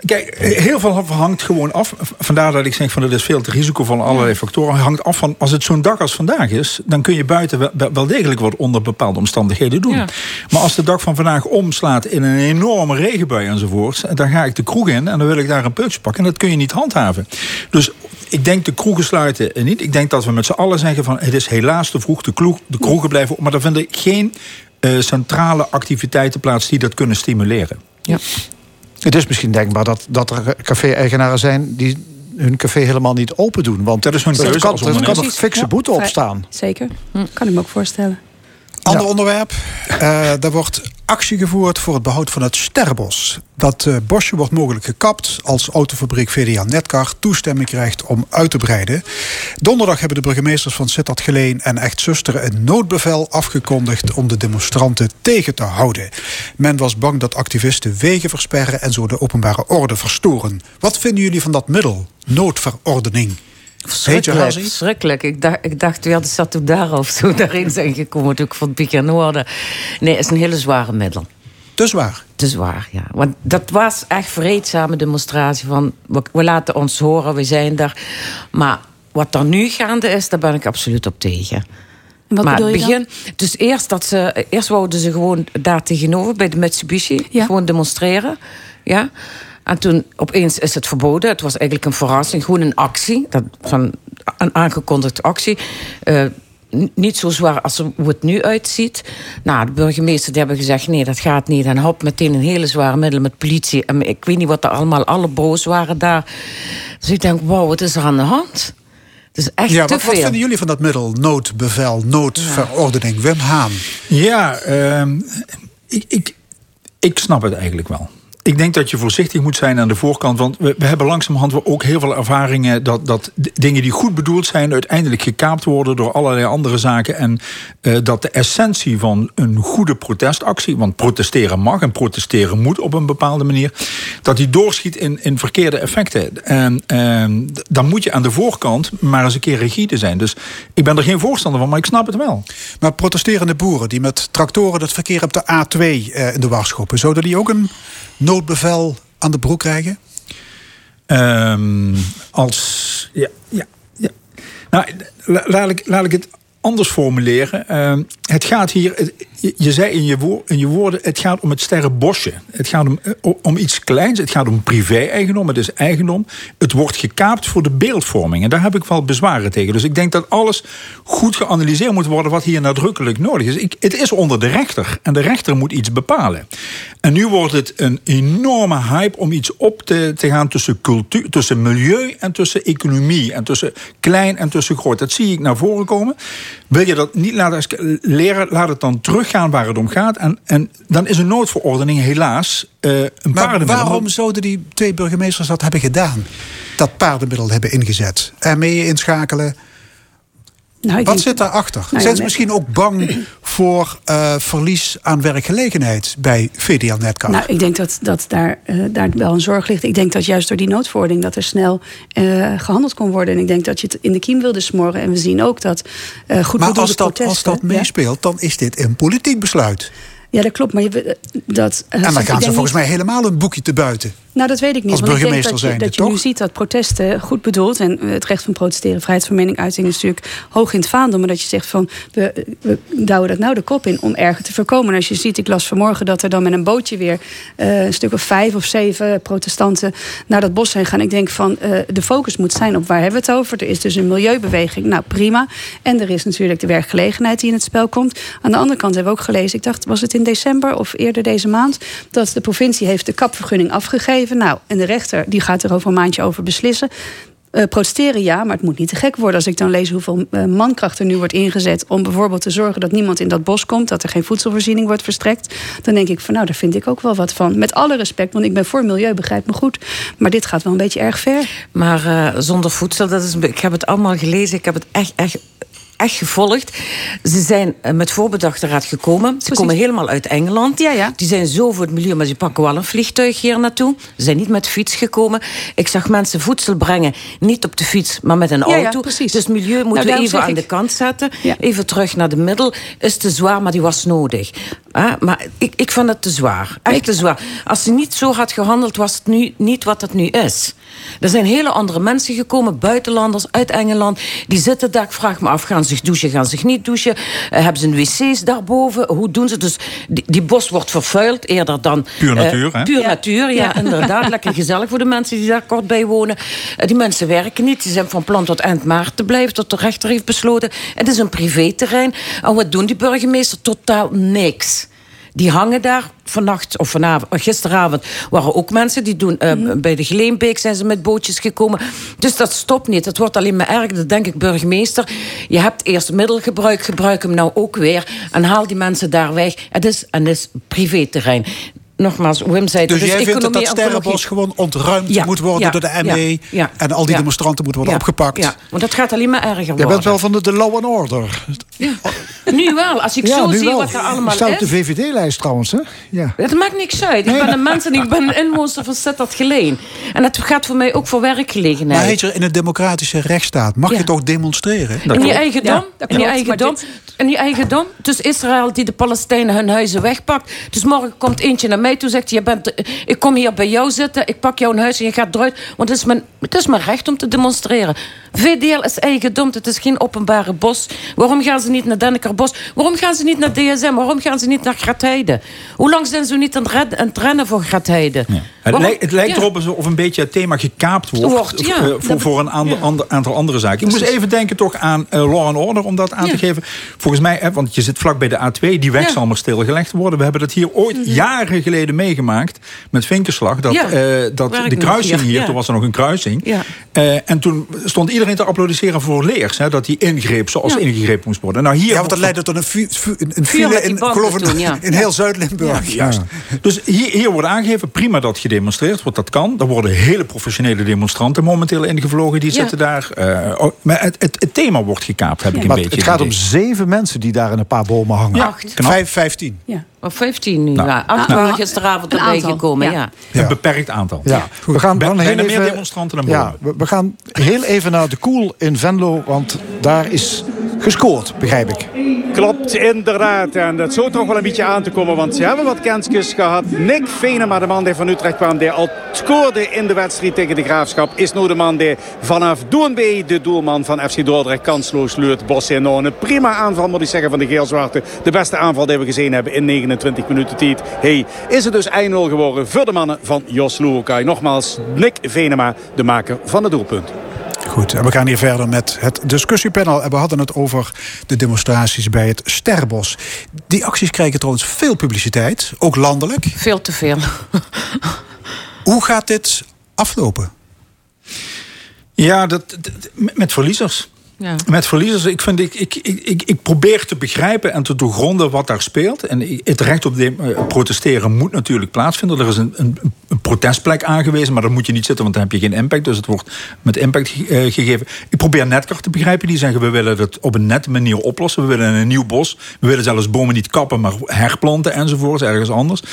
Kijk, heel veel hangt gewoon af. Vandaar dat ik zeg van het is veel te risicovol van allerlei factoren. Hangt af van als het zo'n dag als vandaag is, dan kun je buiten wel, degelijk wat onder bepaalde omstandigheden doen. Ja. Maar als de dag van vandaag omslaat in een enorme regenbui enzovoorts, dan ga ik de kroeg in en dan wil ik daar een peutje pakken. En dat kun je niet handhaven. Dus ik denk de kroegen sluiten niet. Ik denk dat we met z'n allen zeggen van het is helaas te vroeg. De, kroeg, de kroegen blijven op. Maar daar vinden geen eh, centrale activiteiten plaats die dat kunnen stimuleren. Ja. Het is misschien denkbaar dat, dat er café-eigenaren zijn... die hun café helemaal niet open doen. Want dat is hun er keuze kan, er kan een fikse Ja, boete op vrij- staan. Zeker, kan ik me ook voorstellen. Ander onderwerp. Eh er wordt actie gevoerd voor het behoud van het sterrenbos. Dat eh, bosje wordt mogelijk gekapt als autofabriek VDA Netcar toestemming krijgt om uit te breiden. Donderdag hebben de burgemeesters van Sittard Geleen en Echt Zusteren een noodbevel afgekondigd om de demonstranten tegen te houden. Men was bang dat activisten wegen versperren en zo de openbare orde verstoren. Wat vinden jullie van dat middel? Noodverordening. Verschrikkelijk, verschrikkelijk. Ik dacht, ik dacht ja, de daar of zo <laughs> daarin zijn gekomen, natuurlijk van het Noorden. Nee, het is een hele zware middel. Te zwaar. Te zwaar, ja. Want dat was echt vreedzame demonstratie van... We, we laten ons horen, we zijn daar. Maar wat er nu gaande is, daar ben ik absoluut op tegen. Wat maar bedoel je het begin, dus eerst dat ze, eerst wouden ze gewoon daar tegenover bij de Mitsubishi gewoon demonstreren, ja. En toen opeens is het verboden. Het was eigenlijk een verrassing, gewoon een actie, dat, van een aangekondigde actie. Eh, niet zo zwaar als hoe het nu uitziet. Nou, de burgemeester die hebben gezegd: nee, dat gaat niet. En hop, meteen een hele zware middel met politie. En ik weet niet wat er allemaal, alle boos waren daar. Dus ik denk: wow, wat is er aan de hand? Het is echt Ja, te wat, wat veel. vinden jullie van dat middel? Noodbevel, noodverordening. Wim Haan. Ja, ehm, ik, ik, ik snap het eigenlijk wel. Ik denk dat je voorzichtig moet zijn aan de voorkant. Want we, hebben langzamerhand ook heel veel ervaringen... Dat, dat dingen die goed bedoeld zijn... uiteindelijk gekaapt worden door allerlei andere zaken. En eh, dat de essentie van een goede protestactie... want protesteren mag en protesteren moet op een bepaalde manier... dat die doorschiet in, in verkeerde effecten. En ehm, dan moet je aan de voorkant maar eens een keer rigide zijn. Dus ik ben er geen voorstander van, maar ik snap het wel. Maar protesterende boeren die met tractoren het verkeer op de A2 eh, in de war schoppen... zouden die ook een noodbevel aan de broek krijgen? Ehm, als. Ja, ja, ja. Nou, la- laat ik, laat ik het anders formuleren. Uh, het gaat hier, je, zei in je, in je woorden, het gaat om het sterrenbosje. Het gaat om, uh, om iets kleins, het gaat om privé-eigendom, het is eigendom. Het wordt gekaapt voor de beeldvorming. En daar heb ik wel bezwaren tegen. Dus ik denk dat alles goed geanalyseerd moet worden wat hier nadrukkelijk nodig is. Ik, het is onder de rechter en de rechter moet iets bepalen. En nu wordt het een enorme hype om iets op te, te gaan tussen cultuur, tussen milieu en tussen economie. En tussen klein en tussen groot. Dat zie ik naar voren komen. Wil je dat niet laten leren, laat het dan teruggaan waar het om gaat. En, en dan is een noodverordening helaas uh, een maar paardenmiddel. waarom zouden die twee burgemeesters dat hebben gedaan? Dat paardenmiddel hebben ingezet. Ermee inschakelen. Nou, Wat zit daarachter? Nou, Zijn ze misschien ook bang <clears throat> voor uh, verlies aan werkgelegenheid bij VDL Netcar? Nou, ik denk dat, dat daar, uh, daar wel een zorg ligt. Ik denk dat juist door die noodverordening dat er snel uh, gehandeld kon worden. En ik denk dat je het in de kiem wilde smoren. En we zien ook dat goed Maar als dat, protesten, als dat meespeelt, ja? dan is dit een politiek besluit. Ja, dat klopt. Maar je, dat, en dan gaan ze volgens niet... mij helemaal een boekje te buiten. Nou, dat weet ik niet. Als want burgemeester ik denk dat je, dat je toch? nu ziet dat protesten goed bedoeld... en het recht van protesteren, vrijheid van meningsuiting... is natuurlijk hoog in het vaandel. Maar dat je zegt van, we, we douwen dat nou de kop in... om erger te voorkomen. En als je ziet, ik las vanmorgen dat er dan met een bootje weer... Uh, een stuk of vijf of zeven protestanten naar dat bos zijn gaan. Ik denk van, uh, de focus moet zijn op waar hebben we het over. Er is dus een milieubeweging, nou prima. En er is natuurlijk de werkgelegenheid die in het spel komt. Aan de andere kant hebben we ook gelezen... ik dacht, was het in december of eerder deze maand... dat de provincie heeft de kapvergunning afgegeven. Nou, en de rechter die gaat er over een maandje over beslissen. Uh, protesteren ja, maar het moet niet te gek worden. Als ik dan lees hoeveel uh, mankracht er nu wordt ingezet... om bijvoorbeeld te zorgen dat niemand in dat bos komt... dat er geen voedselvoorziening wordt verstrekt... dan denk ik van nou, daar vind ik ook wel wat van. Met alle respect, want ik ben voor milieu, begrijp me goed. Maar dit gaat wel een beetje erg ver. Maar uh, zonder voedsel, dat is, ik heb het allemaal gelezen. Ik heb het echt, echt echt gevolgd. Ze zijn met voorbedachte raad gekomen. Ze Precies. komen helemaal uit Engeland. Ja, ja. Die zijn zo voor het milieu, maar ze pakken wel een vliegtuig hier naartoe. Ze zijn niet met fiets gekomen. Ik zag mensen voedsel brengen, niet op de fiets, maar met een Ja, ja, auto. precies. dus milieu moeten Nou, we even aan ik- de kant zetten. Even terug naar de middel. Is te zwaar, maar die was nodig. Ah, maar ik, ik vind het te zwaar. Echt te zwaar. Als ze niet zo had gehandeld, was het nu niet wat het nu is. Er zijn hele andere mensen gekomen, buitenlanders uit Engeland. Die zitten daar. Ik vraag me af, gaan ze zich douchen, gaan ze zich niet douchen? Eh, hebben ze een wc's daarboven? Hoe doen ze? Dus die, die bos wordt vervuild eerder dan... Puur eh, natuur, hè? Puur Ja. natuur, ja, Ja. <laughs> inderdaad. Lekker gezellig voor de mensen die daar kort bij wonen. Eh, die mensen werken niet. Die zijn van plan tot eind maart te blijven, tot de rechter heeft besloten. Het is een privéterrein. En wat doen die burgemeester? Totaal niks. Die hangen daar vannacht of vanavond, gisteravond waren ook mensen die doen. eh, Bij de Geleenbeek zijn ze met bootjes gekomen. Dus dat stopt niet. Het wordt alleen maar erger. Dat denk ik, burgemeester. Je hebt eerst middelgebruik, gebruik hem nou ook weer. En haal die mensen daar weg. Het is, en het is privéterrein. Nogmaals, Wim zei het Dus is jij vindt dat dat sterrenbos gewoon ontruimd Ja, moet worden ja, door de ME... ja, en al die ja. demonstranten moeten worden Ja, opgepakt? Ja, want dat gaat alleen maar erger worden. Jij bent wel van de, de law and order. Nu wel, als ik ja, zo zie wel. wat er allemaal Je staat op is. de VVD-lijst trouwens, hè? Ja. Het maakt niks uit. Ik ben een mens en ik ben een inwoner van Sittard Geleen. En het gaat voor mij ook voor werkgelegenheid. Maar heet je in een democratische rechtsstaat mag Ja. je toch demonstreren? in je eigendom, Ja, dat in je eigendom, maar in je eigendom. Dus Israël die de Palestijnen hun huizen wegpakt. Dus morgen komt eentje naar mij toe zegt: je bent, ik kom hier bij jou zitten, ik pak jouw huis en je gaat eruit. Want het is mijn, het is mijn recht om te demonstreren. VDL is eigendom, het is geen openbare bos. Waarom gaan ze niet naar Dennekerbos? Waarom gaan ze niet naar DSM? Waarom gaan ze niet naar Gratheide? Hoe lang zijn ze niet aan het, red- aan het rennen voor Gratheide? Het, lijkt, het lijkt Ja. erop alsof een beetje het thema gekaapt wordt, Wordt, ja. voor, een ander, aantal andere zaken. Ik moest even denken toch aan eh, Law and Order, om dat aan te geven. Volgens mij, hè, want je zit vlak bij de A2, die weg zal maar stilgelegd worden. We hebben dat hier ooit jaren geleden meegemaakt met Vinkenslag. Dat, Ja. eh, dat de kruising hier- ja. toen was er nog een kruising. Ja. Eh, en toen stond iedereen te applaudisseren voor Leers. Hè, dat die ingreep zoals Ja. ingegrepen moest worden. Nou, hier Ja, want dat leidde tot een, vu- vu- een, file in, toen, <laughs> in heel Zuid-Limburg. Juist. Dus hier, hier wordt aangegeven, prima dat gedemonstreerd wordt, dat kan. Er worden hele professionele demonstranten momenteel ingevlogen, die Ja. zitten daar. Eh, oh, maar het, het, het thema wordt gekaapt, heb ik een Maar beetje het gaat om zeven mensen die daar in een paar bomen hangen. Ja, Acht. knap. Vijf, vijftien. Ja. Of 15 nu. Nou. ja. Acht Nou, waren gisteravond een erbij aantal, gekomen, ja. ja. Een beperkt aantal. Ja, we gaan dan heel even, meer demonstranten dan ja, we, we gaan heel even naar de Koel in Venlo, want daar is gescoord, begrijp ik. Klopt, inderdaad. En dat zou toch wel een beetje aan te komen, want ze hebben wat kansjes gehad. Nick Venema, de man die van Utrecht kwam, die al scoorde in de wedstrijd tegen de Graafschap, is nu de man die vanaf Doenbee, de doelman van FC Dordrecht, kansloos leurt Bos in Een prima aanval, moet ik zeggen, van de Geel-Zwarte. De beste aanval die we gezien hebben in 29 minuten tijd. Hey, is het dus 1-0 geworden voor de mannen van Jos Luokai. Nogmaals, Nick Venema, de maker van het doelpunt. Goed, en we gaan hier verder met het discussiepanel. En we hadden het over de demonstraties bij het Sterrenbos. Die acties krijgen trouwens veel publiciteit, ook landelijk. Veel te veel. Hoe gaat dit aflopen? Ja, dat, met verliezers. Ja. Met verliezers, ik, vind, ik, ik, ik, ik probeer te begrijpen en te doorgronden wat daar speelt. En het recht op de, eh, protesteren moet natuurlijk plaatsvinden. Er is een, een, een, protestplek aangewezen, maar daar moet je niet zitten, want dan heb je geen impact. Dus het wordt met impact uh, gegeven. Ik probeer Netcar te begrijpen. Die zeggen, we willen het op een nette manier oplossen. We willen een nieuw bos. We willen zelfs bomen niet kappen, maar herplanten enzovoort, ergens anders.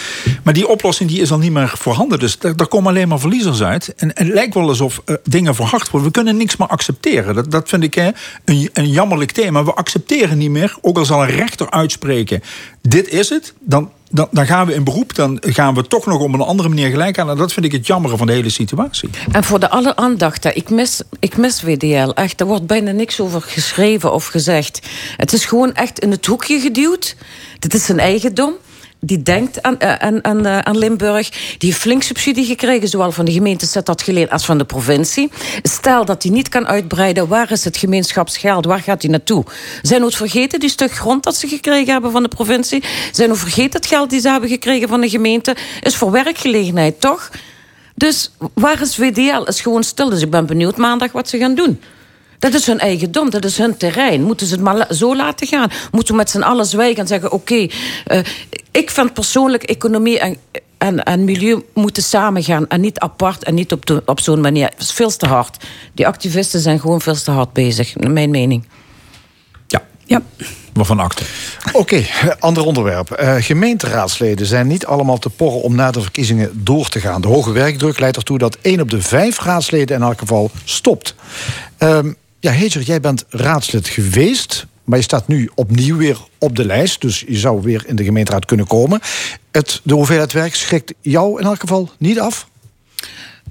Maar die oplossing die is al niet meer voorhanden. Dus daar, komen alleen maar verliezers uit. En, het lijkt wel alsof uh, dingen verhard worden. We kunnen niks meer accepteren. Dat, dat vind ik... Hè, een, een jammerlijk thema. We accepteren niet meer, ook al zal een rechter uitspreken... dit is het, dan, dan, dan, gaan we in beroep. Dan gaan we toch nog op een andere manier gelijk aan. En dat vind ik het jammere van de hele situatie. En voor de alle aandacht, ik mis, ik mis WDL. Echt, er wordt bijna niks over geschreven of gezegd. Het is gewoon echt in het hoekje geduwd. Dit is zijn eigendom die denkt aan, eh, aan, aan, eh, aan, Limburg. Die heeft flink subsidie gekregen, zowel van de gemeente Sittard Geleen als van de provincie. Stel dat hij niet kan uitbreiden, waar is het gemeenschapsgeld? Waar gaat hij naartoe? Zijn we vergeten die stuk grond dat ze gekregen hebben van de provincie? Zijn we vergeten het geld die ze hebben gekregen van de gemeente? Is voor werkgelegenheid, toch? Dus waar is WDL? Is gewoon stil. Dus ik ben benieuwd maandag wat ze gaan doen. Dat is hun eigendom, dat is hun terrein. Moeten ze het maar zo laten gaan? Moeten we met z'n allen zwijgen en zeggen: oké, eh, ik vind persoonlijk economie en, en, en milieu moeten samengaan en niet apart en niet op, op zo'n manier. Het is veel te hard. Die activisten zijn gewoon veel te hard bezig, naar mijn mening. Ja. Ja. Waarvan acte. Oké, ander onderwerp. Uh, gemeenteraadsleden zijn niet allemaal te porren om na de verkiezingen door te gaan. De hoge werkdruk leidt ertoe dat één op de vijf raadsleden in elk geval stopt. Uh, ja, Heger, jij bent raadslid geweest. Maar je staat nu opnieuw weer op de lijst. Dus je zou weer in de gemeenteraad kunnen komen. Het, de hoeveelheid werk schrikt jou in elk geval niet af?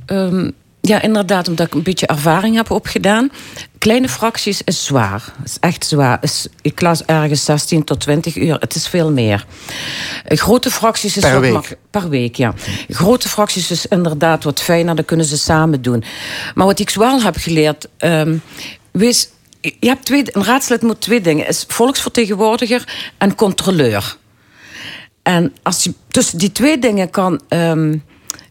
Um, ja, inderdaad, omdat ik een beetje ervaring heb opgedaan. Kleine fracties is zwaar. is echt zwaar. Is, ik las ergens 16 tot 20 uur. Het is veel meer. Grote fracties is per week. Per week, ja. Grote fracties is inderdaad wat fijner. Dan kunnen ze samen doen. Maar wat ik wel heb geleerd... Um, je hebt twee, een raadslid moet twee dingen. Is volksvertegenwoordiger en controleur. En als je tussen die twee dingen kan... Um,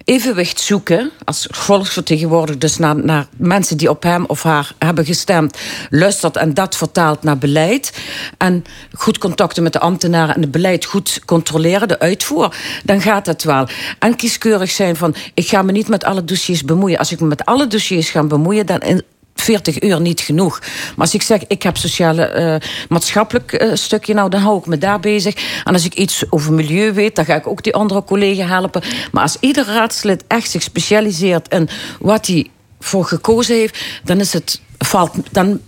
evenwicht zoeken als volksvertegenwoordiger, dus naar, naar mensen die op hem of haar hebben gestemd, luistert en dat vertaalt naar beleid. En goed contacten met de ambtenaren en het beleid goed controleren, de uitvoer, dan gaat het wel. En kieskeurig zijn van: ik ga me niet met alle dossiers bemoeien. Als ik me met alle dossiers ga bemoeien, dan 40 uur niet genoeg. Maar als ik zeg, ik heb sociale, uh, maatschappelijk uh, stukje, nou, dan hou ik me daar bezig. En als ik iets over milieu weet, dan ga ik ook die andere collega helpen. Maar als ieder raadslid echt zich specialiseert in wat hij voor gekozen heeft, dan is het, valt, dan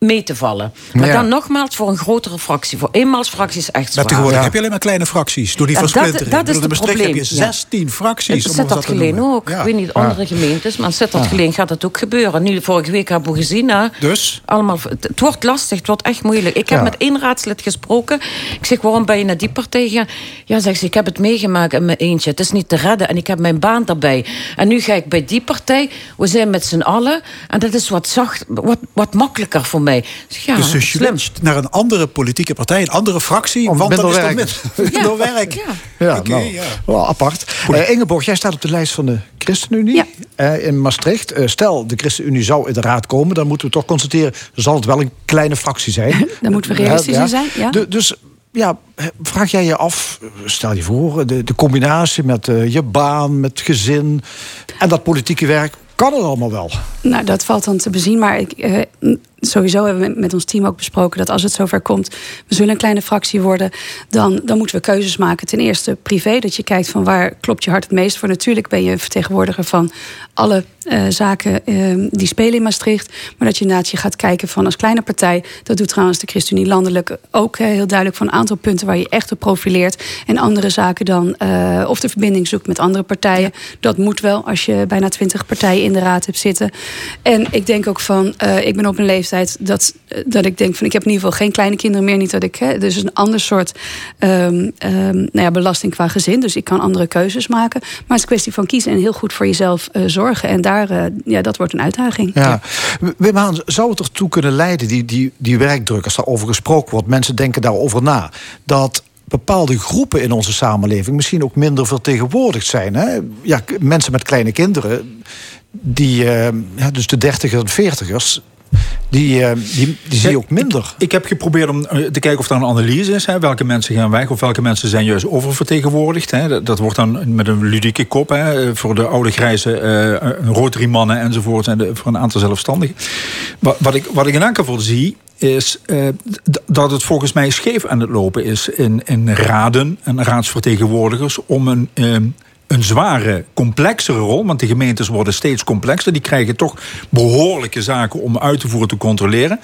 mee te vallen. Maar dan nogmaals voor een grotere fractie. Voor eenmaals is echt zwaar. tegenwoordig ja. heb je alleen maar kleine fracties. Door die ja, versplintering. Dat, dat is het probleem. heb je 16 fracties. Het zet dat geleen ook. Ik weet niet, andere gemeentes. Maar zet dat geleen gaat het ook gebeuren. Nu, vorige week hebben we gezien. Hè, dus? Allemaal, het, wordt lastig. Het wordt echt moeilijk. Ik heb met één raadslid gesproken. Ik zeg, waarom ben je naar die partij gegaan? Ja, zegt ze, ik heb het meegemaakt in mijn eentje. Het is niet te redden. En ik heb mijn baan daarbij. En nu ga ik bij die partij. We zijn met z'n allen. En dat is wat zacht, wat, wat makkelijker voor mij. Ja, dus je switcht naar een andere politieke partij, een andere fractie, Om want dat is dan met minder werk. Ja, ja, okay, nou, ja. Wel apart. Uh, Ingeborg, jij staat op de lijst van de ChristenUnie ja. uh, in Maastricht. Uh, stel, de ChristenUnie zou in de raad komen, dan moeten we toch constateren, zal het wel een kleine fractie zijn. <laughs> dan moeten we realistisch ja. zijn. Ja. De, dus ja, vraag jij je af, stel je voor, de, de combinatie met uh, je baan, met gezin en dat politieke werk, kan het allemaal wel? Nou, dat valt dan te bezien. Maar ik, uh, sowieso hebben we met ons team ook besproken dat als het zover komt, we zullen een kleine fractie worden, dan, dan moeten we keuzes maken. Ten eerste privé, dat je kijkt van waar klopt je hart het meest voor. Natuurlijk ben je vertegenwoordiger van alle eh, zaken ehm, die spelen in Maastricht. Maar dat je inderdaad je gaat kijken van als kleine partij. Dat doet trouwens de ChristenUnie landelijk ook heel duidelijk van een aantal punten waar je echt op profileert. En andere zaken dan uh, of de verbinding zoekt met andere partijen. Dat moet wel als je bijna twintig partijen in de raad hebt zitten. En ik denk ook van, ik ben op een leeftijd dat, dat ik denk van ik heb in ieder geval geen kleine kinderen meer. Niet dat ik, hè, dus een ander soort um, um, nou ja, belasting qua gezin. Dus ik kan andere keuzes maken. Maar het is een kwestie van kiezen en heel goed voor jezelf uh, zorgen. En daar, uh, ja, dat wordt een uitdaging. Ja. Wim Haan, zou het ertoe kunnen leiden, die, die, die werkdruk, als daarover gesproken wordt, mensen denken daarover na, dat bepaalde groepen in onze samenleving misschien ook minder vertegenwoordigd zijn. Hè? Ja, mensen met kleine kinderen, die, ja, dus de dertigers en veertigers, die, uh, die, die zie je ook minder. Ik, ik, heb geprobeerd om te kijken of er een analyse is. Hè, welke mensen gaan weg of welke mensen zijn juist oververtegenwoordigd. Hè. Dat, dat, wordt dan met een ludieke kop. Hè, voor de oude grijze uh, Rotary-mannen enzovoort. En de, voor een aantal zelfstandigen. Wat, wat, ik, wat ik in elk geval zie is uh, dat het volgens mij scheef aan het lopen is in, in raden en raadsvertegenwoordigers om een... Uh, een zware, complexere rol. Want de gemeentes worden steeds complexer. Die krijgen toch behoorlijke zaken om uit te voeren, te controleren.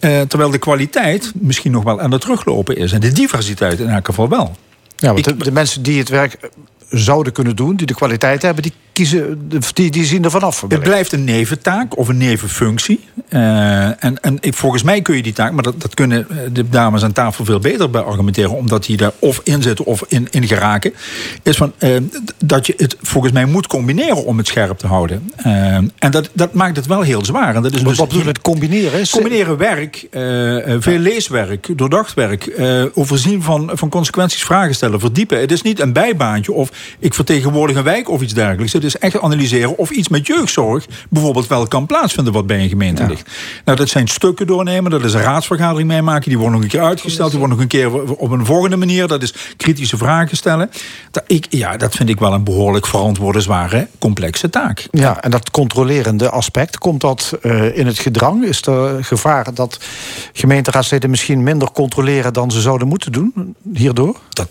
Uh, terwijl de kwaliteit misschien nog wel aan het teruglopen is. En de diversiteit in elk geval wel. Ja, want de, de mensen die het werk zouden kunnen doen, die de kwaliteit hebben, die, kiezen, die, die zien er vanaf. Het blijft een neventaak of een nevenfunctie. Uh, en en volgens mij kun je die taak, maar dat, dat kunnen de dames aan tafel veel beter bij argumenteren, omdat die daar of in zitten of in, in geraken. Is van, uh, dat je het volgens mij moet combineren om het scherp te houden. Uh, en dat, dat maakt het wel heel zwaar. En dat is wat, dus wat bedoel je met combineren? Is combineren werk, veel leeswerk, doordacht werk, overzien van, van consequenties, vragen stellen, verdiepen. Het is niet een bijbaantje of ik vertegenwoordig een wijk of iets dergelijks. Het is echt analyseren of iets met jeugdzorg bijvoorbeeld wel kan plaatsvinden wat bij een gemeente ja. ligt. Nou, dat zijn stukken doornemen, dat is een raadsvergadering meemaken, die worden nog een keer uitgesteld, die worden nog een keer op een volgende manier, dat is kritische vragen stellen. Dat, ik, ja, dat vind ik wel een behoorlijk verantwoorde, zware, complexe taak. Ja, en dat controlerende aspect, komt dat uh, in het gedrang? Is er gevaar dat gemeenteraadsleden misschien minder controleren dan ze zouden moeten doen hierdoor? Dat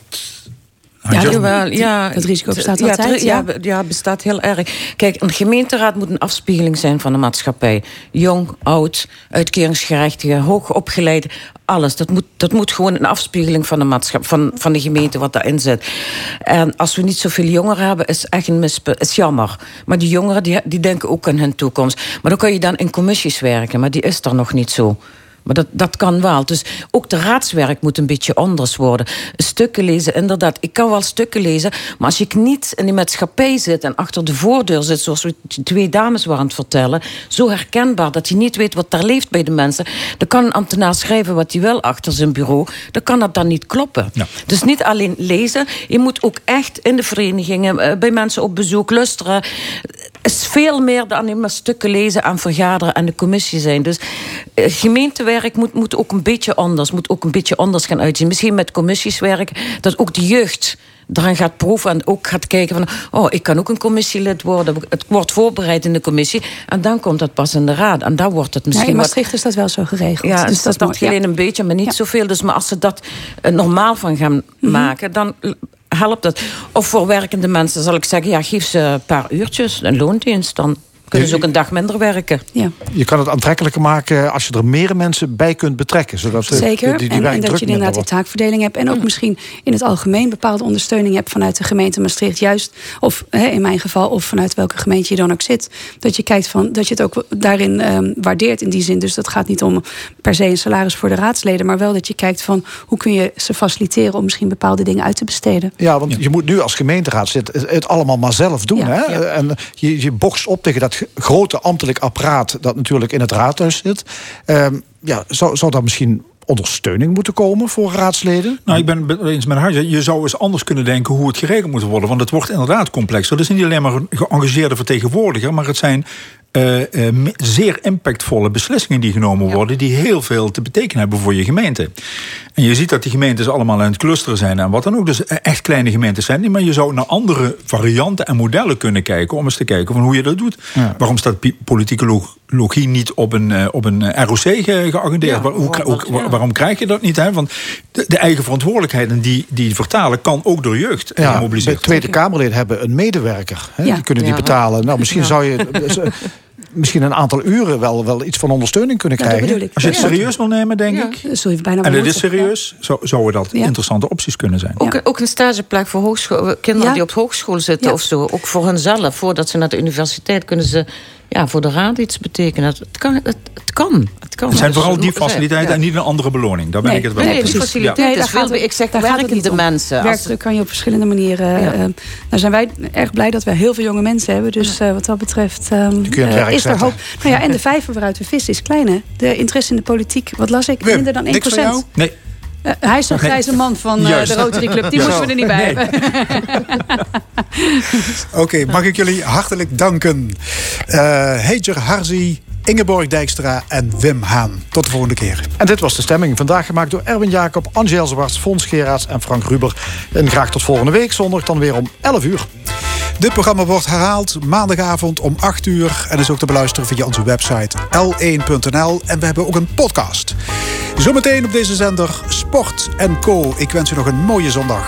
ja, jawel, ja, het risico bestaat ja, altijd. Ja, ja, ja, bestaat heel erg. Kijk, een gemeenteraad moet een afspiegeling zijn van de maatschappij. Jong, oud, uitkeringsgerechtige, hoogopgeleide, alles. Dat moet, dat moet gewoon een afspiegeling van de, maatschappij, van, van de gemeente wat daarin zit. En als we niet zoveel jongeren hebben, is echt een mispe, is jammer. Maar die jongeren die, die denken ook aan hun toekomst. Maar dan kan je dan in commissies werken, maar die is er nog niet zo. Maar dat, dat kan wel. Dus ook de raadswerk moet een beetje anders worden. Stukken lezen, inderdaad. Ik kan wel stukken lezen, maar als ik niet in die maatschappij zit en achter de voordeur zit, zoals we twee dames waren aan het vertellen, zo herkenbaar dat je niet weet wat daar leeft bij de mensen, dan kan een ambtenaar schrijven wat hij wil achter zijn bureau, dan kan dat dan niet kloppen. Ja. Dus niet alleen lezen, je moet ook echt in de verenigingen, bij mensen op bezoek luisteren. Is veel meer dan alleen maar stukken lezen en vergaderen en de commissie zijn. Dus gemeentewerk moet, moet ook een beetje anders, moet ook een beetje anders gaan uitzien. Misschien met commissieswerk, dat ook de jeugd eraan gaat proeven en ook gaat kijken van... oh, ik kan ook een commissielid worden. Het wordt voorbereid in de commissie en dan komt dat pas in de raad. En dan wordt het misschien... Ja, in Maastricht wat... is dat wel zo geregeld. Ja, dus dat, dat alleen ja. een beetje, maar niet ja. zoveel. Dus maar als ze dat normaal van gaan mm -hmm. maken... dan helpt het. Of voor werkende mensen zal ik zeggen... ja, geef ze een paar uurtjes, een loondienst... dan kunnen ze ook een dag minder werken. Ja. Je kan het aantrekkelijker maken als je er meer mensen bij kunt betrekken. Zodat Zeker, die, die en, en dat je inderdaad die taakverdeling hebt. En ook mm. misschien in het algemeen bepaalde ondersteuning hebt... vanuit de gemeente Maastricht juist. Of hè, in mijn geval, of vanuit welke gemeente je dan ook zit. Dat je kijkt van, dat je het ook daarin um, waardeert in die zin. Dus dat gaat niet om per se een salaris voor de raadsleden... maar wel dat je kijkt van, hoe kun je ze faciliteren... om misschien bepaalde dingen uit te besteden. Ja, want ja. je moet nu als gemeenteraad het, het allemaal maar zelf doen. Ja, hè? ja. En je, je bokst op tegen dat grote ambtelijk apparaat dat natuurlijk in het raadhuis zit. Um, ja, zou, zou dat misschien ondersteuning moeten komen voor raadsleden? Nou, ik ben het eens met haar. Je zou eens anders kunnen denken hoe het geregeld moet worden. Want het wordt inderdaad complex. Het is niet alleen maar een geëngageerde vertegenwoordiger, maar het zijn zeer impactvolle beslissingen die genomen worden, die heel veel te betekenen hebben voor je gemeente. En je ziet dat die gemeentes allemaal aan het clusteren zijn en wat dan ook. Dus echt kleine gemeentes zijn die, maar je zou naar andere varianten en modellen kunnen kijken om eens te kijken van hoe je dat doet. Waarom staat pi- politicologie niet op een, eh, op een eh, ROC ge- geagendeerd? Waar- hoe, hoe- waar- waarom krijg je dat niet? Hè? Want de, de eigen verantwoordelijkheid en die, die vertalen kan ook door jeugd eh, Ja, de Tweede Kamerleden hebben een medewerker. Hè? Ja. Die kunnen die betalen. Nou, misschien Ja. zou je <laughs> eh, misschien een aantal uren wel, wel iets van ondersteuning kunnen Ja, dat krijgen. Als je het Ja. serieus wil nemen, denk ik. Dat zul je bijna En het is serieus, zou, zouden dat Ja. interessante opties kunnen zijn. Ook, ook een stageplek voor hogeschool, kinderen Ja. die op hogeschool zitten Ja. of zo. Ook voor hunzelf. Voordat ze naar de universiteit kunnen ze ja, voor de raad iets betekenen. Het, het kan. Het, het kan. Het kan. Het zijn Dus vooral die faciliteiten ja. en niet een andere beloning. Daar ben Nee, ik het wel nee, mee die eens. faciliteiten Nee, daar is veel- gaat het- ik zeg daar gaat het werkende niet om. mensen. Als- Werkdruk kan je op verschillende manieren. Ja. eh, nou zijn wij erg blij dat we heel veel jonge mensen hebben. Dus eh, wat dat betreft kun je aan het werk is er hoop. Nou ja, en de vijver waaruit we vissen is klein. Hè? De interesse in de politiek, wat las ik? Wim, Minder dan 1%. niks van jou? Nee. Eh, hij is zo'n Nee. grijze man van eh, de Rotary Club. Die Ja. moesten we er niet bij Nee. hebben. <laughs> Oké, mag ik jullie hartelijk danken. Eh Heger Harzi, Ingeborg Dijkstra en Wim Haan. Tot de volgende keer. En dit was de stemming. Vandaag gemaakt door Erwin Jacob, Angel Zwarts, Fons Geraerts en Frank Ruber. En graag tot volgende week. Zondag dan weer om 11 uur. Dit programma wordt herhaald maandagavond om 8 uur. En is ook te beluisteren via onze website l1.nl. En we hebben ook een podcast. Zometeen op deze zender Sport Co. Ik wens u nog een mooie zondag.